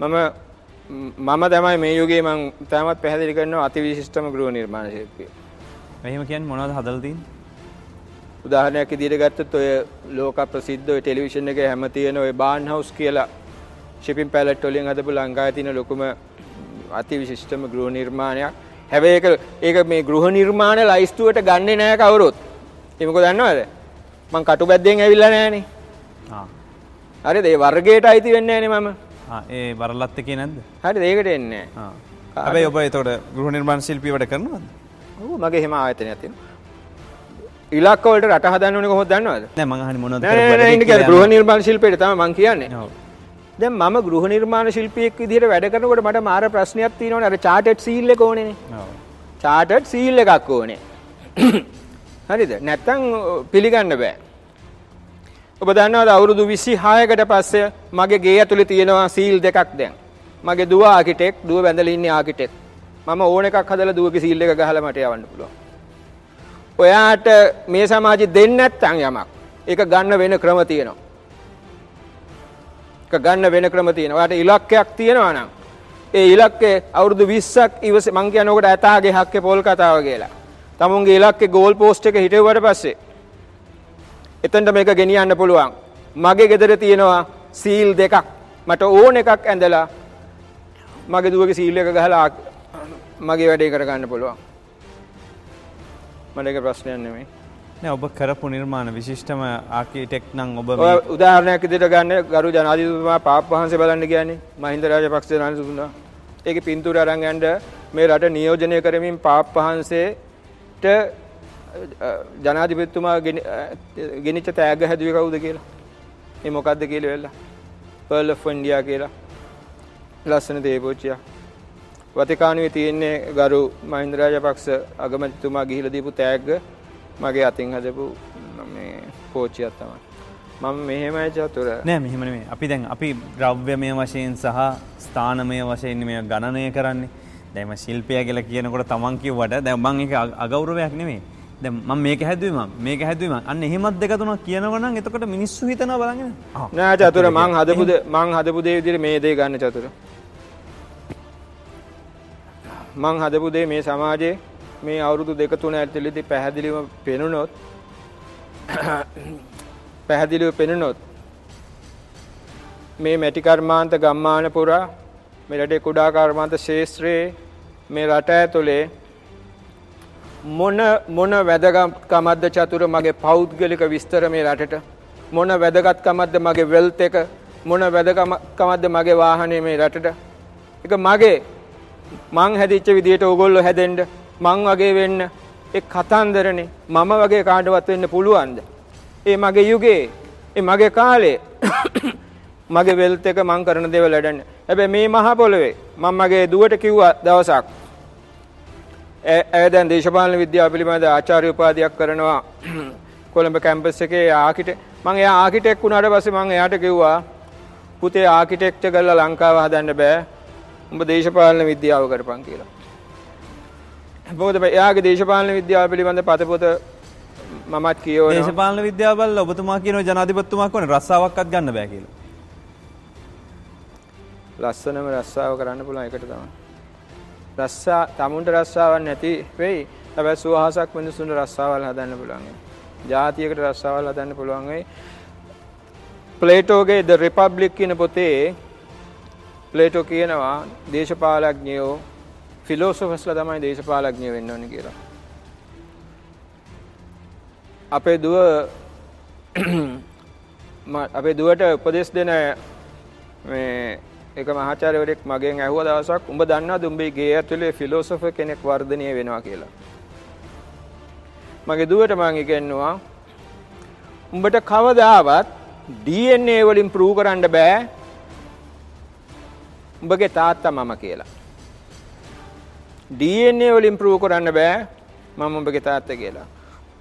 මම මම තමයි මේ යුගයේ මම තාමත් පැහැදිලි කරනවා අතිවිශිෂ්ටම ගෘහ නිර්මාණ ශිල්පිය. එහෙම කියන්නේ මොනවද හදලා තියෙන්නේ? උදාහරණයක් විදිහට ගත්තොත් ඔය ලෝක ප්‍රසිද්ධ ඔය ටෙලිවිෂන් එකේ හැම තියෙන ඔය බාන් හවුස් කියලා ෂිපින් පැලට් වලින් හදපු ලංකාවේ තියෙන ලොකුම අතිවිශිෂ්ටම ගෘහ නිර්මාණයක්. හැබැයි ඒක ඒක මේ ගෘහ නිර්මාණ ලයිස්තුවට ගන්නෙ නෑ කවුරුත්. ඒ මොකද දන්නවද? මං කටුබැද්දෙන් ඇවිල්ලා නෑනේ. ආ. හරිද? ඒ වර්ගයට අයිති වෙන්නේ නෑනේ මම. ඒ වරලත් එකේ නැද්ද? හරිද? ඒකට එන්නේ නෑ. හැබැයි ඔබ එතකොට ගෘහ නිර්මාණ ශිල්පී වැඩ කරනවද? මගේ එහෙම ආයතනයක් තියෙනවා. ඉලක්ක වලට රට හදන්න ඕනේ කොහොමද දන්නවද? නෑ මං නෑ නෑ නෑ ඉන්නේ කියලා ගෘහ නිර්මාණ ශිල්පයට තමයි මං කියන්නේ. දැන් මම ගෘහ නිර්මාණ ශිල්පියෙක් විදිහට වැඩ කරනකොට මට මාර ප්‍රශ්නයක් තියෙනවනේ අර චාර්ටඩ් සීල් එක ඕනේනේ. ඔව්. චාර්ටඩ් සීල් එකක් ඕනේ. හරිද? නැත්තම් පිළිගන්න බෑ. ඔබ දන්නවද අවුරුදු 26කට පස්සේ මගේ ගේ ඇතුලේ තියෙනවා සීල් දෙකක් දැන්. මගේ දුව ආකිටෙක්, දුව බැඳලා ඉන්නේ ආකිටෙක්. මම ඕන එකක් හදලා දුවගේ සීල් එක ගහලා මට යවන්න පුළුවන්. ඔයාට මේ සමාජෙ දෙන්නේ නැත්තම් යමක්. ඒක ගන්න වෙන ක්‍රම තියෙනවා. ඒක ගන්න වෙන ක්‍රම තියෙනවා. ඔයාට ඉලක්කයක් තියෙනවා නම් ඒ ඉලක්කේ අවුරුදු 20ක් ඉවස මං කියන්නේ ඔකට ඇතාගේ හක්කේ පොල් කතාව කියලා. තමුන්ගේ ඉලක්කේ ගෝල් පෝස්ට් එක හිටෙව්වට පස්සේ එතනට මේක ගෙනියන්න පුළුවන්. මගේ ගෙදර තියෙනවා සීල් දෙකක්. මට ඕන එකක් ඇඳලා මගේ දුවගේ සීල් එක ගහලා මගේ වැඩේ කරගන්න පුළුවන්. මට ඒක ප්‍රශ්නයක් නෙමෙයි. නෑ ඔබ කරපු නිර්මාණ විශිෂ්ටම ආකිටෙක් නම් ඔබ උදාහරණයක් විදිහට ගන්න ගරු ජනාධිපතිතුමා පාප් වහන්සේ බලන්න කියන්නේ මහින්ද රාජපක්ෂ ජනාධිපතිතුමා. ඒකේ පින්තූර අරන් යන්න මේ රට නියෝජනය කරමින් පාප් වහන්සේට ජනාධිපතිතුමා ගෙනිච්ච තෑග්ග හැදුවේ කවුද කියලා. මේ මොකද්ද කියලා වෙලා. Pearl of India කියලා. ලස්සන දේපෝච්චියක්. වතිකානුවේ තියෙන්නේ ගරු මහින්ද රාජපක්ෂ අගමැතිතුමා ගිහිලා දීපු තෑග්ග මගේ අතින් හදපු මේ කෝච්චියක් තමයි. මම මෙහෙමයි චතුර. නෑ මෙහෙම නෙමෙයි. අපි දැන් අපි ද්‍රව්‍යමය වශයෙන් සහ ස්ථානමය වශයෙන් මේ ගණනය කරන්නේ. දැන් මම ශිල්පය කියලා කියනකොට තමන් කිව්වට දැන් මම ඒක අගෞරවයක් නෙමෙයි. දැන් මම මේක හැදුවේ මම මේක හැදුවේ මම. අන්න එහෙමත් දෙක තුනක් කියනවා නම් එතකොට මිනිස්සු හිතනවා බලන්න. නෑ චතුර මං හදපු දේ මං හදපු දේ විදිහට මේ දේ ගන්න චතුර. මං හදපු දේ මේ සමාජයේ මේ අවුරුදු දෙක තුන ඇතුළතදී පැහැදිලිව පෙනුනොත් පැහැදිලිව පෙනුනොත් මේ මැටි කර්මාන්ත ගම්මාන පුරා මේ රටේ කුඩා කර්මාන්ත ශාස්ත්‍රයේ මේ රට ඇතුලේ මොන මොන වැදගත්කමක්ද චතුර මගේ පෞද්ගලික විස්තර මේ රටට? මොන වැදගත්කමක්ද මගේ වෙල්ත් එක? මොන වැදගත්කමක්ද මගේ වාහනේ මේ රටට? ඒක මගේ. මං හැදිච්ච විදියට ඕගොල්ලෝ හැදෙන්න මං වගේ වෙන්න ඒ කතන්දරනේ මම වගේ කාටවත් වෙන්න පුළුවන්ද? ඒ මගේ යුගයේ ඒ මගේ කාලේ මගේ වෙල්ත් එක මං කරන දේවල් වැඩන්න. හැබැයි මේ මහ පොළවේ මම මගේ දුවට කිව්වා දවසක් ඇය දැන් දේශපාලන විද්‍යාව පිළිබඳ ආචාර්ය උපාධියක් කරනවා කොළඹ කැම්පස් එකේ ආකිටෙක් මම එයා ආකිටෙක් වුණාට පස්සේ මම එයාට කිව්වා පුතේ ආකිටෙක්චර් කරලා ලංකාව හදන්න බෑ උඹ දේශපාලන විද්‍යාව කරපන් කියලා. මොකද එයාගේ දේශපාලන විද්‍යාව පිළිබඳ පතපොත මමත් කියවනවා. දේශපාලන විද්‍යාව බලලා ඔබතුමා කියනවා ජනාධිපතිතුමා කොහොනේ රස්සාවක්වත් ගන්න බෑ කියලා. ලස්සනම රස්සාව කරන්න පුළුවන් එකට තමයි. රස්සා තමුන්ට රස්සාවක් නැති වෙයි. හැබැයි සුවහසක් මිනිසුන්ට රස්සාවල් හදන්න පුළුවන්. ජාතියකට රස්සාවල් හදන්න පුළුවන් වෙයි. ප්ලේටෝගේ The Republic කියන පොතේ ප්ලේටෝ කියනවා දේශපාලඥයෝ ෆිලෝසොෆස්ලා තමයි දේශපාලඥයෝ වෙන්න ඕනේ කියලා. අපේ දුව අපේ දුවට උපදෙස් දෙන මේ එක මහාචාර්යවරයෙක් මගෙන් ඇහුවා දවසක් උඹ දන්නවද උඹේ ගේ ඇතුලේ ෆිලොසොෆර් කෙනෙක් වර්ධනය වෙනවා කියලා. මගේ දුවට මං ඉගෙනුවා උඹට කවදාවත් DNA වලින් ප්‍රූව් කරන්න බෑ උඹගේ තාත්තා මම කියලා. DNA වලින් ප්‍රූව් කරන්න බෑ මම උඹගේ තාත්තා කියලා.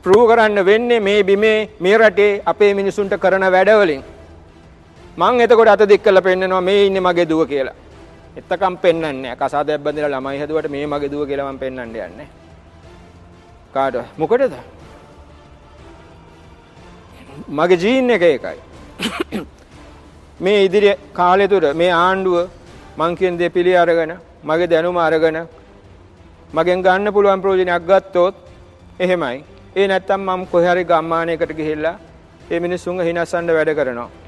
ප්‍රූව් කරන්න වෙන්නේ මේ බිමේ මේ රටේ අපේ මිනිසුන්ට කරන වැඩ වලින්. මං එතකොට අත දික් කරලා පෙන්නනවා මේ ඉන්නේ මගේ දුව කියලා. එතකම් පෙන්වන්නේ නැහැ. කසාදයක් බඳිලා ළමයි හැදුවට මේ මගේ දුව කියලා මං පෙන්වන්න යන්නේ. කාට මොකටද? මගේ ජීන් එක ඒකයි. මේ ඉදිරි කාලය තුර මේ ආණ්ඩුව මං කියන දේ පිළි අරගෙන මගේ දැනුම අරගෙන මගෙන් ගන්න පුළුවන් ප්‍රයෝජනයක් ගත්තොත් එහෙමයි. ඒ නැත්තම් මම කොහේ හරි ගම්මානයකට ගිහිල්ලා ඒ මිනිස්සුන්ව හිනස්සන්න වැඩ කරනවා.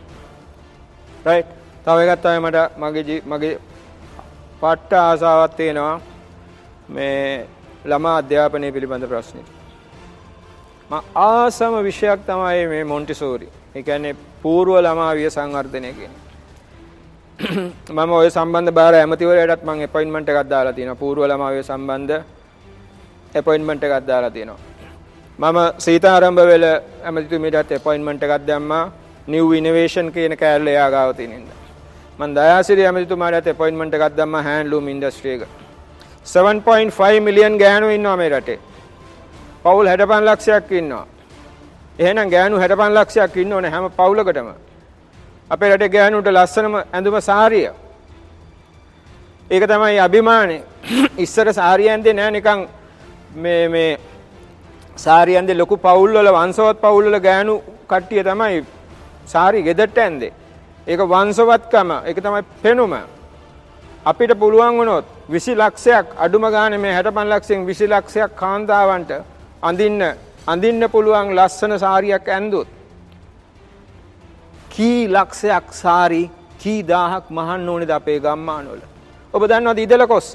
රයි තව එකත් අය මට මගේ මගේ පට්ට ආසාවත් තියෙනවා මේ ළමා අධ්‍යාපනය පිළිබඳ ප්‍රශ්නය. ආසම විෂයක් තමයි මේ මොන්ටිසූරි එකන්නේ පූර්ුව ළමා විය සංවර්ධනය කියෙන. මම ඔය සම්බන්ධ බාර ඇමතිවරයටත් මං එපයින්මට ගත්දාලා තියෙන පූරුව ළමාවය සම්බන්ධ එපොයින්මට ගත්දාලා තියෙනවා. මම සීතාරම්භ වෙල ඇමතිතුමිටත් එපොයින්මට ගත් දැම්මා නිව් ඉනෝවේෂන් කියන කෑල්ල එයා ගාව තියෙනින්ද. මම දයාසිරි ඇමතිතුමාටත් අපොයින්ට්මන්ට් එකක් දැම්මා හෑන්ඩ්ලූම් ඉන්ඩස්ට්‍රි එක. 7.5 මිලියන් ගෑනු ඉන්නවා මේ රටේ. පවුල් 65 ලක්ෂයක් ඉන්නවා. එහෙනම් ගෑනු 65 ලක්ෂයක් ඉන්න ඕනේ හැම පවුලකටම. අපේ රටේ ගෑනුන්ට ලස්සනම ඇඳුම සාරිය. ඒක තමයි අභිමානේ. ඉස්සර සාරිය ඇඳේ නෑ නිකන් මේ මේ සාරිය ඇඳේ ලොකු පවුල් වල වංශවත් පවුල් වල ගෑනු කට්ටිය තමයි සාරි ගෙදරට ඇඳේ. ඒක වංශවත්කම. ඒක තමයි පෙනුම. අපිට පුළුවන් වුණොත් 20 ලක්ෂයක් අඩුම ගානේ මේ 65 ලක්ෂයෙන් 20 ලක්ෂයක් කාන්තාවන්ට අඳින්න අඳින්න පුළුවන් ලස්සන සාරියක් ඇඳුත් කී ලක්ෂයක් සාරි කී දාහක් මහන්න ඕනේද අපේ ගම්මානවල ඔබ දන්නවද ඉදල කොස්ස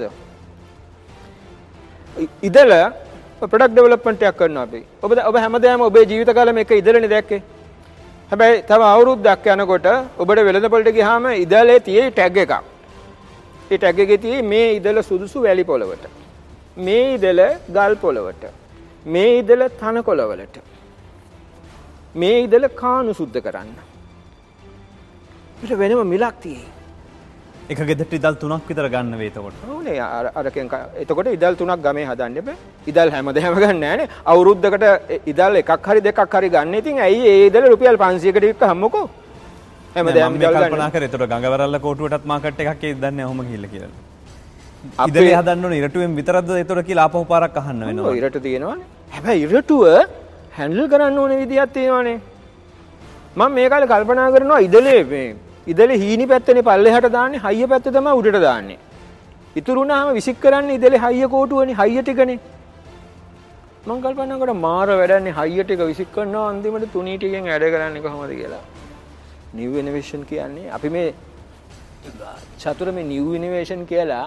ඉදල ප්‍රොඩක්ට් ඩෙවලොප්මන්ට් එකක් කරනවා අපි ඔබ ඔබ හැමදාම ඔබේ ජීවිත කාලෙම එක ඉදලනේ දැක්කේ හැබැයි තව අවුරුද්දක් යනකොට ඔබට වෙළඳපොළට ගියාම ඉදලේ තියෙයි ටැග් එකක්. ඒ ටැග් එකේ තියෙයි මේ ඉදල සුදුසු වැලි පොළවට මේ ඉදල ගල් පොළවට මේ ඉදල තනකොළවලට මේ ඉදල කානු සුද්ධ කරන්න. ඊට වෙනම මිලක් තියෙයි. එක ගෙදරට ඉදල් තුනක් විතර ගන්න වේ එතකොට. ඕනේ අරකෙන් එතකොට ඉදල් තුනක් ගමේ හදන්න එපා. ඉදල් හැමදේම ගන්න නෑනේ. අවුරුද්දකට ඉදල් එකක් හරි දෙකක් හරි ගන්න. ඉතින් ඇයි ඒ ඉදල් රුපියල් 500කට වික්කහම්මකෝ? හැමදේම ඉදල් ගන්න. කල්පනා කරේ එතකොට ගඟවරල්ල කෝටුවටත් මාකට් එකක් දන්නේ ඔහොම ගිහිල්ලා කියලා. ඉදලේ හදන්න ඕනේ ඉරටුවෙන් විතරක්ද එතකොට කියලා ආපහු පාරක් අහන්න. ඔව් ඉරටු තියෙනවානේ. හැබැයි ඉරටුව හැන්ඩල් කරන්න ඕනේ විදියක් තියෙනවානේ. මේ කාලේ කල්පනා කරනවා ඉදලේ ඉදල හීනි පැත්තනේ පල්ලෙහාට දාන්නේ හයිය පැත්ත තමයි උඩට දාන්නේ. ඉතුරු වුණාම විසික් කරන්නේ ඉදලේ හයිය කෝටුවනේ හයිය ටිකනේ. මම කල්පනා කරා මාර වැඩන්නේ හයිය ටික විසික් කරනවා අන්තිමට තුනී ටිකෙන් වැඩ කරන්නේ කොහොමද කියලා. නිව් ඉනෝවේෂන් කියන්නේ අපි මේ චතුර මේ නිව් ඉනෝවේෂන් කියලා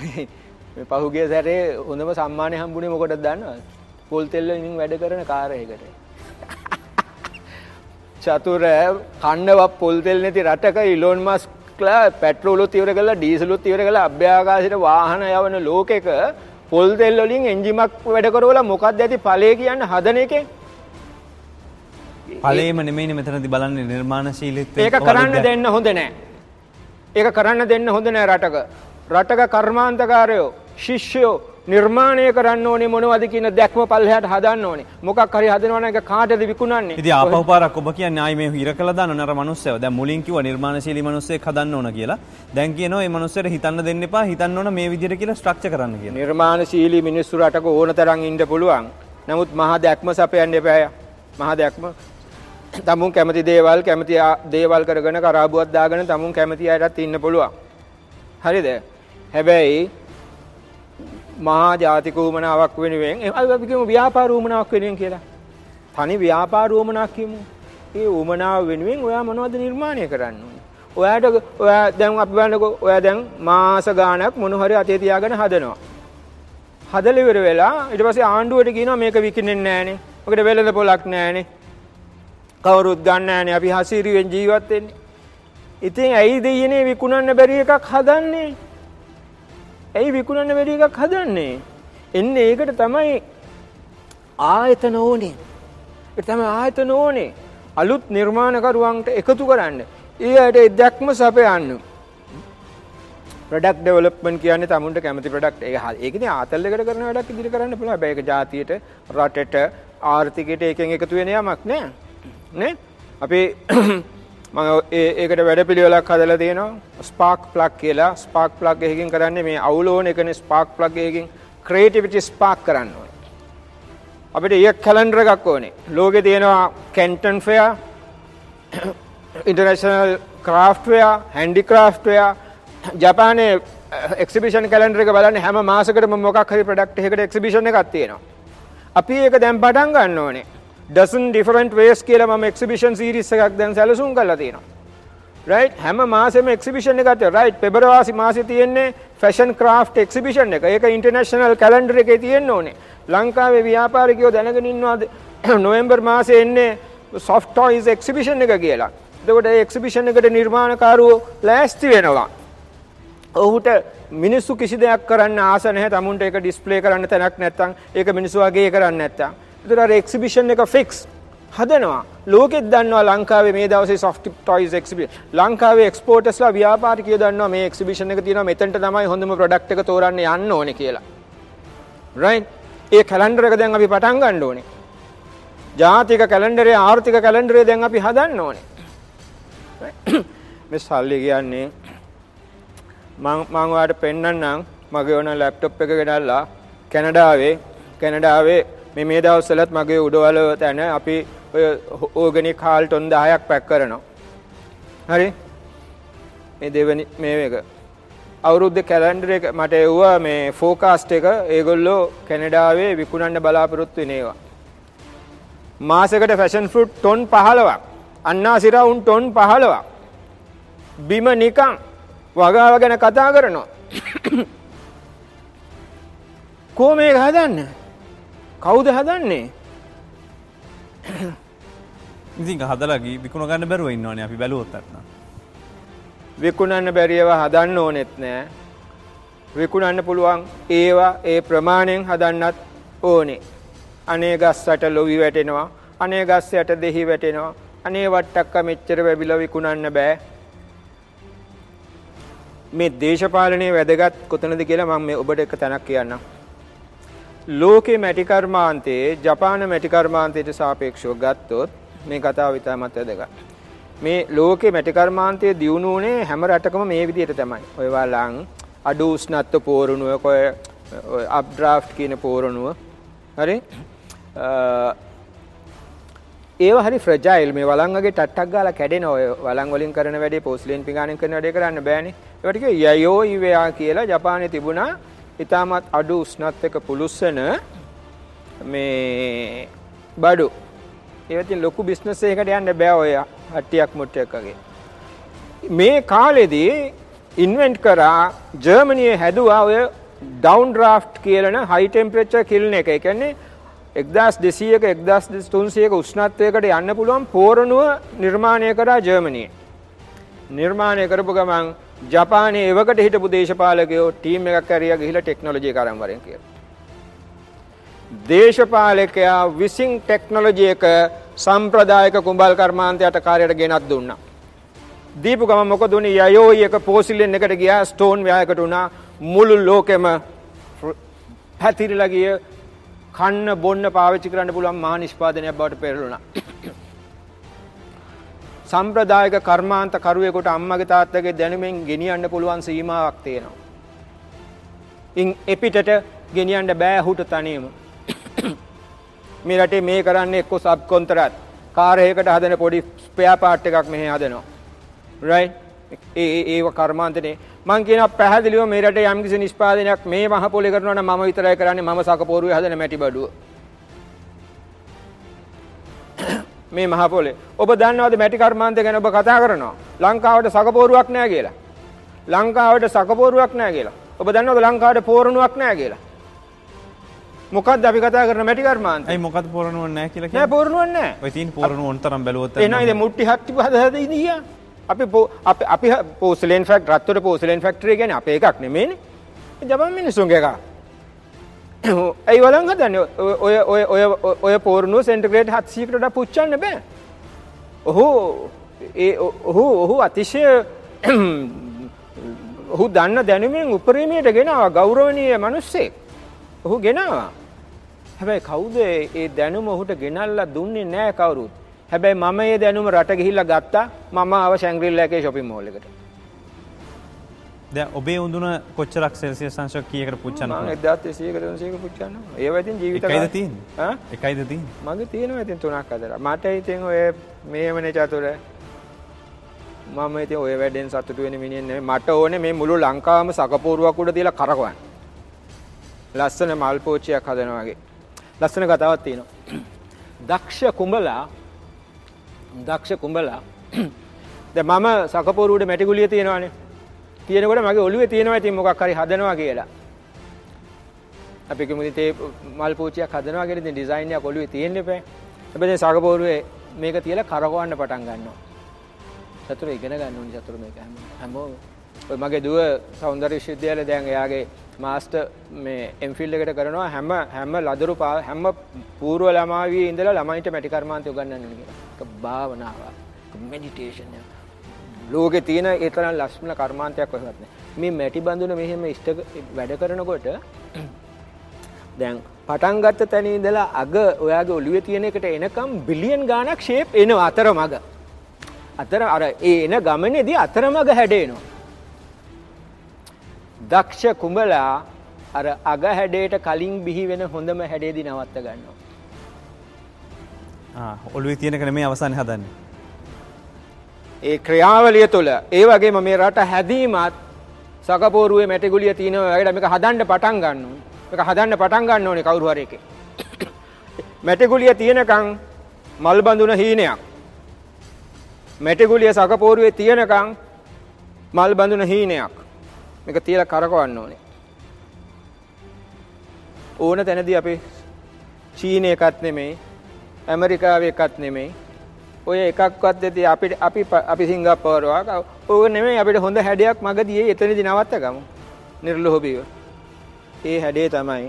මේ පහුගිය සැරේ හොඳම සම්මානය හම්බුනේ මොකටද දන්නවද? පොල් තෙල් වලින් වැඩ කරන කාර් එකකට. චතුර කණ්ඩවක් පොල් තෙල් නැති රටක ඉලෝන් මස්ක්ලා පැට්‍රෝලුත් ඉවර කරලා ඩීසලුත් ඉවර කරලා අභ්‍යාකාශයට වාහන යවන ලෝකෙක පොල් තෙල් වලින් එන්ජිමක් වැඩ කරවලා මොකක්ද ඇති ඵලය කියන්නේ? හදන එකෙන් ඵලයේම නෙමෙයිනේ මෙතනදී බලන්නේ නිර්මාණශීලීත්වය ඒක කරන්න දෙන්න හොඳ නැහැ ඒක කරන්න දෙන්න හොඳ නැහැ රටක. රටක කර්මාන්තකාරයෝ ශිෂ්‍යයෝ නිර්මාණය කරන්න ඕනේ මොනවද කියන දැක්ම පල්ලෙහාට හදන්න ඕනේ. මොකක් හරි හදනවා නම් ඒක කාටද විකුණන්නේ? ඉතින් ආපහු පාරක් ඔබ කියන්නේ ආයි මේ හිර කළා දාන නර මිනිස්සයව. දැන් මුලින් කිව්වා නිර්මාණශීලී මිනිස්සෙක් හදන්න ඕන කියලා. දැන් කියනවා මේ මිනිස්සුන්ට හිතන්න දෙන්න එපා. හිතන්න ඕන මේ විදිහට කියලා ස්ට්‍රක්චර් කරන්න කියලා. නිර්මාණශීලී මිනිස්සු රටක ඕන තරම් ඉන්න පුළුවන්. නමුත් මහා දැක්ම සපයන්න එපා. මහා දැක්ම තමුන් කැමති දේවල් කැමති දේවල් කරගෙන කරාබුවක් දාගෙන තමුන් කැමති අයටත් ඉන්න පුළුවන්. හරිද? හැබැයි මහා ජාතික උමනාවක් වෙනුවෙන් අපි කියමු ව්‍යාපාර උමනාවක් වෙනුවෙන් කියලා. තනි ව්‍යාපාර උමනාවක් කියමු. ඒ උමනාව වෙනුවෙන් ඔයා මොනවද නිර්මාණය කරන්න ඕනේ? ඔයාට ඔයා දැන් අපි බලන්නකෝ ඔයා දැන් මාස ගාණක් මොන හරි අතේ තියාගෙන හදනවා. හදලා ඉවර වෙලා ඊට පස්සේ ආණ්ඩුවට කියනවා මේක විකිනෙන්නේ නැහනේ. මොකද වෙළඳ පොලක් නැහනේ. කවුරුත් ගන්න නැහනේ. අපි හසිරියෙන් ජීවත් වෙන්නේ. ඉතින් ඇයි දෙයනේ විකුණන්න බැරි එකක් හදන්නේ? ඇයි විකුණන්න වැඩි එකක් හදන්නේ? එන්නේ ඒකට තමයි ආයතන ඕනේ. ඒක තමයි ආයතන ඕනේ. අලුත් නිර්මාණකරුවන්ට එකතු කරන්න. ඒ අයට දැක්ම සපයන්න. ප්‍රොඩක්ට් ඩෙවලොප්මන්ට් කියන්නේ තමුන්ට කැමති ප්‍රොඩක්ට් ඒක ඒක ඉතින් ආතල්ලයකට කරන වැඩක් ඉදිරි කරන්න පුළුවන්. හැබැයි ඒක ජාතියට රටට ආර්ථිකයට එකෙන් එකතු වෙන යමක් නෑ. නේ? අපි මම ඒකට වැඩපිළිවෙලක් හදලා තියෙනවා. ස්පාර්ක් ප්ලග් කියලා. ස්පාර්ක් ප්ලග් එකකින් කරන්නේ මේ අවුල ඕන එකනේ ස්පාර්ක් ප්ලග් එකකින් ක්‍රියේටිවිටි ස්පාර්ක් කරන්න ඕනේ. අපිට ඊයක් කැලෙන්ඩර් එකක් ඕනේ. ලෝකේ තියෙනවා Canton fair international craft ware handicraft ware ජපානයේ exhibition calendar එක බලන්න හැම මාසෙකටම මොකක් හරි ප්‍රොඩක්ට් එකකට එක්සිබිෂන් එකක් තියෙනවා. අපි ඒක දැන් පටන් ගන්න ඕනේ. Dozen different ways කියලා මම එක්සිබිෂන් සීරීස් එකක් දැන් සැලසුම් කරලා තියෙනවා. right හැම මාසෙම එක්සිබිෂන් එකක් තියෙනවා. right පෙබරවාරි මාසේ තියෙන්නේ ෆැෂන් ක්‍රාෆ්ට් එක්සිබිෂන් එක. ඒක ඉන්ටර්නැෂනල් කැලෙන්ඩර් එකේ තියෙන්න ඕනේ. ලංකාවේ ව්‍යාපාරිකයෝ දැනගෙන ඉන්නවා නොවැම්බර් මාසේ එන්නේ soft toys එක්සිබිෂන් එක කියලා. එතකොට ඒ එක්සිබිෂන් එකට නිර්මාණකාරවෝ ලෑස්ති වෙනවා. ඔහුට මිනිස්සු කිසි දෙයක් කරන්න ආස නැහැ. tamunට ඒක ඩිස්ප්ලේ කරන්න තැනක් නැත්තම් ඒක මිනිස්සු වගේ කරන්න නැත්තම්. ඒතර අර එක්සිබිෂන් එක ෆික්ස් හදනවා. ලෝකෙත් දන්නවා ලංකාවේ මේ දවසේ soft toys exhibition. ලංකාවේ එක්ස්පෝර්ටර්ස්ලා ව්‍යාපාරිකයෝ දන්නවා මේ එක්සිබිෂන් එක තියෙනවා මෙතනට තමයි හොඳම ප්‍රොඩක්ට් එක තෝරන්න යන්න ඕනේ කියලා. right? ඒ කැලෙන්ඩර් එක දැන් අපි පටන් ගන්න ඕනේ. ජාතික කැලෙන්ඩරේ ආර්ථික කැලෙන්ඩරේ දැන් අපි හදන්න ඕනේ. මේ සල්ලි කියන්නේ මම මම ඔයාලට පෙන්නන්නම් මගේ ඕන ලැප්ටොප් එක ගෙනල්ලා කැනඩාවේ කැනඩාවේ මේ මේ දවස්වලත් මගේ උඩවල තැන අපි ඔය ඕගනික් හාල් ටොන් 10ක් පැක් කරනවා. හරි? මේ දෙවෙනි මේ එක අවුරුද්ද කැලෙන්ඩර් එක මට එව්වා මේ ෆෝකාස්ට් එක ඒගොල්ලෝ කැනඩාවේ විකුණන්න බලාපොරොත්තු වෙන ඒවා. මාසෙකට ෆැෂන් ෆෘට් ටොන් 15ක් අන්නාසිරා උන් ටොන් 15ක් බිම නිකන් වගාව ගැන කතා කරනවා. කෝ මේක හදන්න? කවුද හදන්නේ? ඉතින් හදලා ගී විකුණ ගන්න බැරුව ඉන්නවනේ අපි බැලුවොත් අත්නම්. විකුණන්න බැරියව හදන්න ඕනෙත් නෑ. විකුණන්න පුළුවන් ඒවා ඒ ප්‍රමාණයෙන් හදන්නත් ඕනේ. අනේ ගස් යට ලොවි වැටෙනවා. අනේ ගස් යට දෙහි වැටෙනවා. අනේ වට්ටක්ක මෙච්චර වැබිලා විකුණන්න බෑ. මේ දේශපාලනයේ වැදගත් කොතනද කියලා මම මේ ඔබට එක තැනක් කියන්නම්. ලෝකේ මැටි කර්මාන්තයේ ජපාන මැටි කර්මාන්තයට සාපේක්ෂව ගත්තොත් මේ කතාව ඉතාමත් වැදගත්. මේ ලෝකේ මැටි කර්මාන්තයේ දියුණු වුණේ හැම රටකම මේ විදිහට තමයි. ඔය වලං අඩු උෂ්ණත්ව පෝරණුව ඔය අප්ඩ්‍රාෆ්ට් කියන පෝරණුව හරි ඒව හරි ෆ්‍රජයිල් මේ වලං වගේ ටට්ටක් ගාලා කැඩෙන ඔය වලං වලින් කරන වැඩේ පෝස්ලින් පිඟානෙන් කරන වැඩේ කරන්න බෑනේ. ඒවට කිය යයෝ ඉවයා කියලා ජපානයේ තිබුණා ඊටමත් අඩු උෂ්ණත් එක පුලුස්සන මේ බඩු. ඒවතින් ලොකු බිස්නස් එකකට යන්න බෑ ඔය හට්ටියක් මුට්ටයක් වගේ. මේ කාලෙදී ඉන්වෙන්ට් කරා ජර්මනියේ හැදුවා ඔය ඩවුන් ඩ්‍රාෆ්ට් කියලන හයි ටෙම්පරේචර් කිල්න එක. ඒ කියන්නේ එක්දස් දෙසීයක එක්දස් තුන්සියක උෂ්ණත්වයකට යන්න පුළුවන් පෝරණුව නිර්මාණය කරා ජර්මණයේ. නිර්මාණය කරපු ගමන් ජපානයේ එවකට හිටපු දේශපාලකයෝ ටීම් එකක් ඇරියා ගිහිලා ටෙක්නොලොජි කරන් වරෙන් කියලා. දේශපාලකයා විසින් ටෙක්නොලොජි එක සම්ප්‍රදායික කුඹල් කර්මාන්තයට කාර්යයට ගෙනත් දුන්නා. දීපු ගම මොකද උනේ යයෝයි එක පෝසිලින් එකට ගියා ස්ටෝන් ව්‍යායකට උනා මුළු ලෝකෙම පැතිරිලා ගිය කන්න බොන්න පාවිච්චි කරන්න පුළුවන් මහා නිෂ්පාදනයක් බවට පෙරළුණා. සම්ප්‍රදායක කර්මාන්ත කරුවෙකුට අම්මගේ තාත්තගේ දැනුමෙන් ගෙනියන්න පුළුවන් සීමාවක් තියෙනවා. ඉන් එපිටට ගෙනියන්න බෑ හුට තනියම. මේ රටේ මේ කරන්නේ එක්ක සබ් කොන්ත්‍රාත් කාර් එකකට හදන පොඩි ස්පෙයා පාර්ට් එකක් මෙහෙ හදනවා. රයිට්? ඒ ඒව කර්මාන්තනේ මං කියනවා පැහැදිලිව මේ රටේ යම්කිසි නිෂ්පාදනයක් මේ මහ පොලේ කරනවා නම් මම විතරයි කරන්නේ මම සකපෝරුවේ හදන මැටි බඩුව. මේ මහ පොලේ. ඔබ දන්නවද මැටි කර්මාන්තය ගැන ඔබ කතා කරනවා. ලංකාවට සකපෝරුවක් නැහැ කියලා. ලංකාවට සකපෝරුවක් නැහැ කියලා. ඔබ දන්නවද ලංකාවට පෝරණුවක් නැහැ කියලා. මොකක්ද අපි කතා කරන මැටි කර්මාන්තය? ඇයි මොකද පෝරණුවක් නැහැ කියලා කියන්නේ? නෑ පෝරණුවක් නැහැ. ඔය තියෙන පෝරණුව ඔන් තරම් බැලුවොත් ඉතින් මුට්ටි හත්ති හද හද ඉඳියා. අපි අපි porcelain fact Rattota porcelain factory ගැන අපේ එකක් නෙමේනේ ජපන් මිනිස්සුන්ගේ එක ඇයි වලන් හදන්නේ? ඔය ඔය ඔය ඔය පෝරණුව සෙන්ටිග්‍රේඩ් 700කට පුච්චන්න බෑ. ඔහු ඒ ඔහු ඔහු අතිශය ඔහු දන්න දැනුමෙන් උපරිමයට ගෙනවා ගෞරවනීය මිනිස්සෙක් ඔහු ගෙනවා. හැබැයි කවුද ඒ දැනුම ඔහුට ගෙනල්ලා දුන්නේ නැහැ කවුරුත්. හැබැයි මම ඒ දැනුම රට ගිහිල්ලා ගත්තා. මම ආව ශැංග්‍රිලා එකේ shopping mall දැන් ඔබේ උඳුන කොච්චරක් සෙල්සියස් අංශ කීයකට මම 1300කට 300ක පුච්චන්න. ඒව ඉතින් ජීවිත? ඈ? එකයිද තියෙන්නේ? මගේ තියෙනවා ඉතින් තුනක් හදලා. මට ඉතින් ඔය මේවනේ චතුර මම ඉතින් ඔය වැඩෙන් සතුටු වෙන නෙමෙයි. මට ඕනේ මේ මුළු ලංකාවම සකපෝරුවක් උඩ තියලා කරකවන්න. ලස්සන මල් පෝච්චියක් හදනවා වගේ. ලස්සන කතාවක් තියෙනවා. දක්ෂ කුඹලා දක්ෂ කුඹලා දැන් මම සකපෝරුවේ මැටි ගුලිය තියෙනවානේ. තියෙනකොට මගේ ඔළුවේ තියෙනවා ඉතින් මොකක් හරි හදනවා කියලා. අපි කිව්මුද තේ මල් පෝච්චියක් හදනවා කියලා ඉතින් ඩිසයින් එකක් ඔළුවේ තියෙන්න එපා. හැබැයි සකපෝරුවේ මේක තියලා කරකවන්න පටන් ගන්නවා. චතුර ඉගෙන ගන්න ඕනි චතුර මේක හැමෝම. ඔය මගේ දුව සෞන්දර්ය විශ්වවිද්‍යාලේ දැන් එයාගේ මාස්ටර් මේ එම්ෆිල් එකට කරනවා හැම හැම ලදරු හැම පූර්ව ළමාවියේ ඉඳලා ළමයින්ට මැටි කර්මාන්තය උගන්වන්න කියලා. ඒක භාවනාවක්. මෙඩිටේෂන් එක. ලෝකේ තියෙන ඒ තරම් ලස්සන කර්මාන්තයක් කොහෙවත් නැහැ. මේ මැටි බඳුන මෙහෙම ඉෂ්ට වැඩ කරනකොට දැන් පටන් ගත්ත තැන ඉඳලා අග ඔයාගේ ඔළුවේ තියෙන එකට එනකම් බිලියන් ගාණක් ෂේප් එනවා අතරමඟ. අතර අර ඒ එන ගමනේදී අතරමඟ හැඩේනවා. දක්ෂ කුඹලා අර අග හැඩයට කලින් බිහි වෙන හොඳම හැඩේදී නවත්ත ගන්නවා. ඔළුවේ තියෙනක නෙමේ අවසානයේ හදන්නේ. ඒ ක්‍රියාවලිය තුළ ඒ වගේම මේ රට හැදීමත් සකපෝරුවේ මැටිගුලිය තියෙනවා වගේ මේක හදන්න පටන් ගන්න ඕනේ. මේක හදන්න පටන් ගන්න ඕනේ කවුරු හරි එකේ. මැටිගුලිය තියෙනකන් මල් බඳුන හීනයක්. මැටිගුලිය සකපෝරුවේ තියෙනකන් මල් බඳුන හීනයක්. මේක තියලා කරකවන්න ඕනේ. ඕන තැනදී අපි චීන එකත් නෙමෙයි ඇමරිකාවේ එකත් නෙමෙයි ඔය එකක්වත් දෙති අපිට අපි අපි සිංගප්පූරුවක් ඕක නෙමෙයි අපිට හොඳ හැඩයක් මගදී එතනදී නවත්ත ගමු නිර්ලෝභීව. ඒ හැඩේ තමයි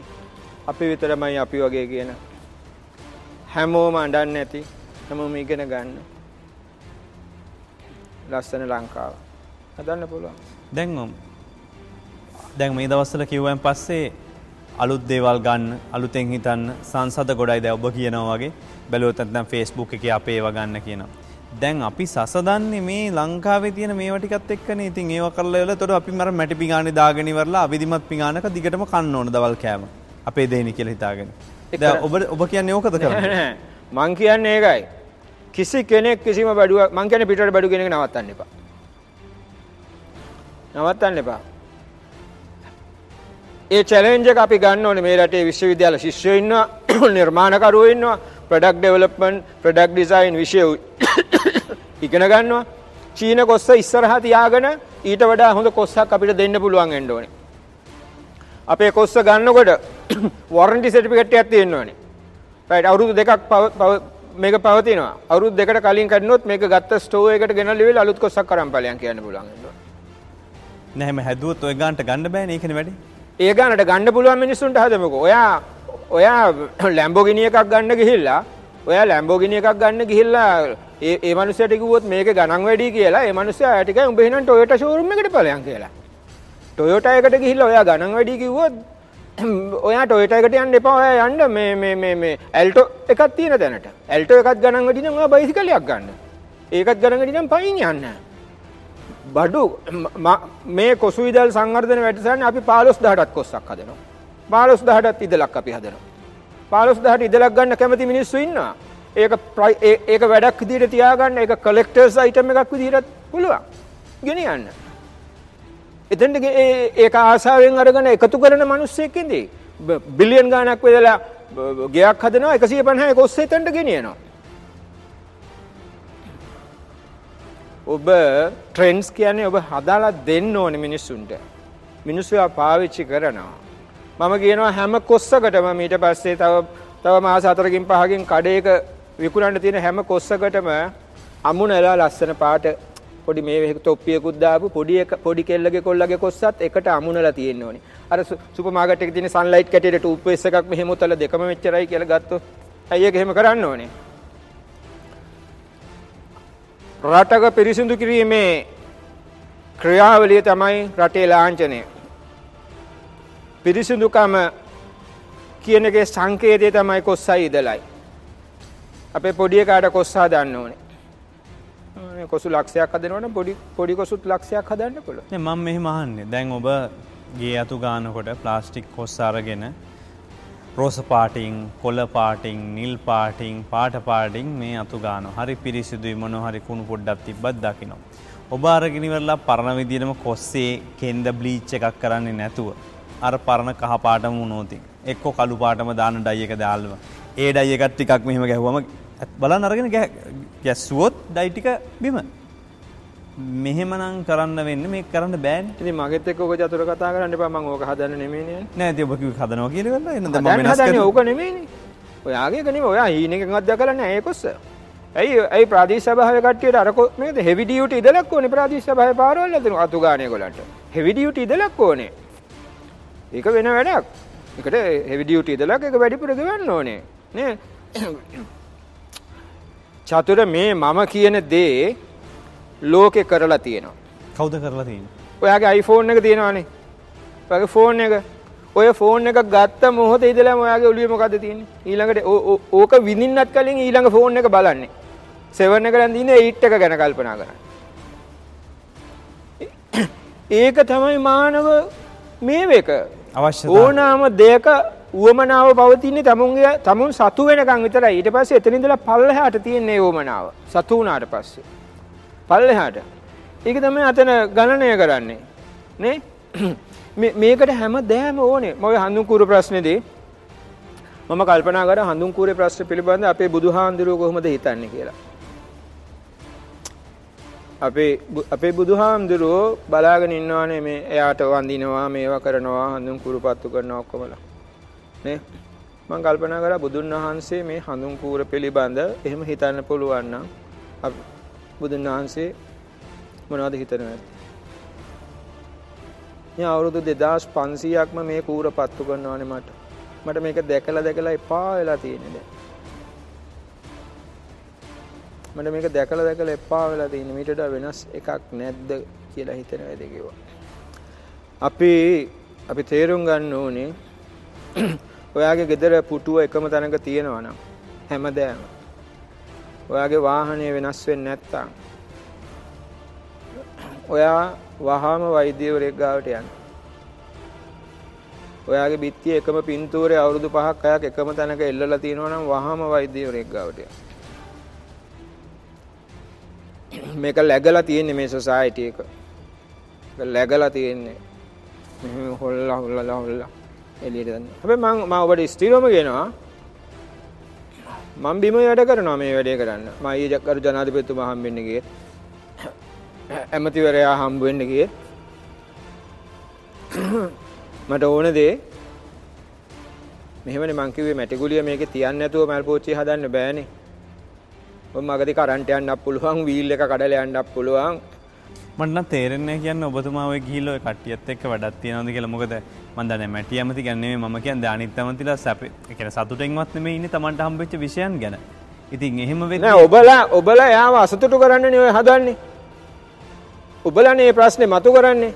අපි විතරමයි අපි වගේ කියන හැමෝම අඬන්නේ නැති හැමෝම ඉගෙන ගන්න ලස්සන ලංකාව. හදන්න පුළුවන්. දැන් දැන් මේ දවස්වල කිව්වන් පස්සේ අලුත් දේවල් ගන්න අලුතෙන් හිතන්න සංසද ගොඩයි දැන් ඔබ කියනවා වගේ. නැත්නම් Facebook එකේ අපේ ඒවා ගන්න කියනවා. දැන් අපි සසදන්නේ මේ ලංකාවේ තියෙන මේවා ටිකත් එක්කනේ. ඉතින් ඒවා කරලා ඉවරලා එතකොට අපි මර මැටි පිඟානේ දාගෙන ඉවරලා අවිධිමත් පිඟානක දිගටම කන්න ඕන දවල් කෑම. අපේ දෙයිනි කියලා හිතාගෙන. දැන් ඔබ ඔබ කියන්නේ ඕකද කරන්නේ? මං කියන්නේ ඒකයි. කිසි කෙනෙක් කිසිම බඩුවක් මං කියන්නේ පිටරට බඩු කෙනෙක් නවත්තන්න එපා. නවත්තන්න එපා. ඒ චැලෙන්ජ් අපි ගන්න ඕනේ මේ රටේ විශ්වවිද්‍යාල ශිෂ්‍යයෝ ඉන්නවා ප්‍රොඩක්ට් ඩෙවලොප්මන්ට් ප්‍රොඩක්ට් ඩිසයින් විෂය ඉගෙන ගන්නවා. චීන කොස්ස ඉස්සරහා තියාගෙන ඊට වඩා හොඳ කොස්සක් අපිට දෙන්න පුළුවන් වෙන්න ඕනේ. අපේ කොස්ස ගන්නකොට වොරන්ටි සර්ටිෆිකේට් එකක් තියෙන්න ඕනේ. රයිට් අවුරුදු දෙකක් මේක පවතිනවා. අවුරුදු දෙකට කලින් කඩනොත් මේක ගත්ත ස්ටෝර් එකට ගෙනල්ලා ඉවල අලුත් කොස්සක් කරන් ඵලයන් කියන්න පුළුවන් වෙනවා නැහැ මේ හැදුවොත් ඔය ගානට ගන්න බෑනේ ඒකනේ වැඩි. ඒ ගානට ගන්න පුළුවන් මිනිස්සුන්ට හදමුකෝ. ඔයා ඔයා ලැම්බෝගිනි එකක් ගන්න ගිහිල්ලා ඔයා ලැම්බෝගිනි එකක් ගන්න ගිහිල්ලා ඒ ඒ මනුස්සයාට කිව්වොත් මේක ගණන් වැඩි කියලා ඒ මනුස්සයා ටිකයි උඹ එහෙනම් ටොයෝටා ෂෝරූම් එකට ඵලයන් කියලා. ටොයෝටා එකට ගිහිල්ලා ඔයා ගණන් වැඩි කිව්වොත් ඔයා ටොයෝටා එකට යන්න එපා ඔයා යන්න මේ මේ මේ මේ ඇල්ටෝ එකක් තියෙන තැනට. ඇල්ටෝ එකක් ගණන් වැඩි නම් ඔයා බයිසිකලයක් ගන්න. ඒකත් ගණන් වැඩි නම් පයින් යන්න. බඩු මේ කොසු විදල් සංවර්ධන වැඩසටහනේ අපි 15000ටත් කොස්සක් හදනවා. 15000ටත් ඉදලක් අපි හදනවා. 15000ට ඉදලක් ගන්න කැමති මිනිස්සු ඉන්නවා. ඒක ඒක වැඩක් විදිහට තියාගන්න ඒක කලෙක්ටර්ස් අයිටම් එකක් විදිහට පුළුවන්. ගෙනියන්න. එතෙන්ට ඒක ආසාවෙන් අරගෙන එකතු කරන මිනිස්සෙක් ඉඳී. බිලියන් ගාණක් වෙදලා ගයක් හදනවා 150 කොස්සේ එතෙන්ට ගෙනියනවා. ඔබ ට්‍රෙන්ඩ්ස් කියන්නේ ඔබ හදාලා දෙන්න ඕනේ මිනිස්සුන්ට. මිනිස්සු පාවිච්චි කරනවා. මම කියනවා හැම කොස්සකටම ඊට පස්සේ තව තව මාස 4කින් 5කින් කඩේක විකුණන්න තියෙන හැම කොස්සකටම අමුණලා ලස්සන පාට පොඩි මේ තොප්පියකුත් දාපු පොඩි එක පොඩි කෙල්ලගේ කොල්ලගේ කොස්සත් එකට අමුණලා තියෙන්න ඕනේ. අර සුපර් මාකට් එකේ තියෙන සන්ලයිට් කැටේට ටූත් පේස්ට් එකක් මෙහෙම උතලා දෙකම මෙච්චරයි කියලා ගත්තොත් ඇයි ඒක එහෙම කරන්න ඕනේ? රටක පිරිසිදු කිරීමේ ක්‍රියාවලිය තමයි රටේ ලාංඡනය. පිරිසිදුකම කියන එකේ සංකේතය තමයි කොස්සයි ඉදලයි. අපේ පොඩි එකාට කොස් හදන්න ඕනේ. කොසු ලක්ෂයක් හදනවනම් පොඩි පොඩි කොසුත් ලක්ෂයක් හදන්න පුළුවන්. නේ මම මෙහෙම අහන්නේ. දැන් ඔබ ගේ අතු ගන්නකොට ප්ලාස්ටික් කොස් අරගෙන රෝස පාටිං කොල පාටිං නිල් පාටිං පාට පාටිං මේ අතු ගානවා. හරි පිරිසිදුයි මොන හරි කුණු පොඩ්ඩක් තිබ්බත් දකින්න. ඔබ අරගෙනවරලා පරණ විදිනම කොස්සේ කෙන්ද බ්ලීච් එකක් කරන්නේ නැතුව. අර පරණ කහ පාටම වුණෝතින් එක්කො කළු පාටම දාන ඩයි එක දාල්ම ඒ ඩයි එකත් ටිකක් මෙහෙම ගැහුවම බලන් අරගෙන ගැස්සුවොත් ඩයි ටික බිම. මෙහෙමනම් කරන්න වෙන්න මේ කරන්න බෑන්. මගෙත් ඔක චතුර කතා කරන්න එපා. මම ඕක හදන්න නෙමෙයිනේ නෑ. කිව්ව හදනවා කියලා ඕක නෙමෙයිනේ. ඔයාගේ එක නෙමෙයි. ඔයා හීනෙකවත් දැකලා නෑ. ඒකොස්ස ඇයි ඇයි ප්‍රාදේශ සභාවේ කට්ටියට අර මේකද? හෙවි ඩියුටි ඉදලක් ඕනේ ප්‍රාදේශ සභාවේ පාරවල් අතන අතු ගානේ ඒගොල්ලන්ට හෙවි ඩියුටි ඉදලක් ඕනේ ඒක වෙන වැඩක් ඒකට හෙවි ඩියුටි ඉදලක් ඒක වැඩිපුර ගෙවන්න ඕනේ නේ චතුර මේ මම කියන දේ ලෝකෙ කරලා තියෙනවා. කවුද කරලා තියෙන්නේ? ඔයාගේ iPhone එක තියෙනවානේ. ඔයාගේ ෆෝන් එක. ඔය ෆෝන් එක ගත්ත මොහොතේ ඉඳලම ඔයාගේ ඔළුවේ මොකද්ද තියෙන්නේ? ඊළඟට ඕක විඳින්නත් කලින් ඊළඟ ෆෝන් එක බලන්නේ. 7 එක දැන් 8 එක ගැන කල්පනා කරන්නේ. ඒක තමයි මානව මේවක. ඕනාම දෙයක උවමනාව පවතින්නේ තමුන්ගේ තමුන් සතු වෙනකන් විතරයි. ඊට පස්සේ එතන ඉඳලා පල්ලෙහාට තියෙන්නේ උවමනාව. සතු වුණාට පස්සේ. පල්ලෙහාට. ඒක තමයි අතන ගණනය කරන්නේ. නේ? මේකට හැම දෙයක්ම ඕනේ. මම ඔය හඳුන් කූර ප්‍රශ්නේදී මම කල්පනා කරා හඳුන් කූරේ ප්‍රශ්න පිළිබඳව අපේ බුදුහාඳුරුව කොහොමද හිතන්නේ කියලා. අපේ අපේ බුදුහාමුදුරුවෝ බලාගෙන ඉන්නවානේ මේ එයාට වඳිනවා මේවා කරනවා හඳුන් කුරුපත්තු කරනවා ඔක්කොමලා. නේ? මම කල්පනා කරා බුදුන් වහන්සේ මේ හඳුන් කූර පිළිබඳ එහෙම හිතන්න පුළුවන් නම් බුදුන් වහන්සේ මොනවද හිතන්නේ මේ අවුරුදු 2500ක්ම මේ කූර පත්තු කරනවානේ මට. මට මේක දැකලා දැකලා එපා වෙලා තියෙන්නේ දැන්. මට මේක දැකලා දැකලා එපා වෙලා තියෙන්නේ මීට වඩා වෙනස් එකක් නැද්ද කියලා හිතන වැඩ කිව්වා. අපි අපි තේරුම් ගන්න ඕනේ ඔයාගේ ගෙදර පුටුව එකම තැනක තියෙනවා නම් හැමදෑම ඔයාගේ වාහනය වෙනස් වෙන්නේ නැත්තම් ඔයා වහාම වෛද්‍යවරයෙක් ගාවට යන්න. ඔයාගේ බිත්තිය එකම පින්තූරේ අවුරුදු 5ක් 6ක් එකම තැනක එල්ලලා තියෙනවා නම් වහාම වෛද්‍යවරයෙක් ගාවට යන්න. මේක läගලා තියෙන්නේ මේ සොසයිටි එක. läගලා තියෙන්නේ. මෙහෙම හොල්ලා හොල්ලා හොල්ලා එළියට දාන්න. හැබැයි මම මම ඔබට ස්ථිරවම කියනවා මම බිම වැඩ කරනවා මේ වැඩේ කරන්න. මම ඊයේ කරු ජනාධිපතිතුමා හම්බෙන්න ගියේ. ඇමතිවරයා හම්බ වෙන්න ගියේ. මට ඕන දේ මෙහෙමනේ මං කිව්වේ මැටි ගුලිය මේකේ තියන්න නැතුව මල් පෝච්චිය හදන්න බෑනේ. මගදී කරන්ට් යන්නත් පුළුවන්, වීල් එක කඩලා යන්නත් පුළුවන්. මට නම් තේරෙන්නේ කියන්නේ ඔබතුමා ඔය ගිහිල්ලා ඔය කට්ටියත් එක්ක වැඩක් තියනවද කියලා. මොකද මම දන්නේ මැටි ඇමති ගැන නෙමෙයි මම කියන්නේ අනිත් ඇමතිලා සැප කියන්නේ සතුටෙන්වත් නෙමෙයි ඉන්නේ Tamanට හම්බෙච්ච විෂයන් ගැන. ඉතින් එහෙම වෙන්නේ නෑ ඔබලා ඔබලා යාව අසතුටු කරන්නනේ ඔය හදන්නේ. ඔබලානේ මේ ප්‍රශ්නේ මතු කරන්නේ.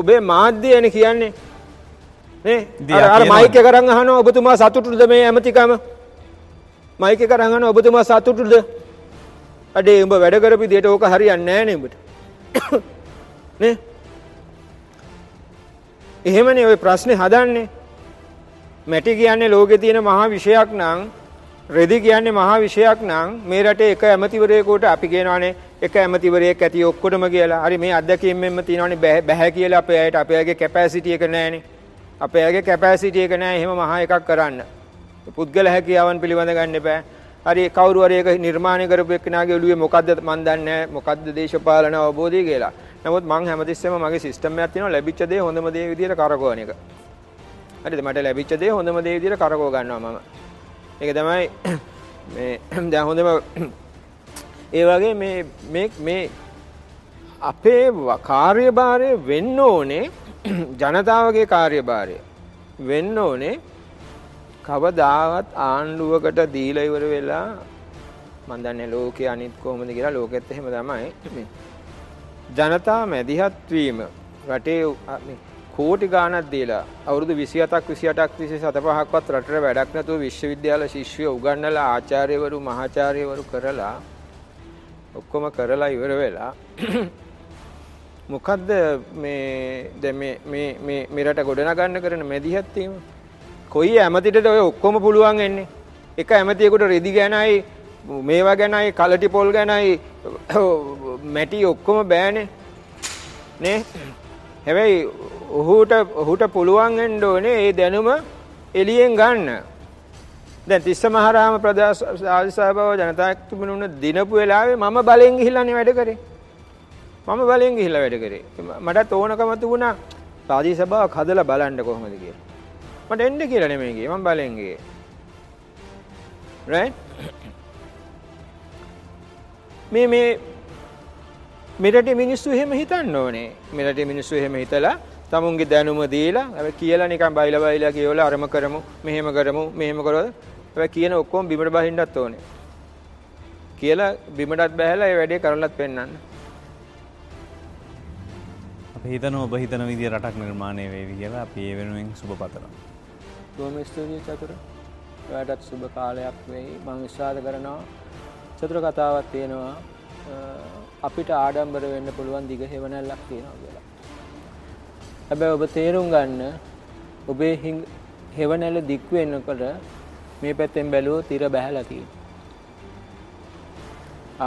ඔබේ මාධ්‍යයනේ කියන්නේ. මයික් එක අරන් අහනවා ඔබතුමා සතුටුද මේ ඇමතිකම? මයික් එක අරන් අහනවා ඔබතුමා සතුටුද? අඩේ උඹ වැඩ කරපු විදියට ඕක හරියන්නේ නෑනේ උඹට. නේ එහෙමනේ ওই ප්‍රශ්නේ හදන්නේ. මැටි කියන්නේ ලෝකේ තියෙන මහා විෂයක් නම් රෙදි කියන්නේ මහා විෂයක් නම් මේ රටේ එක ඇමතිවරයෙකුට අපි කියනවානේ එක ඇමතිවරයෙක් ඇති ඔක්කොටම කියලා. හරි මේ අත්දැකීම් මෙන්න තියෙනවානේ බෑ කියලා අපේ අයට අපේ අයගේ කැපැසිටි එක නැහැනේ. අපේ අයගේ කැපැසිටි එක නැහැ එහෙම මහා එකක් කරන්න. පුද්ගල හැකියාවන් පිළිබඳ ගන්න එපා. හරි කවුරු හරි එක නිර්මාණය කරපු එක්කෙනාගේ ඔළුවේ මොකද්ද මන් දන්නේ නැහැ මොකද්ද දේශපාලන අවබෝධය කියලා. නමුත් මං හැමතිස්සෙම මගේ සිස්ටම් එකක් තියෙනවා ලැබිච්ච දේ හොඳම දේ විදියට කරකවන එක. හරිද මට ලැබිච්ච දේ හොඳම දේ විදියට කරකව ගන්නවා මම. ඒක තමයි මේ දැන් හොඳම ඒ වගේ මේ මේ මේ අපේ කාර්යභාරය වෙන්න ඕනේ ජනතාවගේ කාර්යභාරය වෙන්න ඕනේ කවදාවත් ආණ්ඩුවකට දීලා ඉවර වෙලා මම දන්නේ ලෝකේ අනිත් කොහොමද කියලා. ලෝකෙත් එහෙම තමයි. ජනතා මැදිහත් වීම රටේ කෝටි ගාණක් දීලා අවුරුදු 27ක් 28ක් 27පහක්වත් රටට වැඩක් නැතුව විශ්වවිද්‍යාල ශිෂ්‍යයෝ උගන්වලා ආචාර්යවරු මහාචාර්යවරු කරලා ඔක්කොම කරලා ඉවර වෙලා මොකද්ද මේ දැන් මේ මේ මේ මෙරට ගොඩනගන්න කරන මැදිහත් වීම? කොයි ඇමතිටද ඔය ඔක්කොම පුළුවන් එන්නේ එක ඇමතියෙකුට රෙදි ගෑනයි මේවා ගැනයි කලටි පොල් ගැනයි මැටි ඔක්කොම බෑනේ නේ හැබැයි ඔහුට ඔහුට පුළුවන් වෙන්න ඕනේ ඒ දැනුම එළියෙන් ගන්න. දැන් තිස්ස මහරහම ප්‍රදේශ ආදිසභාව ජනතාවක් තිබුණුන දිනපු වෙලාවේ මම බලෙන් ගිහිල්ලානේ වැඩ කරේ. මම බලෙන් ගිහිල්ලා වැඩ කරේ. මටත් ඕනකම තිබුණා ආදී සභාවක් හදලා බලන්න කොහොමද කියලා. මට එන්න කියලා නෙමෙයි ගියේ මම බලෙන් ගියේ. right? මේ මේ මෙරට මිනිස්සු එහෙම හිතන්න ඕනේ. මෙරට මිනිස්සු එහෙම හිතලා තමුන්ගේ දැනුම දීලා අපි කියලා නිකන් බයිලා බයිලා කියවලා අරම කරමු මෙහෙම කරමු මෙහෙම කරොත් අපි කියන ඔක්කොම බිමට බහින්නත් ඕනේ. කියලා බිමටත් බහැලා ඒ වැඩේ කරලත් පෙන්වන්න. අපි හිතන ඔබ හිතන විදිය රටක් නිර්මාණය වේවි කියලා අපි ඒ වෙනුවෙන් සුබ පතනවා. බොහොම ස්තුතියි චතුර. ඔයාටත් සුබ කාලයක් වෙයි. මම විශ්වාස කරනවා චතුර කතාවක් තියෙනවා අපිට ආඩම්බර වෙන්න පුළුවන් දිග හෙවණැල්ලක් තියෙනවා කියලා. හැබැයි ඔබ තේරුම් ගන්න ඔබේ හෙවණැල්ල දික් වෙනකොට මේ පැත්තෙන් බැලුවොත් ඉර බැහැලා තියෙනවා.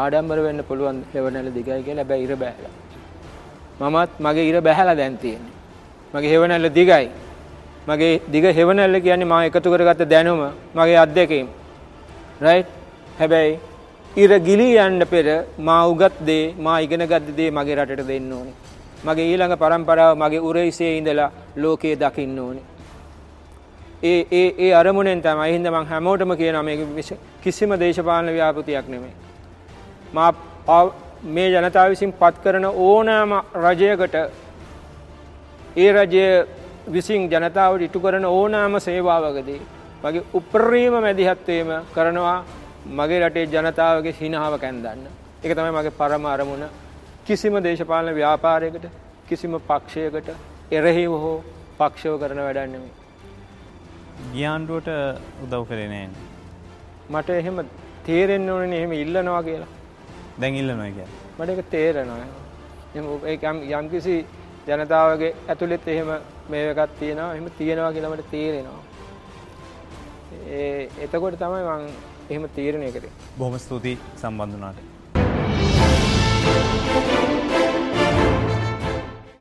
ආඩම්බර වෙන්න පුළුවන් හෙවණැල්ල දිගයි කියලා හැබැයි ඉර බැහැලා. මමත් මගේ ඉර බැහැලා දැන් තියෙන්නේ. මගේ හෙවණැල්ල දිගයි. මගේ දිග හෙවණැල්ල කියන්නේ මම එකතු කරගත්ත දැනුම මගේ අත්දැකීම්. රයිට්? හැබැයි ඉර ගිලී යන්න පෙර මා උගත් දේ මා ඉගෙන ගත්ත දේ මගේ රටට දෙන්න ඕනේ. මගේ ඊළඟ પરම්පරාව මගේ උරහිසේ ඉඳලා ලෝකයේ දකින්න ඕනේ. ඒ ඒ ඒ අරමුණෙන් තමයි හින්දා මම හැමෝටම කියනවා මේක කිසිම දේශපාලන ව්‍යාපෘතියක් නෙමෙයි. මා මේ ජනතාව විසින් පත් කරන ඕනෑම රජයකට ඒ රජය විසින් ජනතාවට ඉටු කරන ඕනෑම සේවාවකදී මගේ උපරිම මැදිහත්වීම කරනවා මගේ රටේ ජනතාවගේ හිනාව කැන්දන්න. එක තමයි මගේ පරම අරමුණ කිසිම දේශපාලන ව්‍යාපාරයකට කිසිම පක්ෂයකට එරෙහිව හෝ පක්ෂව කරන වැඩන්නෙමි. ගියාන්ඩුවට උදව් කරේ නෑ. මට එහෙම තේරෙන්න ඕනේ එහෙම ඉල්ලනවා කියලා. දැන් ඉල්ලනවා කිය. මට ඒක තේරෙනවා. යම් කිසි ජනතාවගේ ඇතුළෙත් එහෙම මේ එකක් තියෙනවා. එහම තියෙනවා කියලමට තේරෙනවා. එතකොට තමයි මං එහෙම තීරණය කරේ. බොහොම ස්තුතියි සම්බන්ධනාට Thank you.